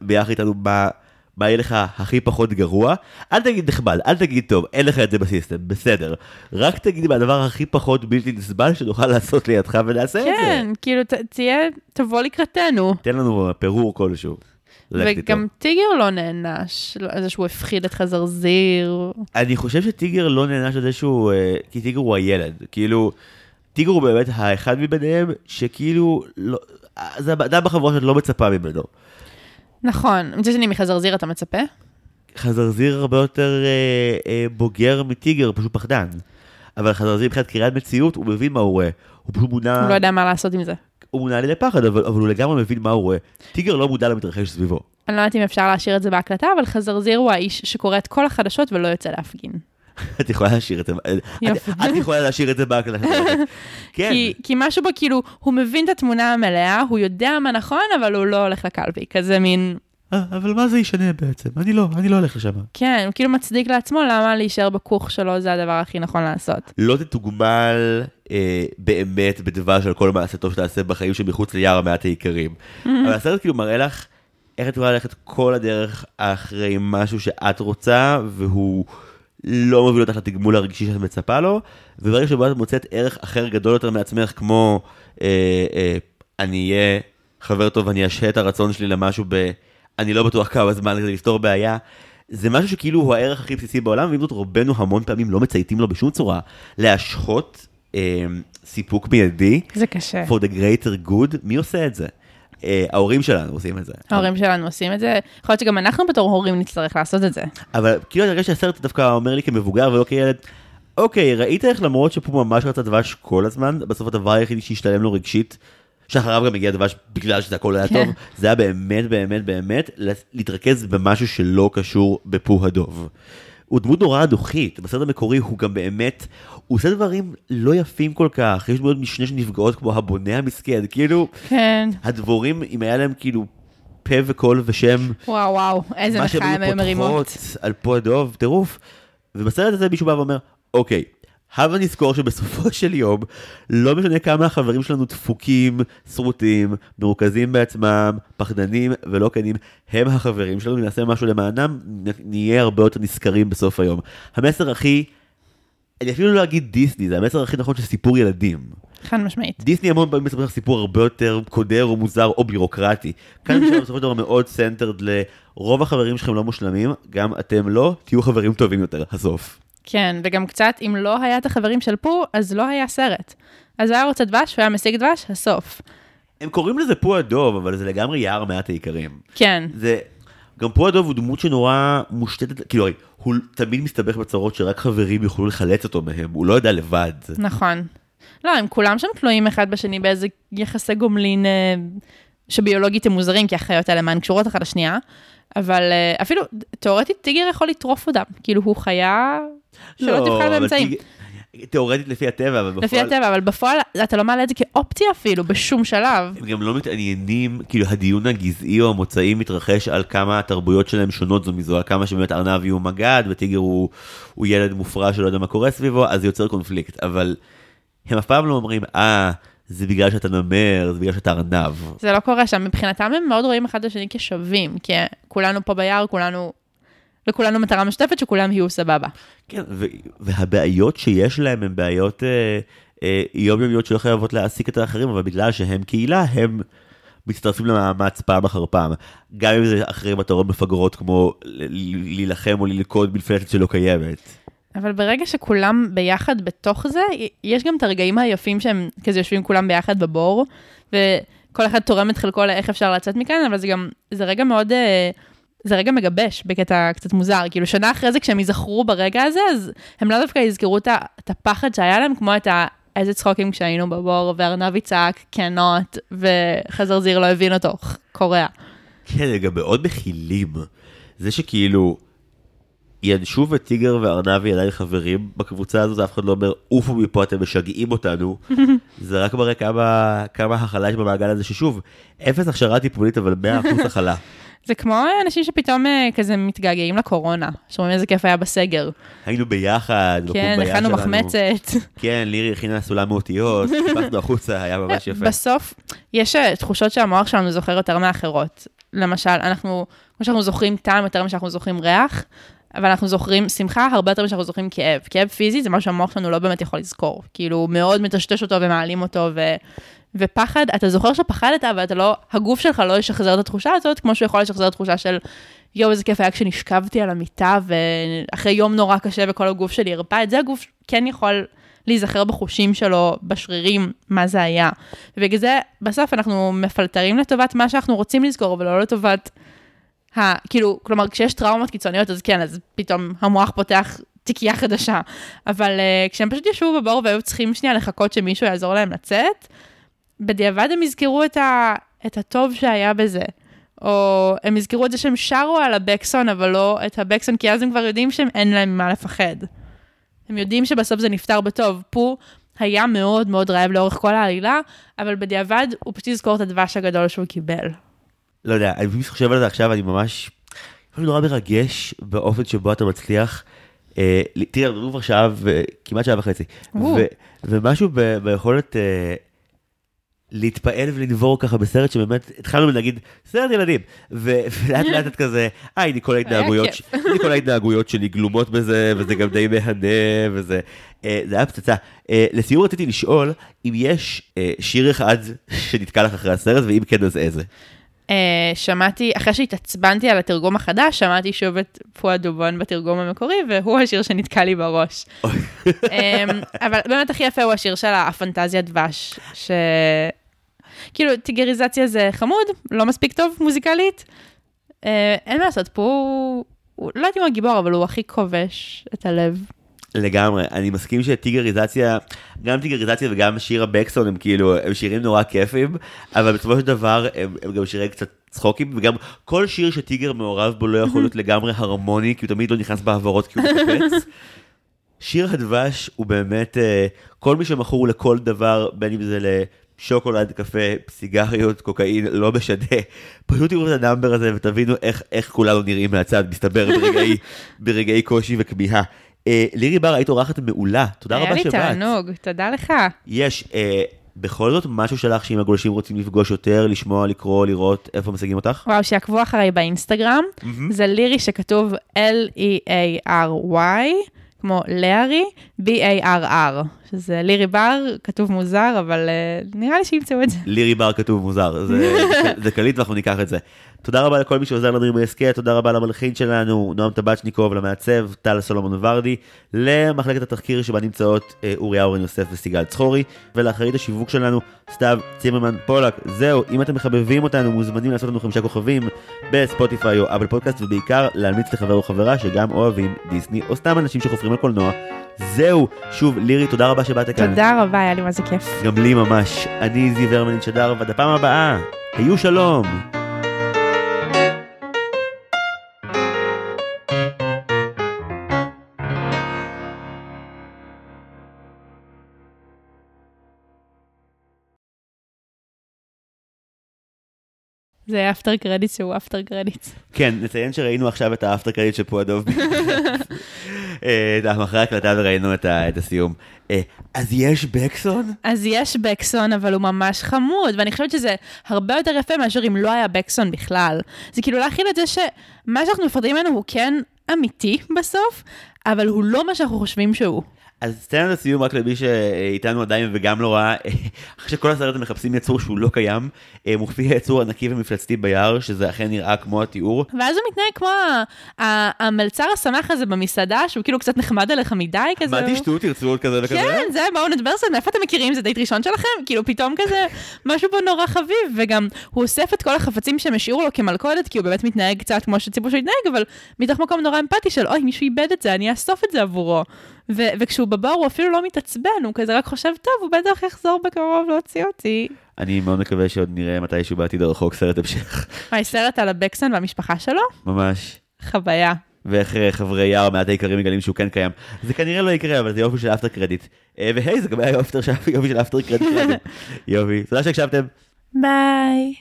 ביחד איתנו, מה... מה יהיה לך הכי פחות גרוע, אל תגיד נחמד, אל תגיד טוב, אין לך את זה בסיסטם, בסדר. רק תגיד מה הדבר הכי פחות בלתי נסבל שנוכל לעשות לידך ונעשה כן, את זה. כן, כאילו, תהיה, תבוא לקראתנו. תן לנו פירור כלשהו. וגם טיגר לא נענש, לא- על זה שהוא הפחיד את חזרזיר. אני חושב שטיגר לא נענש על זה שהוא, אה, כי טיגר הוא הילד, כאילו, טיגר הוא באמת האחד מביניהם, שכאילו, לא, זה אדם בחבורה שאת לא מצפה ממנו. נכון, מצד שני מחזרזיר אתה מצפה? חזרזיר הרבה יותר אה, אה, בוגר מטיגר, פשוט פחדן. אבל חזרזיר מבחינת קריאת מציאות, הוא מבין מה הוא רואה. הוא פשוט מונע, הוא לא יודע מה לעשות עם זה. הוא מונע על ידי פחד, אבל, אבל הוא לגמרי מבין מה הוא רואה. טיגר לא מודע למתרחש סביבו. אני לא יודעת אם אפשר להשאיר את זה בהקלטה, אבל חזרזיר הוא האיש שקורא את כל החדשות ולא יוצא להפגין. את יכולה להשאיר את זה, את, יופי. את יכולה להשאיר את זה בהקלטה. כן, כי, כי משהו בו, כאילו, הוא מבין את התמונה המלאה, הוא יודע מה נכון, אבל הוא לא הולך לקלפי. כזה מין, אה, אבל מה זה ישנה בעצם? אני לא, אני לא הולך לשם. כן, הוא כאילו מצדיק לעצמו למה להישאר בכוך שלו זה הדבר הכי נכון לעשות. לא תתוגמל אה, באמת בדבש על כל מעשה טוב שתעשה בחיים שמחוץ ליער המעט העיקרים. אבל הסרט כאילו מראה לך איך את יכולה ללכת כל הדרך אחרי משהו שאת רוצה, והוא לא מוביל אותך לתגמול הרגשי שאת מצפה לו, וברגע שבו את מוצאת ערך אחר גדול יותר מעצמך, כמו אה, אה, אני אהיה חבר טוב ואני אשהה את הרצון שלי למשהו ב... אני לא בטוח כמה זמן כדי לפתור בעיה. זה משהו שכאילו הוא הערך הכי בסיסי בעולם, ועם זאת רובנו המון פעמים לא מצייתים לו בשום צורה. להשהות אה, סיפוק מיידי, זה קשה. for the greater good, מי עושה את זה? אה, ההורים שלנו עושים את זה. ההורים שלנו עושים את זה, יכול להיות שגם אנחנו בתור הורים נצטרך לעשות את זה. אבל כאילו אני רגע שהסרט דווקא אומר לי כמבוגר ולא כילד, אוקיי, ראית איך למרות שפה ממש רצה דבש כל הזמן, בסוף הדבר היחידי שהשתלם לו רגשית, שאחריו גם הגיע דבש בגלל שזה הכל היה כן. טוב, זה היה באמת באמת באמת להתרכז במשהו שלא קשור בפו הדוב. הוא דמות נורא אדוכית, בסרט המקורי הוא גם באמת, הוא עושה דברים לא יפים כל כך, יש דמויות משנה שנפגעות כמו הבונה המסכן, כאילו, כן, הדבורים, אם היה להם כאילו פה וקול ושם, וואו וואו, איזה מה מחאה הם היו שהן היו מרימות. פותחות על פה הדוב, טירוף. ובסרט הזה מישהו בא ואומר, אוקיי, הבה נזכור שבסופו של יום, לא משנה כמה החברים שלנו דפוקים, שרוטים, מרוכזים בעצמם, פחדנים ולא כנים, הם החברים שלנו, נעשה משהו למענם, נהיה הרבה יותר נשכרים בסוף היום. המסר הכי, אני אפילו לא אגיד דיסני, זה המסר הכי נכון של סיפור ילדים. חד משמעית. דיסני המון פעמים מספר לך סיפור הרבה יותר קודר או מוזר או בירוקרטי. כאן נשאר בסופו של דבר מאוד centered לרוב החברים שלכם לא מושלמים, גם אתם לא, תהיו חברים טובים יותר, הסוף. כן, וגם קצת, אם לא היה את החברים של פו, אז לא היה סרט. אז היה רוצה דבש, הוא היה משיג דבש, הסוף. הם קוראים לזה פו הדוב, אבל זה לגמרי יער מעט העיקרים. כן, זה... גם פו הדוב הוא דמות שנורא מושתתת, כאילו, הוא תמיד מסתבך בצרות שרק חברים יוכלו לחלץ אותו מהם, הוא לא יודע לבד. נכון. לא, הם כולם שם תלויים אחד בשני באיזה יחסי גומלין אה, שביולוגית הם מוזרים, כי החיות האלה מהן קשורות אחת לשנייה, אבל אה, אפילו, תאורטית טיגר יכול לטרוף אותם, כאילו הוא חיה שלא תבחר אבל באמצעים. טיג- תיאורטית לפי הטבע, אבל בפועל... לפי הטבע, אבל בפועל אתה לא מעלה את זה כאופציה אפילו, בשום שלב. הם גם לא מתעניינים, כאילו הדיון הגזעי או המוצאי מתרחש על כמה התרבויות שלהם שונות זו מזו, על כמה שבאמת ארנבי הוא מג"ד וטיגר הוא, הוא ילד מופרע שלא יודע מה קורה סביבו, אז זה יוצר קונפליקט, אבל הם אף פעם לא אומרים, אה, זה בגלל שאתה נמר, זה בגלל שאתה ארנב. זה לא קורה שם, מבחינתם הם מאוד רואים אחד את השני כשווים, כי כולנו פה ביער, כולנו, לכולנו מטרה משותפת שכולם יהיו סבבה. כן, ו- והבעיות שיש להם הן בעיות אה, אה, יומיומיות שלא חייבות להעסיק את האחרים, אבל בגלל שהם קהילה, הם מצטרפים למאמץ פעם אחר פעם. גם אם זה אחרי מטרות מפגרות כמו להילחם או ללכוד מפלצת שלא קיימת. אבל ברגע שכולם ביחד בתוך זה, יש גם את הרגעים היפים שהם כזה יושבים כולם ביחד בבור, וכל אחד תורם את חלקו לאיך אפשר לצאת מכאן, אבל זה גם, זה רגע מאוד, אה, זה רגע מגבש בקטע קצת מוזר. כאילו שנה אחרי זה, כשהם ייזכרו ברגע הזה, אז הם לא דווקא יזכרו את, את הפחד שהיה להם, כמו את ה... איזה צחוקים כשהיינו בבור, וארנבי צעק קנות, וחזר זיר לא הבין אותו, קורע. כן, גם מאוד מכילים. זה שכאילו, ינשו וטיגר וארנבי עדיין חברים בקבוצה הזאת, אף אחד לא אומר, עופו מפה, אתם משגעים אותנו. זה רק מראה כמה, כמה הכלה יש במעגל הזה, ששוב, אפס הכשרה טיפולית, אבל 100% הכלה. זה כמו אנשים שפתאום אה, כזה מתגעגעים לקורונה, שאומרים איזה כיף היה בסגר. היינו ביחד, כן, הכנו. מחמצת. כן, לירי הכינה סולם מאותיות, חיפשנו החוצה, היה ממש יפה. בסוף, יש אה, תחושות שהמוח שלנו זוכר יותר מאחרות. למשל, אנחנו, כמו שאנחנו זוכרים טעם יותר משאנחנו זוכרים ריח, אבל אנחנו זוכרים שמחה הרבה יותר משאנחנו זוכרים כאב. כאב פיזי זה משהו שהמוח שלנו לא באמת יכול לזכור. כאילו, הוא מאוד מטשטש אותו ומעלים אותו, ו... ופחד, אתה זוכר שפחדת, אבל אתה לא, הגוף שלך לא ישחזר את התחושה הזאת, כמו שהוא יכול לשחזר תחושה של, יואו, איזה כיף היה כשנשכבתי על המיטה, ואחרי יום נורא קשה וכל הגוף שלי הרפא, את זה הגוף כן יכול להיזכר בחושים שלו, בשרירים, מה זה היה. ובגלל זה, בסוף אנחנו מפלטרים לטובת מה שאנחנו רוצים לזכור, ולא לטובת ה... כאילו, כלומר, כשיש טראומות קיצוניות, אז כן, אז פתאום המוח פותח תיקייה חדשה. אבל uh, כשהם פשוט ישבו בבור והיו צריכים שנייה לחכות שמישהו יעזור להם לצאת, בדיעבד הם יזכרו את, ה... את הטוב שהיה בזה. או הם יזכרו את זה שהם שרו על הבקסון, אבל לא את הבקסון, כי אז הם כבר יודעים שאין להם ממה לפחד. הם יודעים שבסוף זה נפתר בטוב. פו היה מאוד מאוד רעב לאורך כל העלילה, אבל בדיעבד הוא פשוט יזכור את הדבש הגדול שהוא קיבל. לא יודע, אני פשוט חושב על זה עכשיו, אני ממש... אני נורא מרגש באופן שבו אתה מצליח. אה, תראה, אנחנו כבר שעה, כמעט שעה וחצי. ומשהו ביכולת אה, להתפעל ולנבור ככה בסרט שבאמת התחלנו להגיד סרט ילדים ולאט לאט את כזה היי הנה כל ההתנהגויות הנה כל ההתנהגויות שלי גלומות בזה וזה גם די מהנה וזה אה, זה היה פצצה לסיום רציתי לשאול אם יש שיר אחד שנתקע לך אחרי הסרט ואם כן אז איזה. Uh, שמעתי, אחרי שהתעצבנתי על התרגום החדש, שמעתי שוב את פואד דובון בתרגום המקורי, והוא השיר שנתקע לי בראש. um, אבל באמת הכי יפה הוא השיר של הפנטזיה דבש, ש... כאילו, טיגריזציה זה חמוד, לא מספיק טוב מוזיקלית. Uh, אין מה לעשות, פה הוא, הוא לא יודעת אם הוא הגיבור, אבל הוא הכי כובש את הלב. לגמרי, אני מסכים שטיגריזציה, גם טיגריזציה וגם שיר הבקסון הם כאילו, הם שירים נורא כיפים, אבל בסופו של דבר הם, הם גם שירי קצת צחוקים, וגם כל שיר שטיגר מעורב בו לא יכול להיות לגמרי הרמוני, כי הוא תמיד לא נכנס בהברות כי הוא מקפץ. שיר הדבש הוא באמת, אה, כל מי שמכור לכל דבר, בין אם זה לשוקולד, קפה, סיגריות, קוקאין, לא משנה. פשוט תראו את ה number הזה ותבינו איך, איך כולנו נראים מהצד, מסתבר ברגעי, ברגעי קושי וכמיהה. אה, לירי בר, היית אורחת מעולה, תודה רבה שבאת. היה לי תענוג, תודה לך. יש, אה, בכל זאת משהו שלך שאם הגולשים רוצים לפגוש יותר, לשמוע, לקרוא, לראות, איפה משיגים אותך? וואו, שיעקבו אחריי באינסטגרם, זה לירי שכתוב L-E-A-R-Y. כמו לארי, B-A-R-R, שזה לירי בר, כתוב מוזר, אבל uh, נראה לי שימצאו את זה. לירי בר כתוב מוזר, זה, זה קליט ואנחנו ניקח את זה. תודה רבה לכל מי שעוזר לנו עם ההסכת, תודה רבה למלחין שלנו, נועם טבצ'ניקוב, למעצב, טל סולומון ורדי, למחלקת התחקיר שבה נמצאות אה, אוריה אורן יוסף וסיגל צחורי, ולאחרית השיווק שלנו, סתיו צימרמן פולק. זהו, אם אתם מחבבים אותנו, מוזמנים לעשות לנו חמישה כוכבים בספוטיפיי או אפל פודקאסט, ובעיקר להמליץ לחבר או חברה שגם אוהבים דיסני, או סתם אנשים שחופרים על קולנוע. זהו, שוב, לירי, תודה רבה שבאת כאן. תודה רבה, היה לי מה זה כיף. גם לי ממש. אני זיו הרמלין שדר, ועד הפעם הבאה, היו שלום. זה אפטר קרדיט שהוא אפטר קרדיט. כן, נציין שראינו עכשיו את האפטר קרדיט של פועדוב. אה, אחרי הקלטה וראינו את הסיום. אה, אז יש בקסון? אז יש בקסון, אבל הוא ממש חמוד, ואני חושבת שזה הרבה יותר יפה מאשר אם לא היה בקסון בכלל. זה כאילו להכיל את זה שמה שאנחנו מפחדים ממנו הוא כן אמיתי בסוף, אבל הוא לא מה שאנחנו חושבים שהוא. אז תן לנו סיום רק למי שאיתנו עדיין וגם לא ראה, אחרי שכל הסרט מחפשים יצור שהוא לא קיים, מופיע יצור ענקי ומפלצתי ביער, שזה אכן נראה כמו התיאור. ואז הוא מתנהג כמו המלצר השמח הזה במסעדה, שהוא כאילו קצת נחמד עליך מדי כזה. מה תשתו, תרצו עוד כזה וכזה? כן, זה, בואו נדבר על זה, מאיפה אתם מכירים? זה דייט ראשון שלכם? כאילו פתאום כזה, משהו פה נורא חביב, וגם הוא אוסף את כל החפצים שהם השאירו לו כמלכודת, כי הוא באמת מתנהג קצת כמו שציפו שהוא יתנהג, אבל מתוך מקום נורא אמפתי של, אוי, מישהו איבד את זה, אני אאסוף את זה עבורו. ו- וכשהוא בבר הוא אפילו לא מתעצבן, הוא כזה רק חושב, טוב, הוא בטח יחזור בקרוב להוציא אותי. אני מאוד מקווה שעוד נראה מתישהו בעתיד הרחוק סרט המשך. מה, סרט על הבקסון והמשפחה שלו? ממש. חוויה. ואיך אה, חברי יער מעט העיקרים מגלים שהוא כן קיים. זה כנראה לא יקרה, אבל זה יופי של אפטר קרדיט. אה, והי, זה גם היה יופי של אפטר קרדיט. יופי, תודה שהקשבתם. ביי.